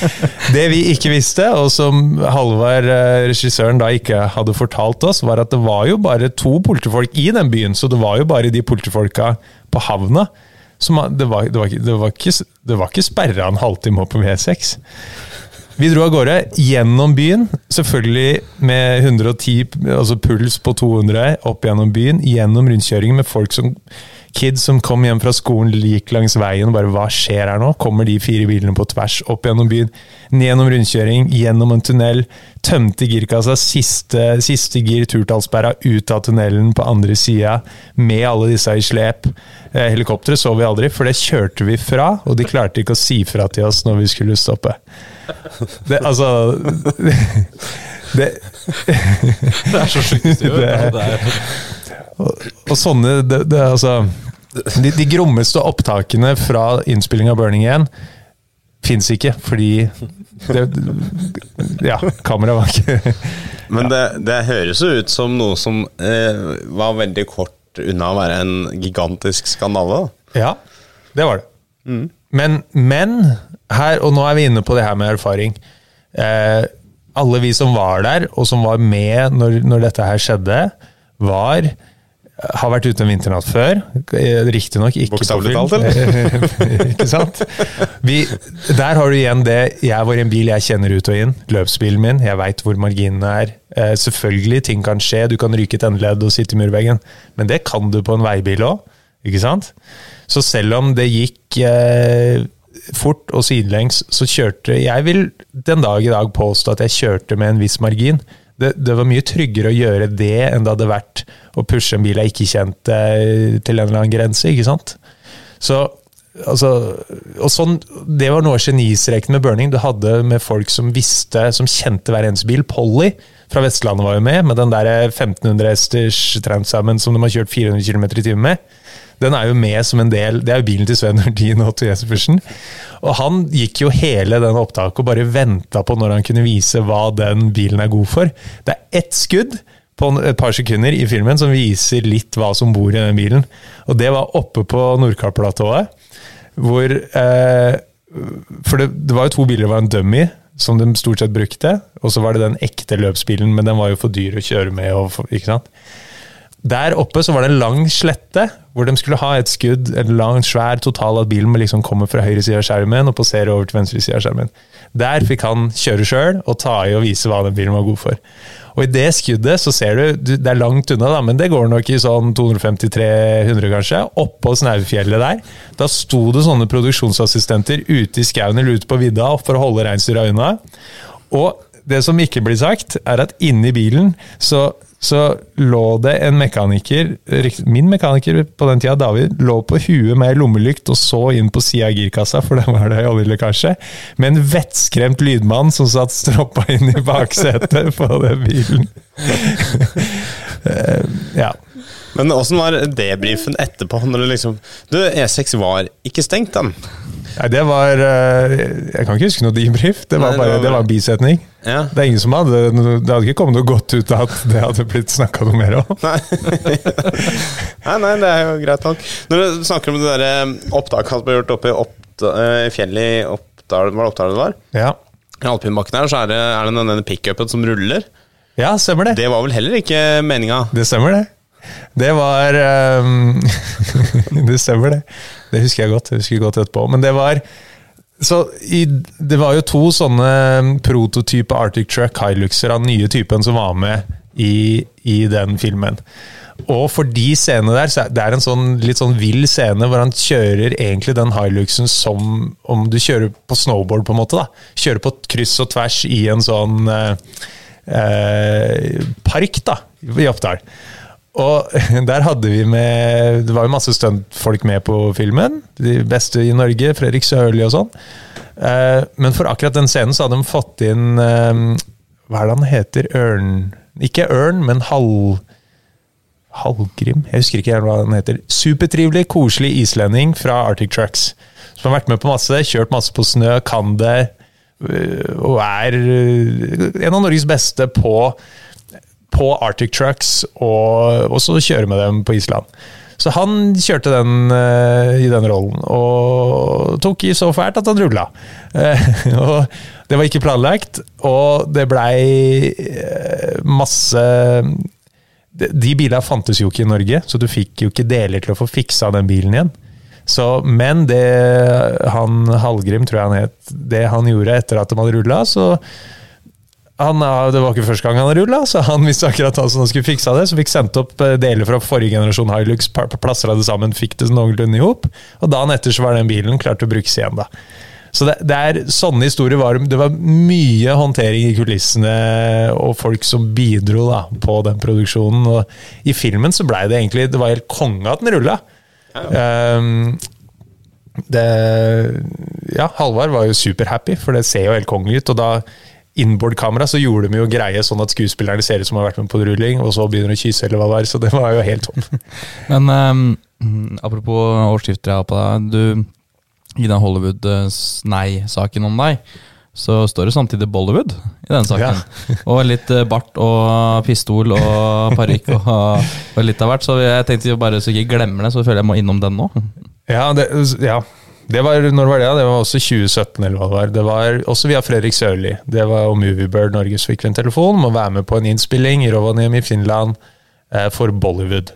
Det vi ikke visste, og som Halvard, eh, regissøren, da ikke hadde fortalt oss, var at det var jo bare to politifolk i den byen, så det var jo bare de politifolka på havna. Som, det, var, det, var, det, var ikke, det var ikke sperra en halvtime opp på V6. Vi dro av gårde gjennom byen, selvfølgelig med 110, altså puls på 200, opp gjennom byen, gjennom rundkjøringen med folk som Kids som kom hjem fra skolen, gikk langs veien og bare Hva skjer her nå? Kommer de fire bilene på tvers opp gjennom byen? Ned gjennom rundkjøring, gjennom en tunnel. Tømte girkassa, siste, siste gir turtallsperra ut av tunnelen på andre sida, med alle disse i slep. Eh, Helikopteret så vi aldri, for det kjørte vi fra, og de klarte ikke å si fra til oss når vi skulle stoppe. Det, altså Det, Det er så sjukt. Det- det er- og, og sånne det, det, altså, de, de grommeste opptakene fra innspilling av Burning 1 fins ikke, fordi det, Ja, kameraet var ikke Men det, det høres jo ut som noe som eh, var veldig kort unna å være en gigantisk skandale. da. Ja, det var det. Men, men her, og nå er vi inne på det her med erfaring. Eh, alle vi som var der, og som var med når, når dette her skjedde, var Har vært ute en vinternatt før. eh, Riktignok ikke Bokstavelig talt, eller? ikke sant? Vi, der har du igjen det Jeg var i en bil jeg kjenner ut og inn. Løpsbilen min. Jeg veit hvor marginene er. Eh, selvfølgelig, ting kan skje. Du kan ryke et endeledd og sitte i murveggen. Men det kan du på en veibil òg. Ikke sant? Så selv om det gikk eh, fort og sidelengs, så kjørte Jeg vil den dag i dag påstå at jeg kjørte med en viss margin. Det, det var mye tryggere å gjøre det enn det hadde vært å pushe en bil jeg ikke kjente til en eller annen grense. ikke sant? Så altså, og sånn, Det var noe av genistreken med Burning. Du hadde med folk som visste, som kjente hver eneste bil. Polly fra Vestlandet var jo med, med den der 1500 hesters Transamen som de har kjørt 400 km i timen med. Den er jo med som en del Det er jo bilen til Sven Nordin og Otto Jespersen. Og han gikk jo hele den opptaket og bare venta på når han kunne vise hva den bilen er god for. Det er ett skudd på et par sekunder i filmen som viser litt hva som bor i den bilen. Og det var oppe på Nordkapplatået, hvor eh, For det, det var jo to biler, det var en dummy som de stort sett brukte, og så var det den ekte løpsbilen, men den var jo for dyr å kjøre med. Og ikke sant? Der oppe så var det en lang slette, hvor de skulle ha et skudd, en lang, svær total at bilen liksom kommer fra høyre side av skjermen og passerer over til venstre side av skjermen. Der fikk han kjøre sjøl og ta i og vise hva den bilen var god for. Og i det skuddet så ser du, det er langt unna, da, men det går nok i sånn 250-300 kanskje, oppå Snaufjellet der. Da sto det sånne produksjonsassistenter ute i skauen eller ute på vidda for å holde reinsdyra unna. Og det som ikke blir sagt, er at inni bilen så så lå det en mekaniker, min mekaniker på den tida, David, lå på huet med lommelykt og så inn på sida av girkassa, for det var det oljelekkasje, med en vettskremt lydmann som satt stroppa inn i baksetet på den bilen. Eh, ja. Men åssen var debrifen etterpå? Når du liksom Du, E6 var ikke stengt, den. Nei, det var eh, Jeg kan ikke huske noe debrief. Det var Nei, det bare var- det var en bisetning. Ja. Det er ingen som hadde Det hadde ikke kommet noe godt ut av at det hadde blitt snakka noe mer om. Nei. nei, nei, det er jo greit nok. Når du snakker om det der eh, opptaket som ble gjort oppe i Oppda- eh, fjellet i Oppdal, var det Oppdal det var? Ja, I alpinbakken her så er det, er det denne pickupen som ruller. ja stemmer det. Det var vel heller ikke meninga? Det stemmer, det. Det var um, Det stemmer, det. Det husker jeg godt. Jeg husker godt etterpå. Men det var så i, Det var jo to sånne prototype Arctic Truck Hiluxer av nye typen som var med i, i den filmen. Og for de scenene der, så det er en sånn litt sånn vill scene hvor han kjører egentlig den Hiluxen som om du kjører på snowboard, på en måte. da. Kjører på kryss og tvers i en sånn eh, eh, park da, i Oppdal. Og der hadde vi med Det var jo masse stuntfolk med på filmen. De beste i Norge. Fredrik Sørli og sånn. Eh, men for akkurat den scenen så hadde de fått inn eh, Hva er det han heter? Ørn Ikke ørn, men halv... Halvgrim? Jeg husker ikke hva han heter. Supertrivelig, koselig islending fra Arctic Trucks. Som har vært med på masse, kjørt masse på snø, kan det, øh, og er en av Norges beste på, på Arctic Trucks, og også kjøre med dem på Island. Så han kjørte den uh, i den rollen, og tok i så fælt at han rulla. Uh, det var ikke planlagt, og det blei uh, masse de de bilene fantes jo ikke i Norge, så du fikk jo ikke deler til å få fiksa den bilen igjen. Så, men det han Hallgrim, tror jeg han het, det han gjorde etter at de hadde rulla, så han, Det var ikke første gang han rulla, så han visste akkurat hva han skulle fiksa det. Så fikk sendt opp eh, deler fra forrige generasjon Hilux, plastra det sammen, fikk det noenlunde i hop. Og dagen etter så var den bilen klar til å brukes igjen. da. Så det, det er sånne historier var Det var mye håndtering i kulissene og folk som bidro da, på den produksjonen. Og I filmen så blei det egentlig Det var helt konge at den rulla. Um, det, ja, Halvard var jo superhappy, for det ser jo helt kongelig ut. Og da inboard-kamera så gjorde de jo greie sånn at skuespillerne ser ut som har vært med på rulling, og så begynner de å kysse, eller hva det var. Så det var jo helt topp. Men um, apropos årsskifter jeg har på deg. Du, I den Hollywood-nei-saken om deg, så står det samtidig Bollywood i den saken. og litt eh, bart og pistol og parykk og, og litt av hvert. Så jeg tenkte bare så jeg ikke glemmer det, så føler jeg må innom den nå. Ja, det, ja. Det var, når var det? Det var også 2017, eller hva det var. Det var også via Fredrik Sørli. Det var og Moviebird Norge som fikk en telefon om å være med på en innspilling i Rovaniemi i Finland eh, for Bollywood.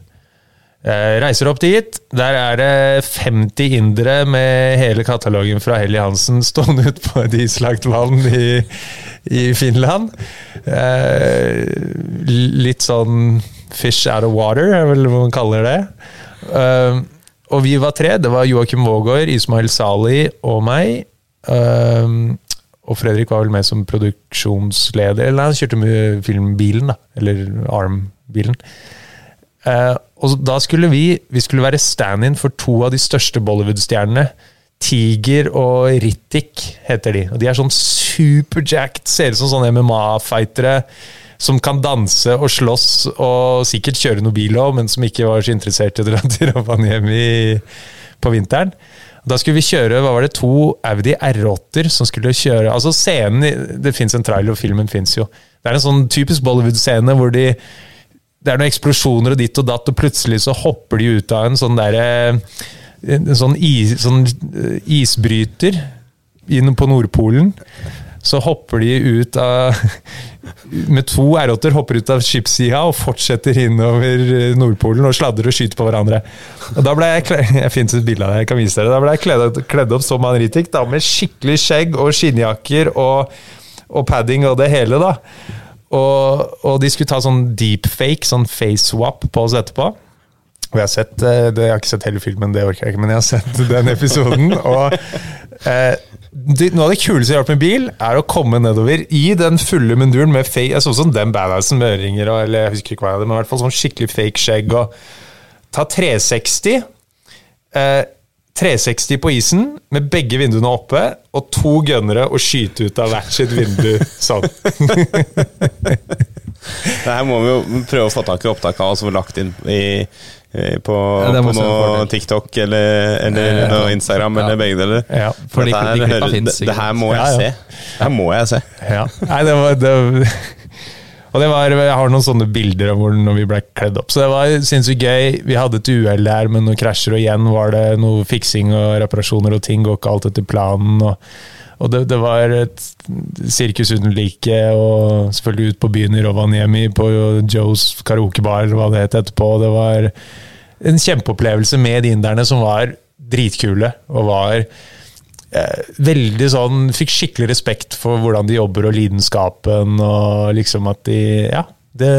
Eh, reiser opp dit. Der er det 50 indere med hele katalogen fra Helly Hansen stående ute på et islagt vann i, i Finland. Eh, litt sånn fish out of water, er vel hva man kaller det. Eh, og vi var tre. Det var Joakim Vågård, Ismail Sali og meg. Um, og Fredrik var vel med som produksjonsleder. Eller han kjørte med filmbilen, da. Eller Arm-bilen. Uh, og da skulle vi vi skulle være stand-in for to av de største Bollywood-stjernene. Tiger og Rittik heter de. Og de er sånn superjacked, ser ut som sånne MMA-fightere som kan danse og slåss og sikkert kjøre noe bil òg, men som ikke var så interessert i å dra til Rovaniemi på vinteren. Da skulle vi kjøre hva var det, to Audi R8-er som skulle kjøre altså scenen, Det fins en trailer, og filmen fins jo. Det er en sånn typisk Bollywood-scene hvor de det er noen eksplosjoner og ditt og datt, og plutselig så hopper de ut av en sånn derre En sånn, is, sånn eh, isbryter på Nordpolen. Så hopper de ut av Med to R8-er hopper ut av skipssida og fortsetter innover eh, Nordpolen og sladrer og skyter på hverandre. Og da ble Jeg kledd, jeg finnes et bilde av det, jeg kan vise dere. Da ble jeg kledd, kledd opp som Anritik, da, med skikkelig skjegg og skinnjakker og, og padding og det hele. da og, og de skulle ta sånn deepfake, sånn face swap på oss etterpå. Og jeg har sett, eh, det, jeg har ikke sett hele filmen, det orker jeg ikke, men jeg har sett den episoden. og eh, det, Noe av det kuleste jeg har gjort med bil, er å komme nedover i den fulle munduren med fake Jeg så sånn den badassen med øringer, og, eller jeg husker ikke hva jeg hadde, men i hvert fall sånn skikkelig fake skjegg. og Ta 360. Eh, 360 på isen med begge vinduene oppe, og to gønnere og skyte ut av hvert sitt vindu sånn. Det her må vi jo prøve å få tak i opptak av og så få lagt inn i, på, Ja, på noe TikTok eller, eller Ja. noe Instagram Ja. eller begge deler. Ja, for de- Dette her de klippa hører- finnes det, det her må jeg Ja, ja. se. Det her må jeg se. Ja. Nei, det var det, Og det var, Jeg har noen sånne bilder av hvor når vi ble kledd opp. Så det var sinnssykt gøy. Vi hadde et uhell der med noen krasjer, og igjen var det noe fiksing og reparasjoner, og ting går ikke alt etter planen. og og det, det var et sirkus uten like, og selvfølgelig ut på byen i Rovaniemi, på Joes karaokebar, eller hva det het etterpå. Det var en kjempeopplevelse med de inderne som var dritkule, og var eh, veldig sånn Fikk skikkelig respekt for hvordan de jobber og lidenskapen, og liksom at de Ja. Det,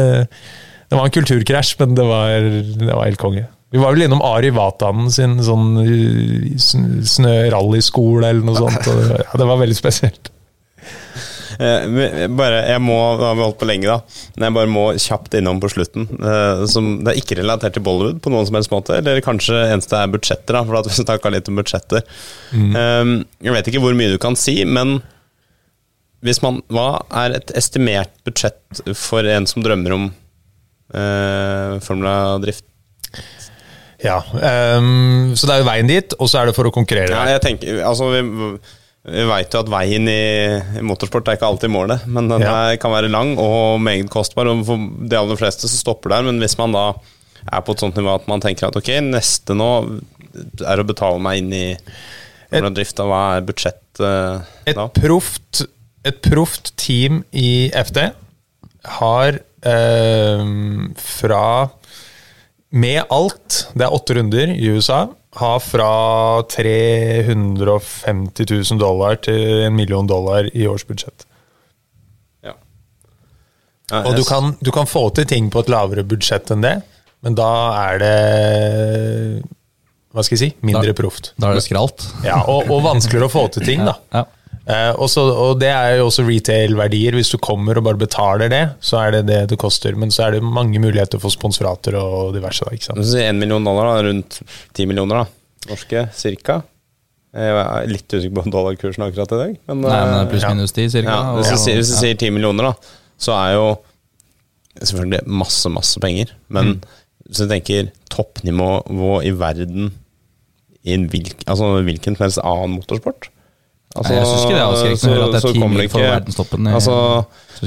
det var en kulturkrasj, men det var, det var helt konge. Vi var vel innom Ari Vatanen sin sånn sn- snørallyskole eller noe sånt. Og det, var- ja, det var veldig spesielt. Eh, bare, jeg må, Da har vi holdt på lenge, da. Men jeg bare må kjapt innom på slutten. Eh, som, det er ikke relatert til Bollywood på noen som helst måte. Eller kanskje eneste er budsjetter, da, for at vi snakka litt om budsjetter. Mm. jeg vet ikke hvor mye du kan si, men hvis man, hva er et estimert budsjett for en som drømmer om eh, Formula-drift? Ja, um, Så det er jo veien dit, og så er det for å konkurrere. Ja, jeg tenker, altså Vi, vi veit jo at veien i, i motorsport er ikke alltid målet, men den Ja. er, kan være lang og meget kostbar. Og for de aller fleste så stopper der, men hvis man da er på et sånt nivå at man tenker at ok, neste nå er å betale meg inn i hvordan drifta, hva er budsjettet Et da? proft, et proft team i FD har ehm, fra Med alt, det er åtte runder i USA, har fra 350 000 dollar til en million dollar i årsbudsjett. Ja. Ja, Og du kan, du kan få til ting på et lavere budsjett enn det, men da er det Hva skal jeg si? Mindre proft. Da er det skralt. Ja, og, og vanskeligere å få til ting, da. Ja. Eh, og, så, og det er jo også retail-verdier. Hvis du kommer og bare betaler det, så er det det det koster. Men så er det mange muligheter for sponsorater og diverse. Da, ikke sant? Så du 1 million dollar, da, rundt 10 millioner, da. Norske, cirka. Jeg er litt usikker på dollarkursen akkurat i dag. Men, Nei, men det er eh, pluss minus ti, cirka. Ja, hvis, du, sier, hvis du sier 10 millioner, da, så er jo selvfølgelig masse, masse penger. Men hvis du tenker toppnivå i verden i en hvilk, altså hvilken som helst annen motorsport altså, Nei, jeg ikke det er avskrekkende at det er så kommer mil verdenstoppen i- altså,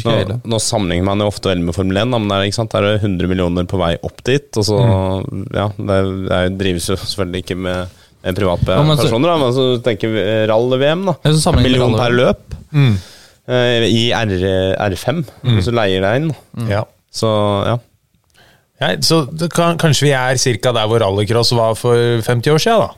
nå, nå sammenligner man jo ofte vel med Formel 1, da, men det er, ikke sant? det er 100 millioner på vei opp dit. Og så, Mm. ja, det, er, det er, drives jo selvfølgelig ikke med, med private Ja, men så- personer, da, men så tenker vi eh, rall-VM, da. En million per løp Mm. eh, i R, R5, hvis du leier deg inn. Ja. Så ja. Ja, så det kan, kanskje vi er ca. der hvor rallycross var for 50 år siden, da.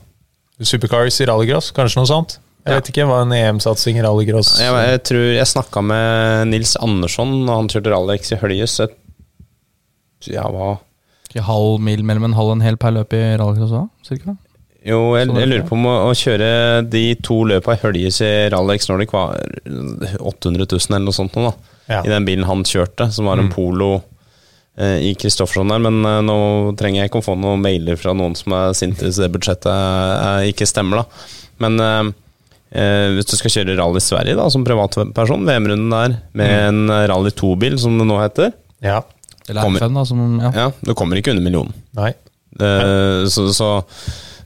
Supercars i rallycross, kanskje noe sånt? Jeg vet ikke, hva en EM-satsing i rallycross? Jeg, jeg tror jeg snakka med Nils Andersson når han kjørte rallyx i Høljes. Ja, hva Ikke halv mil mellom en halv og en hel per løp i rallycross òg, cirka? Jo, jeg, jeg lurer på om å, å kjøre de to løpa i Høljes i Rallyx Nordic var 800 000 eller noe sånt nå, da. Ja. I den bilen han kjørte, som var en Mm. Polo eh, i Kristoffersson der. Men eh, nå trenger jeg ikke å få noen mailer fra noen som er sinte hvis det budsjettet eh, ikke stemmer, da. Men eh, eh, hvis du skal kjøre rally Sverige da, som privatperson, VM-runden der, med Mm. en eh, Rally 2-bil, som det nå heter Ja. Eller Kommer- R5, da, som ja. Ja, du kommer ikke under millionen. Nei. Eh, så så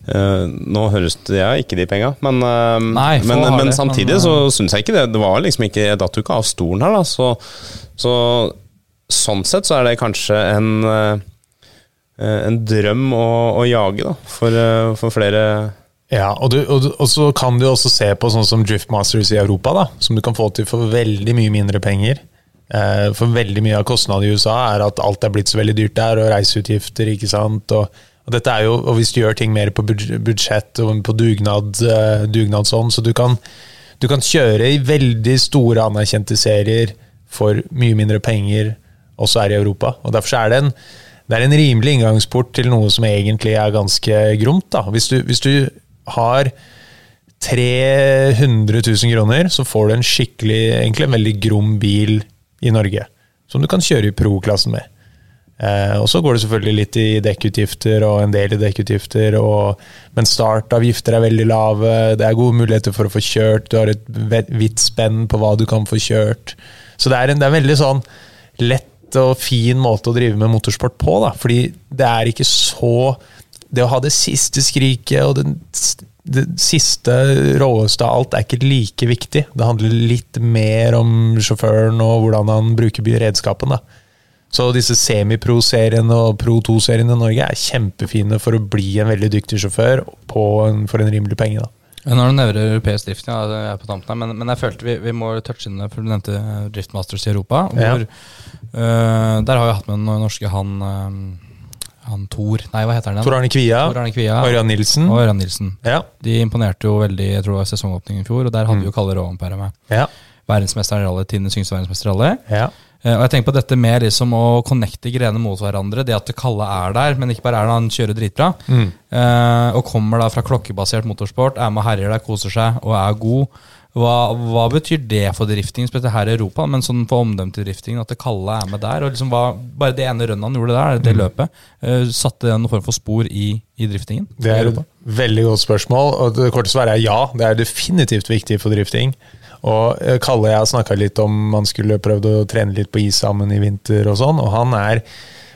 eh, nå høres det jeg har ikke de penga, men, eh, Nei, men, men det, samtidig men, så syns jeg ikke det. Det var liksom ikke Jeg datt jo ikke av stolen her, da. Så, så sånn sett så er det kanskje en eh, en drøm å, å jage, da, for, eh, for flere Ja, og, du, og, og så kan du også se på sånn som Driftmasters i Europa, da, som du kan få til for veldig mye mindre penger. Eh, for veldig mye av kostnadene i USA er at alt er blitt så veldig dyrt der, og reiseutgifter, ikke sant. Og, og dette er jo, og hvis du gjør ting mer på budsjett og på dugnad, eh, dugnadsånd, så du kan, du kan kjøre i veldig store anerkjente serier for mye mindre penger også her i Europa. Og derfor er det en, det er en rimelig inngangsport til noe som egentlig er ganske gromt. Da. Hvis, du, hvis du har 300 000 kroner, så får du en skikkelig, egentlig en veldig grom bil i Norge. Som du kan kjøre i pro-klassen med. Eh, og så går det selvfølgelig litt i dekkutgifter og en del i dekkutgifter, og, men startavgifter er veldig lave, det er gode muligheter for å få kjørt, du har et vidt spenn på hva du kan få kjørt. Så det er en, det er veldig sånn lett og fin måte å drive med motorsport på, da, fordi det er ikke så Det å ha det siste skriket og den, det siste råeste av alt er ikke like viktig. Det handler litt mer om sjåføren og hvordan han bruker redskapen. da. Så disse semipro-seriene og Pro 2-seriene i Norge er kjempefine for å bli en veldig dyktig sjåfør på en, for en rimelig penge. da. Når du nevner europeisk drift, ja, det er på tampen her, men, men jeg følte vi, vi må touche inn det, for du nevnte Driftmasters i Europa. Ja. Hvor, eh, der har vi hatt med den norske han eh, Han Tor Nei, hva heter han? Tor Arne Kvia, Tor Arne Kvia Ørjan Nilsen. og Ørjan Nilsen. Ja. De imponerte jo veldig jeg tror det var sesongåpningen i fjor, og der hadde vi jo Kalle Råvenpere med. Ja. Verdensmesteren i rally, tidenes yngste verdensmester i rally. Ja. Eh, Og jeg tenker på dette med liksom å connecte grenene mot hverandre. Det at Kalle er der, men ikke bare er det, han kjører dritbra. Mm. Eh, og kommer da fra klokkebasert motorsport, er med og herjer der, koser seg og er god. Hva, hva betyr det for drifting, spesielt her i Europa, men sånn for omdømmet til drifting, at det kalde er med der? og liksom hva, Bare det ene rønnet han gjorde der, det Mm. løpet, uh, satte det noen form for spor i, i driftingen? Det er et veldig godt spørsmål, og det korte svaret er ja. Det er definitivt viktig for drifting. Og eh, Kalle jeg har snakka litt om man skulle prøvd å trene litt på is sammen i vinter og sånn, og han er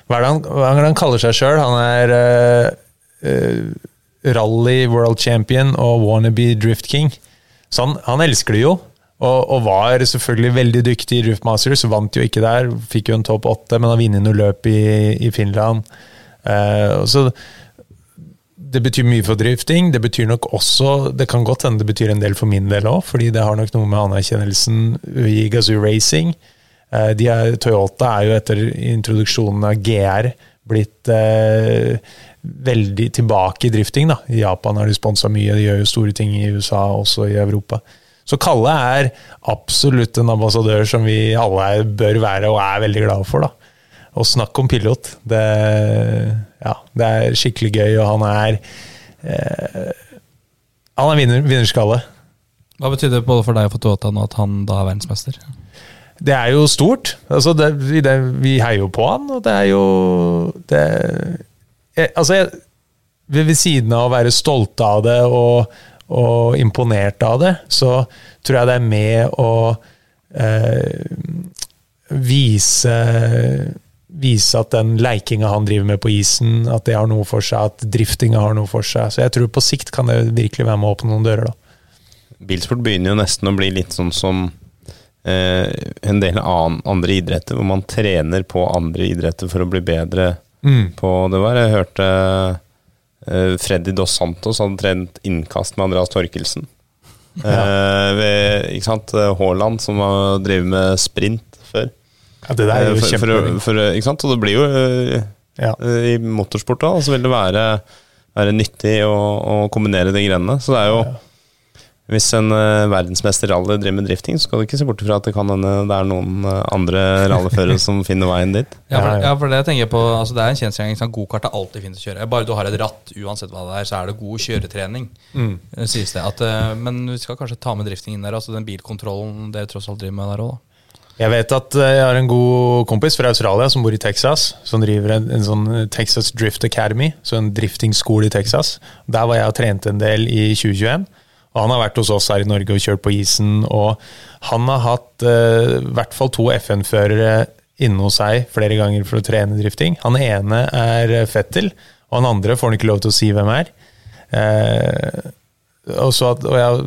Hva er det han, er det han kaller seg sjøl? Han er uh, uh, rally world champion og wannabe drift king. Så han, han elsker det jo. Og, og var selvfølgelig veldig dyktig i Roof Masters. Vant jo ikke der, fikk jo en topp åtte, men har vunnet noe løp i, i Finland. Og så det betyr mye for drifting. Det betyr nok også Det kan godt hende det betyr en del for min del òg, fordi det har nok noe med anerkjennelsen i Gazoo Racing. De er, Toyota er jo etter introduksjonen av GR blitt eh, veldig tilbake i drifting. da. I Japan har de sponsa mye, de gjør jo store ting i USA, også i Europa. Så Kalle er absolutt en ambassadør som vi alle bør være og er veldig glade for. da. Og snakk om pilot. Det, ja, det er skikkelig gøy, og han er eh, Han er vinner, vinnerskalle. Hva betyr det både for deg og for Toyota nå at han da er verdensmester? Det er jo stort. Altså det, vi, det, vi heier jo på han, og det er jo det, jeg, Altså, jeg, ved, siden av å være stolte av det og, og imponert av det, så tror jeg det er med å eh, vise Vise at den leikinga han driver med på isen, at det har noe for seg, at driftinga har noe for seg. Så jeg tror på sikt kan det virkelig være med å åpne noen dører, da. Bilsport begynner jo nesten å bli litt sånn som eh, en del annen, andre idretter, hvor man trener på andre idretter for å bli bedre Mm. på det var. Jeg hørte uh, Freddy Dos Santos hadde trent innkast med Andreas Torkelsen. Eh, ved, ikke sant? Haaland, som har drevet med sprint før. Ja, det der er jo Eh, for, for, for, ikke sant? Og det blir jo uh, Ja. eh, i motorsport. da, så vil det være, være nyttig å, å kombinere de grenene. Så det er jo Hvis en uh, verdensmester rally driver med drifting, så skal du ikke se bort fra at det kan hende det er noen uh, andre rallyførere som finner veien dit. Ja, for, Ja, for det tenker jeg på altså Det er en kjensgjerning. Sånn, Gokart er alltid fint å kjøre. Bare du har et ratt, uansett hva det er, så er det god kjøretrening. mm. Sies det. At, uh, men vi skal kanskje ta med drifting inn der. Altså den bilkontrollen dere tross alt driver med der òg, da. Jeg vet at eh, jeg har en god kompis fra Australia som bor i Texas, som driver en, en sånn Texas Drift Academy, så en driftingskole i Texas. Der var jeg og trente en del i 2021. Og han har vært hos oss her i Norge og kjørt på isen. Og han har hatt eh, i hvert fall to FN-førere inne hos seg flere ganger for å trene drifting. Han ene er eh, Fettel, og han andre får han ikke lov til å si hvem er. Eh, og at, og jeg,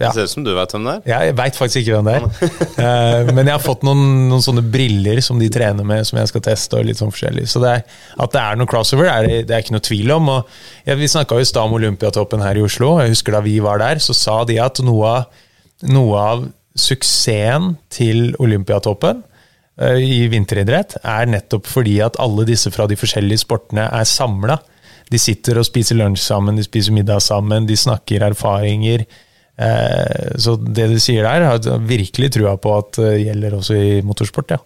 ja. Det ser ut som du vet hvem det er. Ja, jeg veit faktisk ikke hvem det er. Eh, men jeg har fått noen, noen sånne briller som de trener med, som jeg skal teste. og litt sånn forskjellig. Så det er, at det er noe crossover, er det, det er ikke noe tvil om. og ja, Vi snakka i stad om Olympiatoppen her i Oslo. Jeg husker Da vi var der, så sa de at noe av, noe av suksessen til Olympiatoppen eh, i vinteridrett er nettopp fordi at alle disse fra de forskjellige sportene er samla. De sitter og spiser lunsj sammen, de spiser middag sammen, de snakker erfaringer. Eh, Så det du sier der, har jeg virkelig trua på at det gjelder også i motorsport. ja.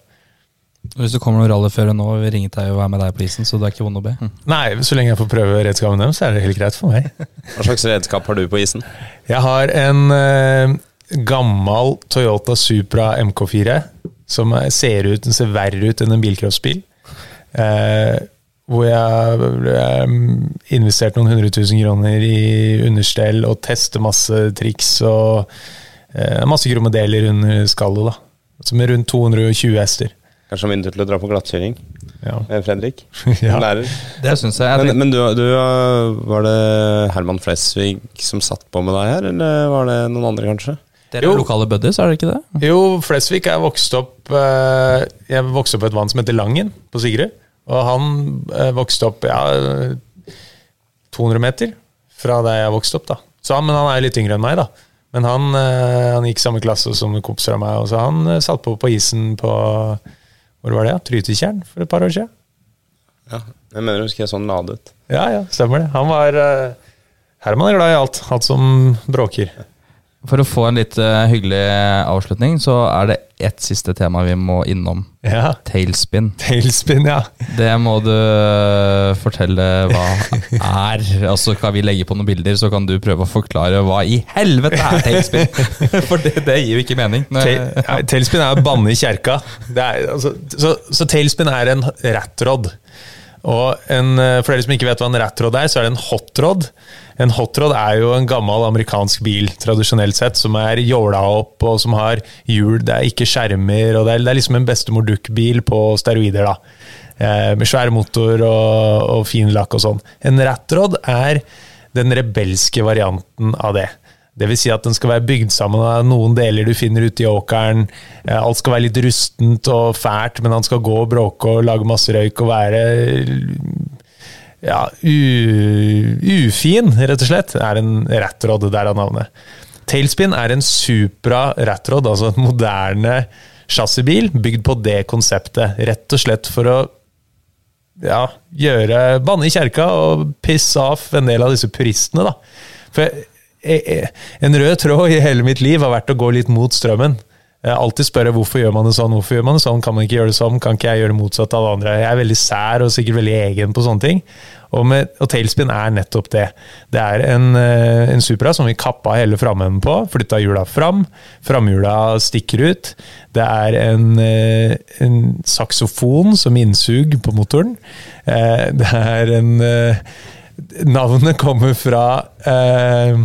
Hvis det kommer noen rallyførere nå, vil ringe deg og være med deg på isen, så det er ikke vondt å be. Nei, så lenge jeg får prøve redskapene deres, så er det helt greit for meg. Hva slags redskap har du på isen? Jeg har en eh, gammel Toyota Supra MK4 som er- ser ut, den ser verre ut enn en bilcrossbil. Eh, hvor jeg investerte investert noen hundre tusen kroner i understell og teste masse triks og eh, masse kromodeler under skallet. da. Som er rundt 220 hester. Kanskje tur til å dra på glattkjøring? Ja. Eh, Fredrik? Ja. Lærer. Det syns jeg. jeg Men, men du, du, var det Herman Flesvig som satt på med deg her, eller var det noen andre, kanskje? dere er lokale buddies, er det ikke det? Jo, Flesvig er vokst opp eh, Jeg vokste opp på et vann som heter Langen på Sigrud. Og han eh, vokste opp ja, 200 meter fra der jeg vokste opp. da. Så men han er litt yngre enn meg, da. Men han, eh, han gikk samme klasse som kompiser av meg, og så han eh, satt på på isen på Hvor var det? ja? Trytetjern for et par år siden. Ja. Jeg mener du husker jeg sånn ladet. Ja, ja, stemmer det. Han var Herman er glad i alt. Alt som bråker. For å få en litt eh, hyggelig avslutning, så er det ett siste tema vi må innom. Ja. Tailspin. Tailspin, ja. Det må du eh, fortelle hva er. Altså Kan vi legge på noen bilder, så kan du prøve å forklare hva i helvete er tailspin? For det, det gir jo ikke mening. Tail, tailspin er å banne i kjerka. Det er, altså, så, så tailspin er en ratrod. Og en, eh, for dere som ikke vet hva en ratrod er, så er det en hotrod. En hotrod er jo en gammel amerikansk bil, tradisjonelt sett, som er jåla opp, og som har hjul, det er ikke skjermer, og det er, det er liksom en bestemor duck-bil på steroider, da. Eh, med svær motor og, og fin lakk og sånn. En ratrod er den rebelske varianten av det. Det vil si at den skal være bygd sammen av noen deler du finner ute i åkeren. Eh, Alt skal være litt rustent og fælt, men han skal gå og bråke og lage masse røyk og være ja, ufin, rett og slett. Er en ratrod, der er navnet. Tailspin er en Supra ratrod, altså en moderne chassisbil bygd på det konseptet. Rett og slett for å ja, gjøre banne i kjerka og pisse av en del av disse puristene, da. For jeg, jeg, en rød tråd i hele mitt liv har vært å gå litt mot strømmen. Alltid spørre hvorfor gjør man det sånn, hvorfor gjør man det sånn, kan man ikke gjøre det sånn, kan ikke jeg gjøre det motsatt av alle andre? Jeg er veldig sær og sikkert veldig egen på sånne ting. Og, med, og tailspin er nettopp det. Det er en, eh, en Supra som vi kappa hele framenden på, flytta hjula fram, framhjula stikker ut. Det er en, eh, en saksofon som innsug på motoren. Eh, Det er en Navnet kommer fra eh,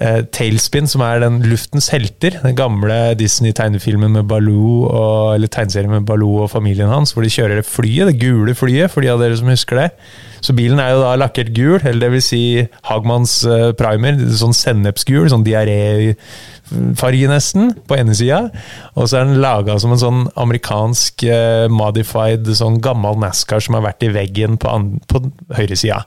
eh, Tailspin, som er den luftens helter. Den gamle Disney-tegnefilmen med Baloo, og, eller tegneserien med Baloo og familien hans, hvor de kjører det flyet, det gule flyet, for de av dere som husker det. Så bilen er jo da lakkert gul, eller det vil si Hagmanns eh, primer, sånn sennepsgul, sånn diaréfarge nesten, på ene sida. Og så er den laga som en sånn amerikansk eh, modified, sånn gammel NASCAR som har vært i veggen på, på høyresida.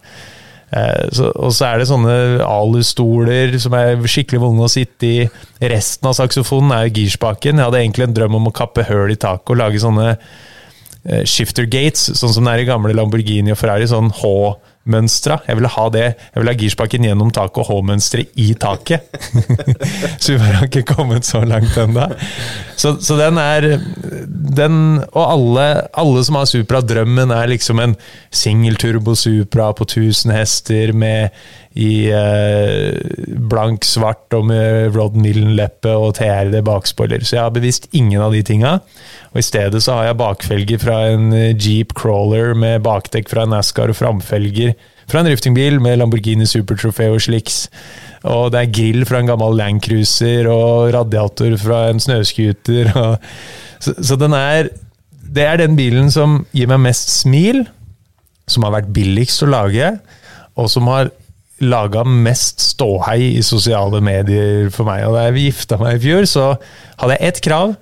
Eh, så, og så er det sånne alustoler som er skikkelig vonde å sitte i. Resten av saksofonen er jo girspaken. Jeg hadde egentlig en drøm om å kappe høl i taket og lage sånne eh, shifter gates, sånn som det er i gamle Lamborghini og Ferrari. Sånn H-mønstra. Jeg ville ha det. Jeg ville ha girspaken gjennom taket og H-mønsteret i taket. så vi bare har ikke kommet så langt ennå. Så, så den er den, Og alle, alle som har Supra, drømmen er liksom en singelturbo Supra på 1000 hester med i eh, blank svart og med Rod Millen-leppe og TRD bakspoiler. Så jeg har bevisst ingen av de tinga. Og I stedet så har jeg bakfelger fra en eh, Jeep Crawler med bakdekk fra en Ascar og framfelger fra en riftingbil med Lamborghini Super Trofeo og sliks. Og det er grill fra en gammel Land Cruiser og radiator fra en snøscooter. Så, så den er Det er den bilen som gir meg mest smil, som har vært billigst å lage, og som har laga mest ståhei i sosiale medier for meg. Og da jeg gifta meg i fjor, så hadde jeg ett krav.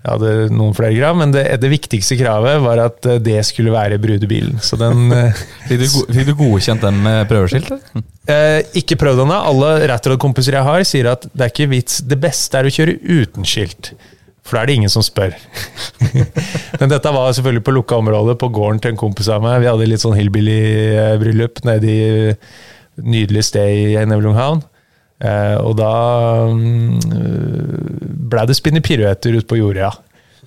Jeg hadde noen flere krav, men det, det viktigste kravet var at eh, det skulle være brudebilen. Så den eh, Fikk du, du godkjent den med prøveskiltet? eller? eh, Ikke prøvd ennå. Alle Rattrod-kompiser jeg har, sier at det er ikke vits. Det beste er å kjøre uten skilt. For da er det ingen som spør. Men dette var selvfølgelig på lukka område, på gården til en kompis av meg. Vi hadde litt sånn hillbilly-bryllup nede i nydelig sted i Nevlunghavn. Eh, og da mm, ble det spinne piruetter ut på jordet, ja.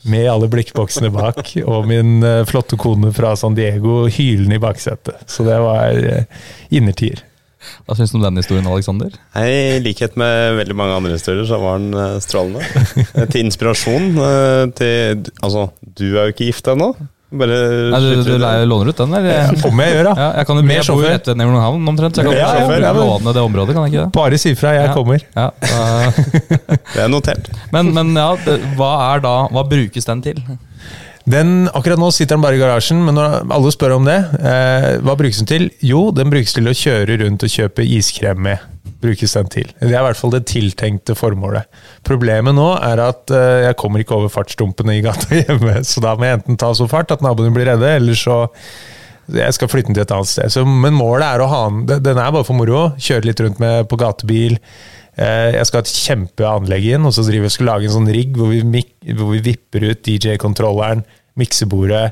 Med alle blikkboksene bak, og min eh, flotte kone fra San Diego hylende i baksetet. Så det var uh, innertier. Hva syns du om den historien, Alexander? I likhet med veldig mange andre historier, så var den eh, strålende. Eh, til inspirasjon eh, til Altså, du er jo ikke gift ennå. Bare Nei, du, du, du det. låner ut den, eller? Ja, om jeg gjør, da. Ja, jeg kan jo Med jeg bor rett ved omtrent, så jeg kan Ja, jo ja, låne det området, kan jeg ikke det? Bare si fra, jeg Ja. kommer. Ja, Det er notert. men, men ja, det, hva er da Hva brukes den til? Den, akkurat nå sitter den bare i garasjen, men når alle spør om det, eh, hva brukes den til? Jo, den brukes til å kjøre rundt og kjøpe iskrem med. Brukes den til. Det er i hvert fall det tiltenkte formålet. Problemet nå er at uh, jeg kommer ikke over fartsdumpene i gata hjemme, så da må jeg enten ta så fart at naboene blir redde, eller så jeg skal flytte den til et annet sted. Så, men målet er å ha den den- er bare for moro. Kjøre litt rundt med på gatebil. Uh, Jeg skal ha et kjempeanlegg inn, og så driver jeg skal lage en sånn rigg hvor hvor vi vipper ut DJ-kontrolleren, miksebordet.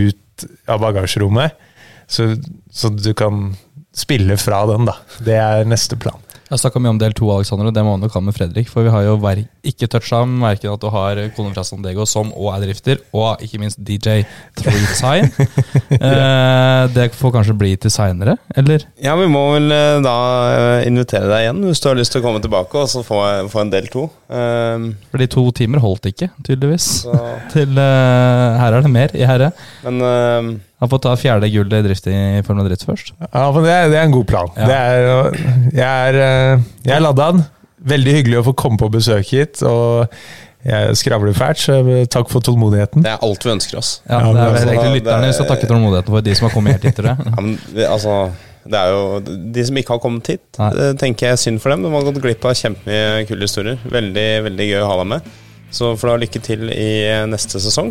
Ut av bagasjerommet, så, så du kan spille fra den, da. Det er neste plan. Jeg snakka mye om del to, Alexander, og det må man nok ha med Fredrik. For vi har jo ver ikke toucha merken at du har kone fra San Diego som og er drifter, og ikke minst DJ Three Sign. eh, det får kanskje bli til seinere, eller? Ja, vi må vel eh, da eh, invitere deg igjen hvis du har lyst til å komme tilbake og så få, få en del to. Um, Fordi to timer holdt ikke, tydeligvis. Til eh, Her er det mer i herre. men eh, Han får ta fjerde gullet i drift i Formel Drift først. Ja, men det er, det er en god plan. Ja. Det er, jeg er, eh, jeg er ladda. Veldig hyggelig å få komme på besøk hit. Og jeg skravler fælt, så takk for tålmodigheten. det er alt vi ønsker oss. Ja, det er altså, egentlig lytterne vi skal takke tålmodigheten for, de som har kommet helt hit til det. Ja, men altså det er jo De som ikke har kommet hit, Nei. det tenker jeg er synd for dem. De har gått glipp av kjempemye kule historier. Veldig veldig gøy å ha deg med. Så får du ha lykke til i neste sesong.